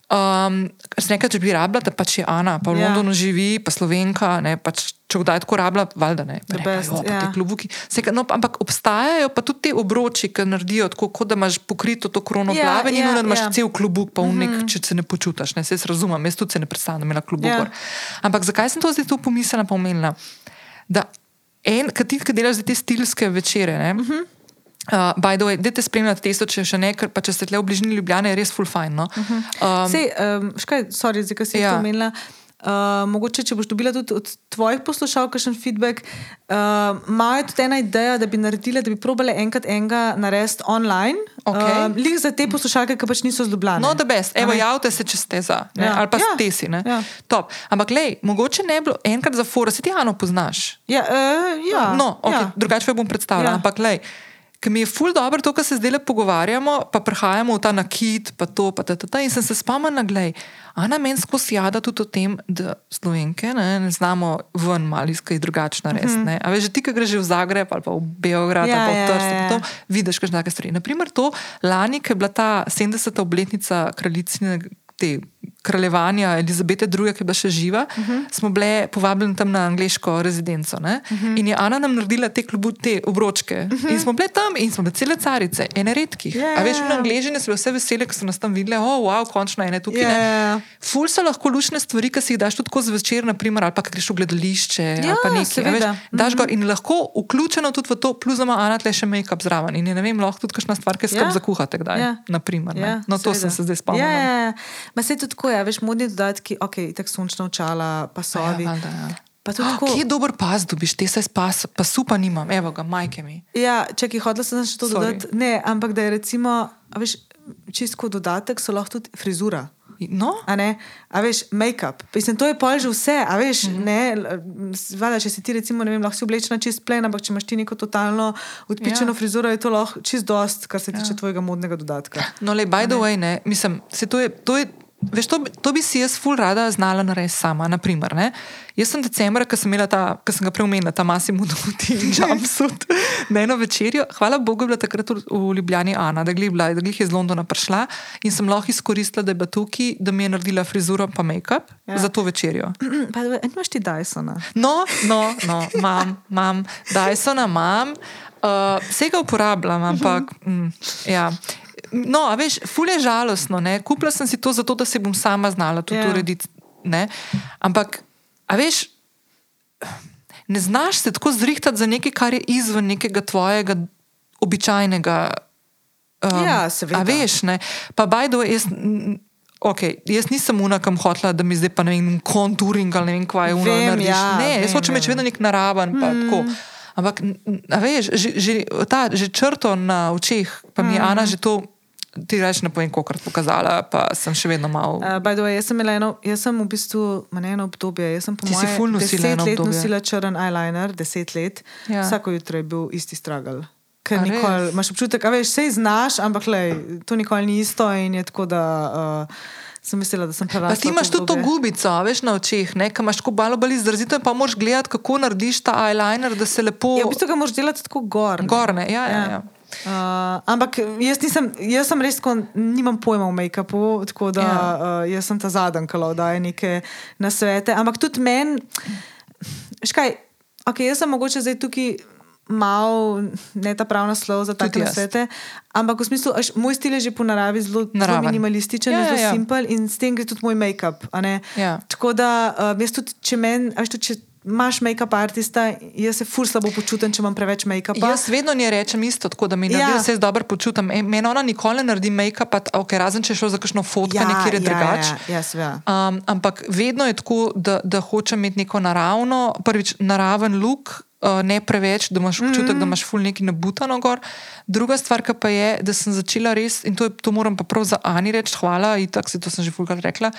Um, rekla, če bi rabila, da pač je Ana, pa v Ja. yeah. Londonu živi, pa Slovenka, ne, pač, če kdaj tako rabila, valjda ne. Pa The rekla, best, "Jo, pa ja. ti klubuki. Rekla, no, pa- ampak obstajajo pa tudi te obroči, ki naredijo tako, kot da imaš pokrito to krono Ja, glave, in ja, yeah, imaš ja. yeah. cel klubuk, pa v nek, mm -hmm. če se ne počutiš. Ne, se jaz razumem, jaz tudi se ne predstavljam, da imela klubuk. Ja. Yeah. Ampak zakaj sem to zdaj tu pomislila, pa omenila? Da en, ki ti, delaš te stilske večere, ne. Mm -hmm. Uh, by the way, dajte spremljati testo, če še ne, ker pa če ste tle v bližini Ljubljane, je res full fine. No? Uh -huh. um, Sej, um, škaj, sorry, zdaj, ki si ja. Omenila. Uh, mogoče, če boš dobila tudi od tvojih poslušalcev kakšen feedback, uh, imajo tudi ena ideja, da bi naredila, da bi probale enkrat enega narediti online. Okej. Uh, Lih za te poslušalke, ki pač niso zljubljene. No, da best, evo, A ne? javite se, če ste za, ne? Ja. ali pa Ja. ste si. ne. Ja. Top. Ampak, lej, mogoče ne bi bilo enkrat za fora, se ti Ano poznaš. Ja, uh, ja, no, okay, ja. drugače bom predstavljala. Ja. Ja. Ampak, lej, Ker mi je ful dobro to, kar se zdaj le pogovarjamo, pa prehajamo v ta nakit, pa to, pa ta, ta, ta. In sem se spomnila, glej, Ana meni skozi jada tudi o tem, da slovenke ne, ne znamo ven malo iskati drugačno res. Mm -hmm. A veš, ti, ki greš v Zagreb ali pa v Beograd Ja, ali pa v ja, Trst, ja. pa to vidiš kakšne take stvari. Naprimer, to lani, ko je bila ta 70. obletnica kraljicine te kraljevanja Elizabete II., ki je bila še živa, uh -huh. smo bile povabljene tam na angliško rezidenco. Uh -huh. In je Ana nam naredila te, klubu, te obročke. Uh -huh. In smo bile tam in smo bile cele carice, ene redkih. Yeah. A veš, na angližine so bile vse vesele, ko so nas tam videle, oh, wow, končno ene tukaj. Yeah. Ful so lahko lušne stvari, ki si jih daš tudi tako zvečer, naprimer, ali pa greš v gledališče. Ja, pa nekaj. Veš, daš gor in lahko vključeno tudi v to, plus ima Ana tle še make-up zraven. In je, ne vem, lahko tudi kakšna stvar, ki skrb Ja. zakuhate kdaj. Ja. Naprimer, ne. Ja, no, to seveda. sem se zdaj spomnila. Ja, ja, ja. Ma se tudi tako, ja, veš, modni dodatki, ok, tako sončna očala, pasovi. Ja, valjda, ja. Pa tudi tako. Kje je dober pas, dobiš te se pas, pasu pa nimam, evo ga, majke mi. Ja, čakaj, hodila sem še to dodati. Ne, ampak da je recimo, veš, čisto dodatek so lahko tudi frizura. No, A, ne? a veš, make-up. Mislim, to je pol že vse. A veš, mm -hmm. ne, vada, če si ti recimo, ne vem, lahko si oblečena čist plen, ampak če imaš ti neko totalno odpičeno Ja. ja. frizuro, je to lahko čist dost, kar se tiče ja. tvojega modnega dodatka. no le, by the way, ne, mislim, se to je. To je Veš, to, to bi si jaz ful rada znala narediti sama. Naprimer, ne? Jaz sem decembra, ko sem, ta, sem ga preomenila, ta Massimo Dutti in jumpsuit na eno večerjo. Hvala Bogu, je bila takrat v, Ljubljani Ana, da glih bila, da je iz Londona prišla in sem lahko izkoristila, da je bila tukaj, da mi je naredila frizuro pa make-up ja. Za to večerjo. Pa, imaš ti Dysona. No, no, no, imam, imam, Dysona imam, uh, vse ga uporabljam, ampak mm, ja. No, veš, ful je žalostno. ne. Kupila sem si to zato, da se bom sama znala tudi Ja. urediti. ne. Ampak, a veš, ne znaš se tako zrihtati za nekaj, kar je izven nekega tvojega običajnega. Um, Ja, seveda. A veš, ne. Pa bajdo, jaz. Okay, jaz nisem unakam hotela, da mi zdaj pa ne vem, konturing ali ne vem, kaj je narediš. ja, ne, jaz vem, hočem imeti vedno nek naraven. Mm. Ampak, veš, že, že, ta, že črto na očeh, pa mi je mm. Ana že to, ti reč ne povem, koliko pokazala, pa sem še vedno malo. Uh, by the way, jaz sem imela eno, jaz sem v bistvu, ne eno obdobje, jaz sem po mojem deset let nosila črn eyeliner, deset let. Ja. Vsako jutro je bil isti struggle. Ker A nikoli imaš občutek, da veš, vse znaš, ampak lej, to nikoli ni isto in je tako, da uh, sem mislila, da sem prerasla. Pa ti imaš tudi to gubico, a veš, na očeh, ne, ki imaš tako malo bolj izrazito pa moraš gledati, kako narediš ta eyeliner, da se lepo Ja, v bistvu ga moraš delati tako gor. ne. gorne. Ja, ja, ja. Uh, ampak jaz, nisem, jaz sem res, tako, nimam pojma o make-upu, tako da Ja. uh, jaz sem ta zadnji, ki daje neke nasvete. Ampak tudi meni, škaj, okay, jaz sem mogoče zdaj tukaj. Mal, ne ta pravi naslov za take nasvete, ampak v smislu, až, moj stil je že po naravi zelo, zelo minimalističen, Ja, zelo ja. ja. simpel in s tem gre tudi moj make-up. Ja. Tako da, uh, jaz tudi, če meni, a veš, tudi, če imaš make-up artista, jaz se fur slabo počutim, če imam preveč make-upa. Jaz vedno ne rečem isto, tako da mi Ja. naredi ja. vse dobro počutim. E, Meni ona nikoli ne naredi make-upa, okay, razen če je šlo za kakšno fotko, ja, nekje je drugače. Ja, ja, seveda. Um, ampak vedno je tako, da, da hočem imeti neko naravno, prvič naraven luk, ne preveč, da imaš občutek, mm -hmm. da imaš ful neki nabutano gor. Druga stvar ki pa je, da sem začela res, in to, je, to moram pa prav za Ani reči, hvala, in tako se to sem že fulkrat rekla.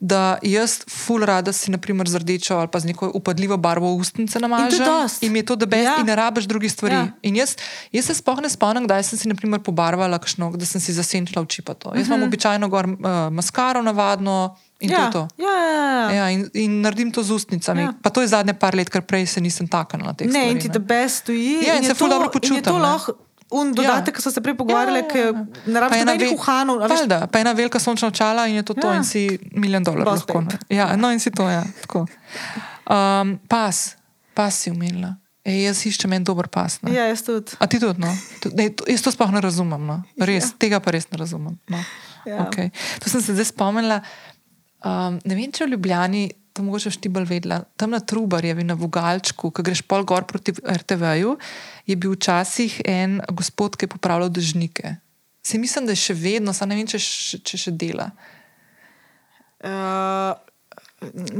Da jaz ful rada si, naprimer, z rdečo ali pa z neko upadljivo barvo ustnice namažem. In mi je to debes, ja. Ja. in ne rabiš drugih stvari. Ja. In jaz, jaz se sploh ne spomnim, kdaj sem si, naprimer, pobarvala, kakšno, da sem si zasenčila oči. pa to. Jaz Mhm. imam običajno gor uh, maskaro, navadno, in to je ja, to. ja, ja, ja. Ja, in, in naredim to z ustnicami. Ja. Ja. Pa to je zadnje par let, ker prej se nisem taknila na Ne, stvari. in ti the best stoji. Ja, in je se ful to- dobro in Je počutim, to ne. un dodatek, ja. ki so se prej pogovarjali, ja, ja, ja. ne Pa rabiš ena nobenih ve- uhanov. a veš, Valjda, pa ena velika sončna očala in je to, to Ja. in si milijon dolarjev lahko. ne. Ja, no in si to, ja. tako. Um, pas, pas si umela. E, jaz iščem en dober pas. Ne? Ja, jaz tudi. A ti tudi, no? To- Ne, to, jaz to sploh ne razumem. No? Res, ja. Tega pa res ne razumem. No. Ja. Okay. To sem se zdaj spomnila. Um, ne vem, če v Ljubljani, to mogoče še ti bolj vedela, tam na Trubarjevi, na Vogalčku, ko greš pol gor proti RTV-ju, je bil včasih en gospod, ki je popravljal dežnike. Si mislim, da je še vedno, samo ne vem, če, še- če še dela. Uh,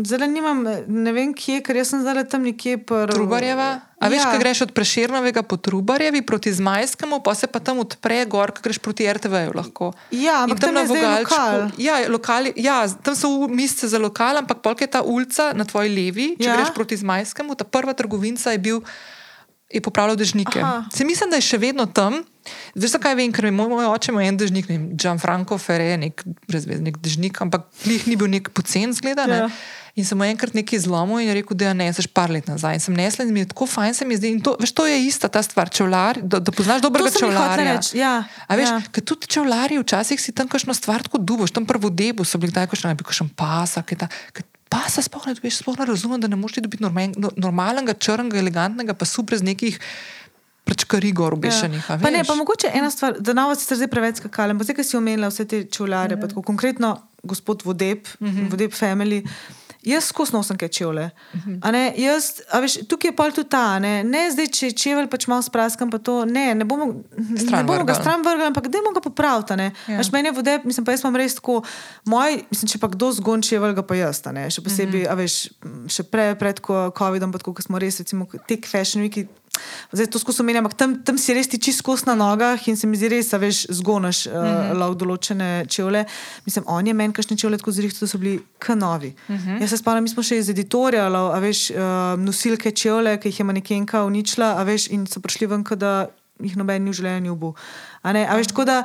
Zdaj nimam, ne vem kje, ker sem zdaj tam nekje. Pr... Trubarjeva. A veš, ja. ko greš od Preširnovega po Trubarjevi proti Zmajskemu, pa se pa tam odpre gor, ko greš proti RTV-ju lahko. Ja, In ampak tam je zdaj lokal. Ja, lokali, ja, tam so misce za lokal, ampak polk je ta ulica na tvoji levi, če ja. Ja. greš proti Zmajskemu, ta prva trgovinca je bil. Je popravljal dežnike. Aha. Se mislim, da je še vedno tam. Veš, zakaj vem, ker je moj, moj oče imel en dežnik, ne vem, Gianfranco Ferre, nek brezveznik dežnik, ampak klih ni bil nek pocen zgleda. Ne? Ja. In sem enkrat nekaj zlomil in rekel, da je neseš par let nazaj. In sem nesla in mi je tako fajn, se mi zdi. In to, veš, to je ista ta stvar, čevlar, da, da poznaš dobrega čevlarja. reči, ja, A veš, ja. ja. ker tudi čevlarji včasih si tam kakšno stvar tako duboš, tam prvo debu so bili kdaj kakšen, ne bi kakšen pasa, kaj ta. kaj Pasa sploh ne dobiš, sploh ne razumem, da ne moreš ti dobiti normen- no- normalnega, črnega, elegantnega pasu brez nekih prečkari gor obešenih. Ja. Pa ne, veš. pa mogoče ena stvar, da na vas ste zdaj preveč skakali, ampak zdaj, ki si omenila vse te čevlare, Mhm. pa tako konkretno gospod Vodeb, mm -hmm. Vodeb Family. Jaz skozi nosim kaj čevlje. Mhm. A ne, jaz, veš, tukaj je pol tudi ta, ne, ne zdaj, če čevelj pač malo spraskam, pa to ne, ne bomo, ne Stran bomo ga vrgli. stran vrgli, ampak dajmo ga popraviti. ne. Ja. Veš, meni je vodeb, mislim, pa jaz imam res tako, moj, mislim, če pa kdo zgon čevelj, ga pa jaz, ne, še posebej, mm -hmm. a veš, še pre, pred COVID-om, pa tako, ko smo res, recimo, tek fashion weeki, Zdaj to skozi omenjam, ampak tam, tam si res ti čist kos na nogah in se mi zdi res, a veš, zgonaš uh, mm -hmm. lahko določene čevlje. Mislim, on je meni kakšne čevlje tako zrihtel, da so bili kanovi. Mm -hmm. Jaz se spomnim, mi smo še iz editorija, a veš, uh, nosilke čevlje, ki jih je manekenka uničila, a veš, in so prišli ven, da jih noben ni v življenju bil. A, ne, a veš, tako da.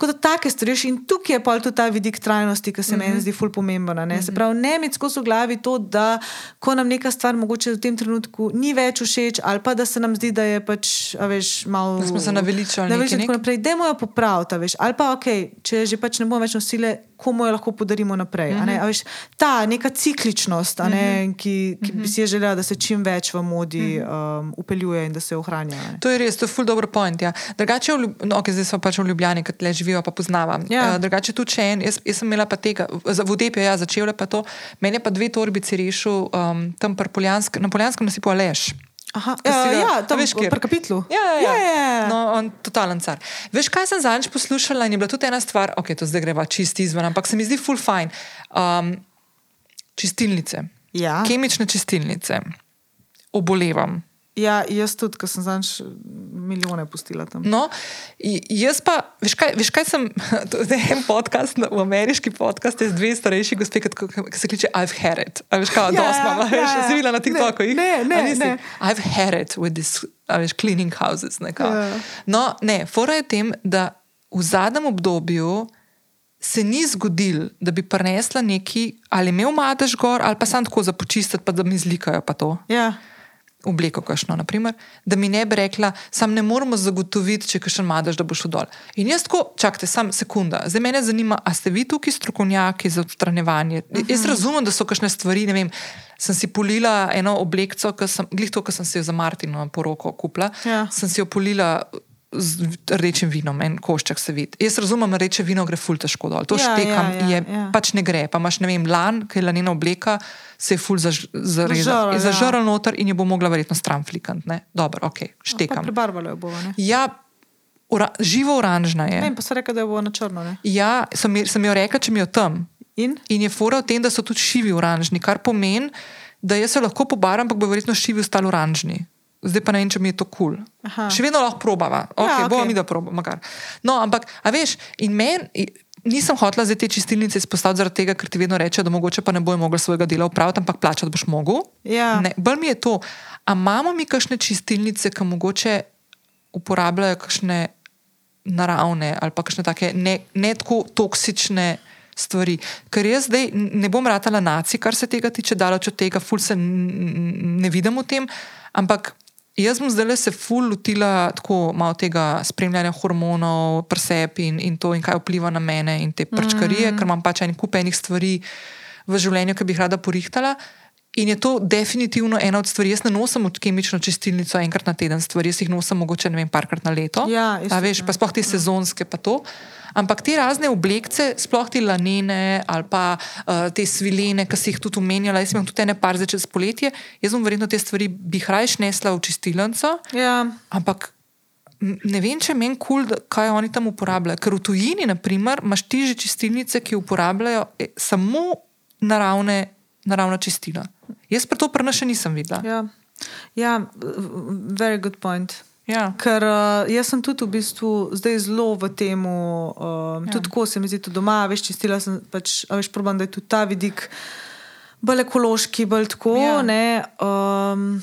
Tako da take stvari, veš, in tukaj je pa tudi ta vidik trajnosti, ki se mm -hmm. meni zdi ful pomemben. a ne. Se pravi, ne imeti skozi v glavi to, da ko nam neka stvar mogoče v tem trenutku ni več všeč, ali pa da se nam zdi, da je pač, veš, malo. Da smo se naveličali Naveličali nekaj, tako naprej, dajmo jo popraviti, veš. Ali pa, ok, če že pač ne bomo več nosile, komu jo lahko podarimo naprej. Mm -hmm. a veš, ta neka cikličnost, a ne, ki, ki bi si je želela, da se čim več v modi um, upeljuje in da se ohranja. ne. To je res, to je ful dobro point. Ja. Drugače, no, okay, zdaj smo pač v Ljubljani, ker tle živijo, pa poznavam. Ja. Uh, drugače, tudi če en, jaz, jaz sem imela pa tega, za vodepje, ja, začela pa to, meni je pa dve torbici rešil um, tam Poljansk, na Poljanskem nasipu Aleš. Aha, ja, ga- ja, tam veš, kjer? pri kapitlu. Ja, ja, ja. ja, ja. No, on totalen car. Veš, kaj sem zadnjič poslušala in je bila tudi ena stvar, ok, to zdaj greva čist izven, ampak se mi zdi full fine. Um, čistilnice, Ja. kemične čistilnice, obolevam. Ja, jaz tudi, ker sem zanj milijone pustila tam. No, jaz pa, veš kaj, veš kaj sem, to je en podcast, v ameriški podcast, je z dve starejši gospe, ki se kliče I've had it. A veš kaj, Ja, dosti ja, imam, veš, ja, ja. si videla na TikToku. jih? Ne, ne, nisi? ne. I've had it with this, a veš, cleaning houses. nekako. Ja. No, ne, fora je tem, da v zadnjem obdobju se ni zgodil, da bi prenesla neki, ali imel madež gor, ali pa sam tako za počistiti, pa da mi zlikajo pa to Ja. Obleko, kašno, naprimer, da mi ne bi rekla, sam ne moramo zagotoviti, če kašen madaš, da boš šel dol. In jaz tako, čakajte, sam sekunda. Zdaj me zanima, a ste vi tukaj strokovnjaki za odstranjevanje? Uh -huh. Jaz razumem, da so kakšne stvari, ne vem. Sem si polila eno obleko, glih to, kar sem si jo za Martino poroko kupila. Ja. Sem si jo polila z rdečim vinom, en košček se vidi. Jaz razumem, reče vino gre ful težko dol. To Ja, štekam, ja, ja, je, ja. pač ne gre. Pa imaš, ne vem, lan, ki je lanena obleka, se je ful zaž- zarežal. ja. Zažrl noter in jo bo mogla verjetno stran flikant. ne. Dobro, ok, Pa štekam. prebarvalo jo bo. Ne? Ja, ora, živo oranžna Ne, je. vem, pa so rekli, da jo bo na črno. Ne? Ja, sem, sem jo rekla, če mi jo tam. In? In je fora v tem, da so tudi šivi oranžni, kar pomeni, da jaz se lahko pobaram, ampak bo verjetno šivi ostali oranžni. Zdaj pa ne vem, če mi je to kul. Aha. Cool. Še vedno lahko probava. Okay, Ja, okej. Bomo mi da probamo. No, ampak, a veš, in meni. Nisem hotela zdaj te čistilnice izpostaviti zaradi tega, ker ti vedno reče, da mogoče pa ne bojo mogli svojega dela upraviti, ampak plačati boš mogel. Ja. Ne, bolj mi je to. A imamo mi kakšne čistilnice, ki mogoče uporabljajo kakšne naravne ali pa kakšne take ne, ne tako toksične stvari. Ker jaz zdaj ne bom ratala naci, kar se tega tiče, daleč od tega, ful se ne vidim v tem, ampak. Jaz bom zdaj se ful lotila tako malo tega spremljanja hormonov, presep in, in to, in kaj vpliva na mene in te prčkarije, mm. ker imam pač en kup enih stvari v življenju, ki bi jih rada porihtala. In je to definitivno ena od stvari. Jaz ne nosim od kemično čistilnico enkrat na teden stvari, jaz jih nosim mogoče ne vem, parkrat na leto. Ja, A tudi veš, pa sploh te sezonske, pa to. Ampak te razne oblekce, sploh te lanene ali pa uh, te svilene, ki si jih tudi omenjala, jaz imam tudi ene par za čez poletje, jaz bom verjetno te stvari bi jih rajš nesla v čistilnico, Ja. ampak ne vem, če meni kul, cool, kaj oni tam uporabljajo. Ker v tujini, naprimer, imaš ti že čistilnice, ki uporabljajo eh, samo naravne, naravna čistila. Jaz pa to pri nas še nisem videla. Ja. ja, very good point. Ja. Ker uh, jaz sem tudi v bistvu zdaj zelo v tem, um, ja. tudi tako se mi zdi, tudi doma, veš, čistila sem pač, veš, probam, da je tudi ta vidik bolj ekološki, bolj tako. Ja. Ja. Um,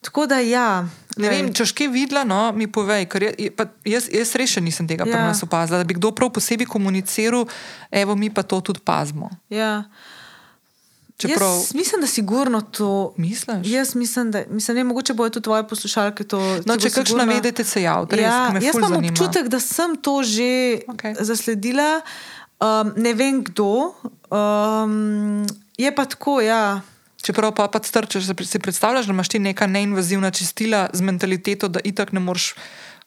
tako da ja, Ne vem, če še kaj videla, no, mi povej, ker pa jaz, jaz res še nisem tega ja. pri nas opazila, da bi kdo prav posebej komuniciral, evo mi pa to tudi pazimo. Ja. Čeprav, Jaz mislim, da sigurno to. misliš? Jaz mislim, da mislim, ne, mogoče bojo tudi tvoje poslušalke to. No, če kakšno sigurno- vedete, se javite, Ja, me jaz imam zanima. občutek, da sem to že okay. zasledila. Um, ne vem kdo. Um, je pa tako, ja. Čeprav pa pa strčeš, si- si predstavljaš, da imaš ti neka neinvazivna čistila z mentaliteto, da itak ne moreš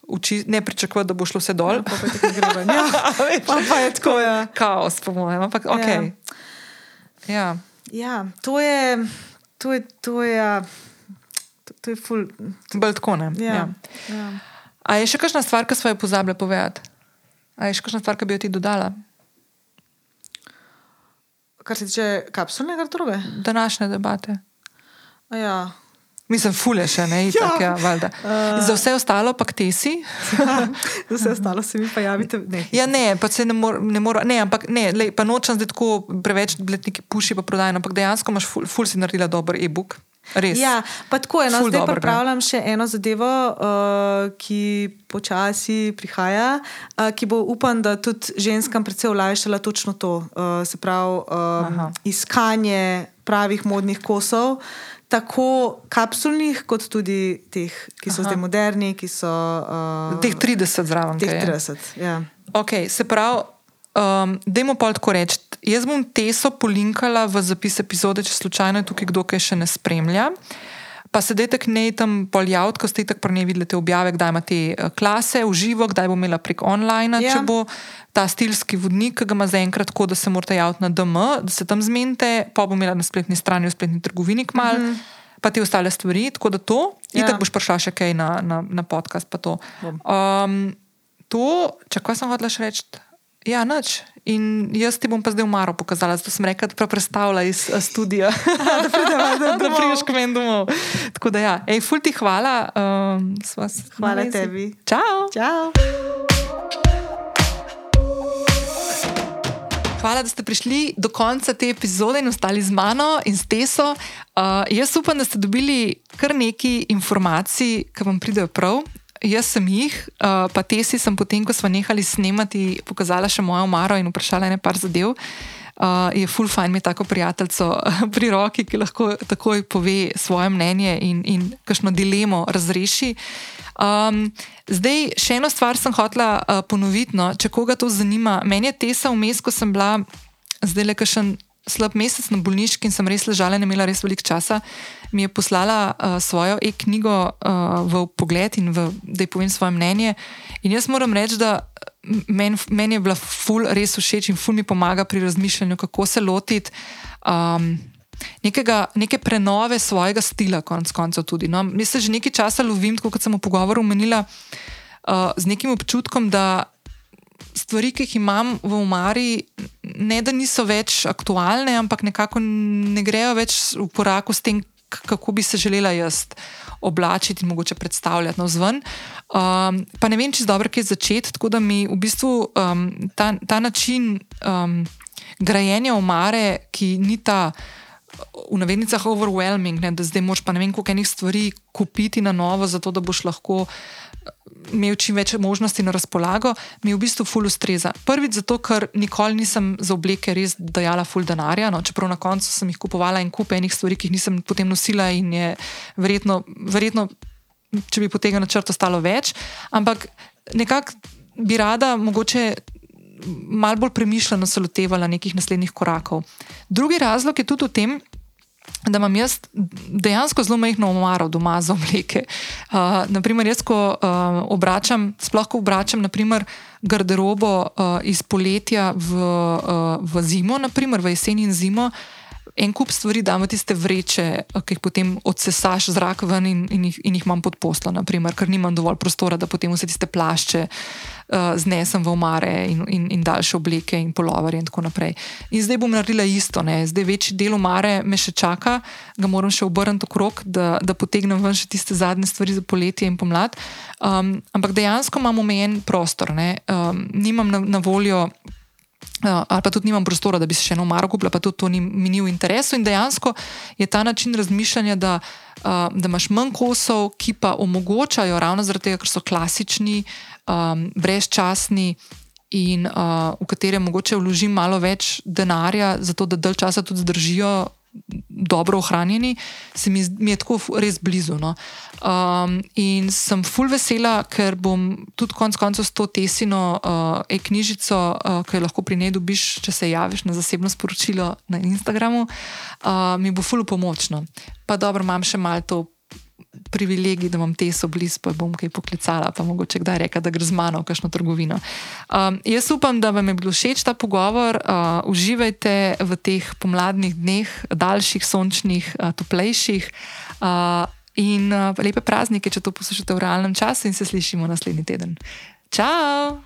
uči, ne pričakovati, da bo šlo vse dol. Pa, pa, je tako gre ven. ja. pa, pa je tako, ja. Kaos, po mojem, ampak ok. Ja. ja. Ja, to je, to je, to je, ja, to, to je ful. Bolj tako ne. Ja, Ja. ja. Ja. A je še kakšna stvar, ki smo jo pozabili povedati? A je še kakšna stvar, ki bi jo ti dodala? Kar se tiče kapsulnega droge. Današnje debate. A Ja. Mislim, fule še ne, itak, ja, Ja. Uh. Za vse ostalo pa ti si. Za vse ostalo se mi pa javite. Ne. Ja, ne, pa se ne more, ne, more, ne ampak ne, lej, pa nočem zdaj tako preveč bletniki puši pa prodajno, ampak dejansko imaš ful, ful si naredila dober e-book. Res. Ja, pa tako je. No, zdaj dobrega. pripravljam še eno zadevo, uh, ki počasi prihaja, uh, ki bo upam, da tudi ženskam predvsej olajšala točno to. Uh, se pravi, Aha. um, iskanje pravih modnih kosov. Tako kapsulnih, kot tudi teh, ki so Aha. zdaj moderni, ki so. Uh, Teh 30 zraven. teh kaj je. 30. Ja. Okay, se pravi, um, dajmo pa tako reči. Jaz bom teso polinkala v zapis epizode, če slučajno je tukaj kdo, ki še ne spremlja. Pa se dajte k njej tam poljavt, ko ste tako pri njej videli te objave, kdaj ima te eh, klase v živo, kdaj bo imela prek online, Ja. če bo ta stilski vodnik, ki ga ima zaenkrat tako, da se morate javiti na DM, da se tam zmenite, pa bo imela na spletni strani, v spletni trgovini kmal. Mm -hmm. Pa te ostale stvari, tako da to, in Ja. tako boš prišla še kaj na, na, na podcast. to. Um, to, če kaj sem hodila še reči, ja, nič. In jaz ti bom pa zdaj umaro pokazala, zato sem rekla, da predstavlja iz eh, studia. da prideva do da domov. prideš k meni domov. Tako da ja, ej, ful ti hvala. Um, Hvala na vezi. tebi. Čau. Čau. Hvala, da ste prišli do konca te epizode in ostali z mano in s Teso. Uh, jaz upam, da ste dobili kar nekaj informacij, ki vam pridejo prav. Jaz sem jih, uh, pa Tesi sem potem, ko smo nehali snemati, pokazala še mojo omaro in vprašala ene par zadev. Uh, je full fajn imeti tako prijateljico pri roki, ki lahko takoj pove svoje mnenje in, in kakšno dilemo razreši. Um, zdaj, še eno stvar sem hotela uh, ponoviti, no, če koga to zanima. Meni je tesa vmes, ko sem bila zdaj le kakšen slab mesec na bolniški in sem res ležala in imela res veliko časa, mi je poslala uh, svojo e-knjigo uh, v pogled in v, da ji povem svoje mnenje. In jaz moram reči, da meni men je bila ful res všeč in ful mi pomaga pri razmišljanju, kako se lotiti. Um, Nekega, neke prenove svojega stila, konec koncev. Tudi, no. Jaz se že nekaj časa lovim, kot sem v pogovoru omenila, uh, z nekim občutkom, da stvari, ki jih imam v umari, ne da niso več aktualne, ampak nekako ne grejo več v koraku s tem, kako bi se želela jaz oblačiti in mogoče predstavljati navzven. Um, pa ne vem, če je dobro, kaj začeti, tako da mi v bistvu um, ta, ta način um, grajenja omare, ki ni ta. V navednicah overwhelming, ne, da zdaj moš pa ne vem, koliko enih stvari kupiti na novo, zato da boš lahko imel čim več možnosti na razpolago, mi v bistvu ful ustreza. Prvič zato, ker nikoli nisem za obleke res dajala ful denarja, no, čeprav na koncu sem jih kupovala in kupe enih stvari, ki jih nisem potem nosila in je verjetno, verjetno če bi po tega načrtu stalo več, ampak nekako bi rada mogoče malo bolj premišljeno se lotevala nekih naslednjih korakov. Drugi razlog je tudi v tem, da imam jaz dejansko zelo majhno omaro doma za obleke. Uh, naprimer, jaz, ko uh, obračam, sploh ko obračam naprimer, garderobo uh, iz poletja v, uh, v zimo, naprimer v jesen in zimo. En kup stvari dam v tiste vreče, uh, ki jih potem odsesaš zrak ven in, in, jih, in jih imam pod poslo, naprimer, ker nimam dovolj prostora, da potem vse tiste plašče uh, znesem v omare in, in, in daljše obleke in polovarje in tako naprej. In zdaj bom naredila isto, ne? zdaj večji del omare me še čaka, ga moram še obrniti okrog, da, da potegnem ven še tiste zadnje stvari za poletje in pomlad. Um, ampak dejansko imam omejen prostor, um, nimam na, na voljo ali pa tudi nimam prostora, da bi se še eno maro kupila, pa tudi to ni, mi ni v interesu. In dejansko je ta način razmišljanja, da, uh, da imaš manj kosov, ki pa omogočajo, ravno zaradi tega, ker so klasični, um, brezčasni in uh, v katere mogoče vložim malo več denarja, zato da dalj časa tudi zdržijo dobro ohranjeni, se mi, mi je tako res blizu. No. Um, in sem full vesela, ker bom tudi konec koncev s to tesino uh, e-knjižico, uh, ki jo lahko pri njej dobiš, če se javiš na zasebno sporočilo na Instagramu, uh, mi bo full pomočno. Pa dobro, imam še malo to privilegij, da imam te so blizu, pa bom kaj poklicala, pa mogoče kdaj reka, da gre z mano v kakšno trgovino. Um, jaz upam, da vam je bil všeč ta pogovor. Uh, uživajte v teh pomladnih dneh, daljših, sončnih, uh, toplejših. Uh, in uh, lepe praznike, če to poslušate v realnem času, in se slišimo naslednji teden. Ciao!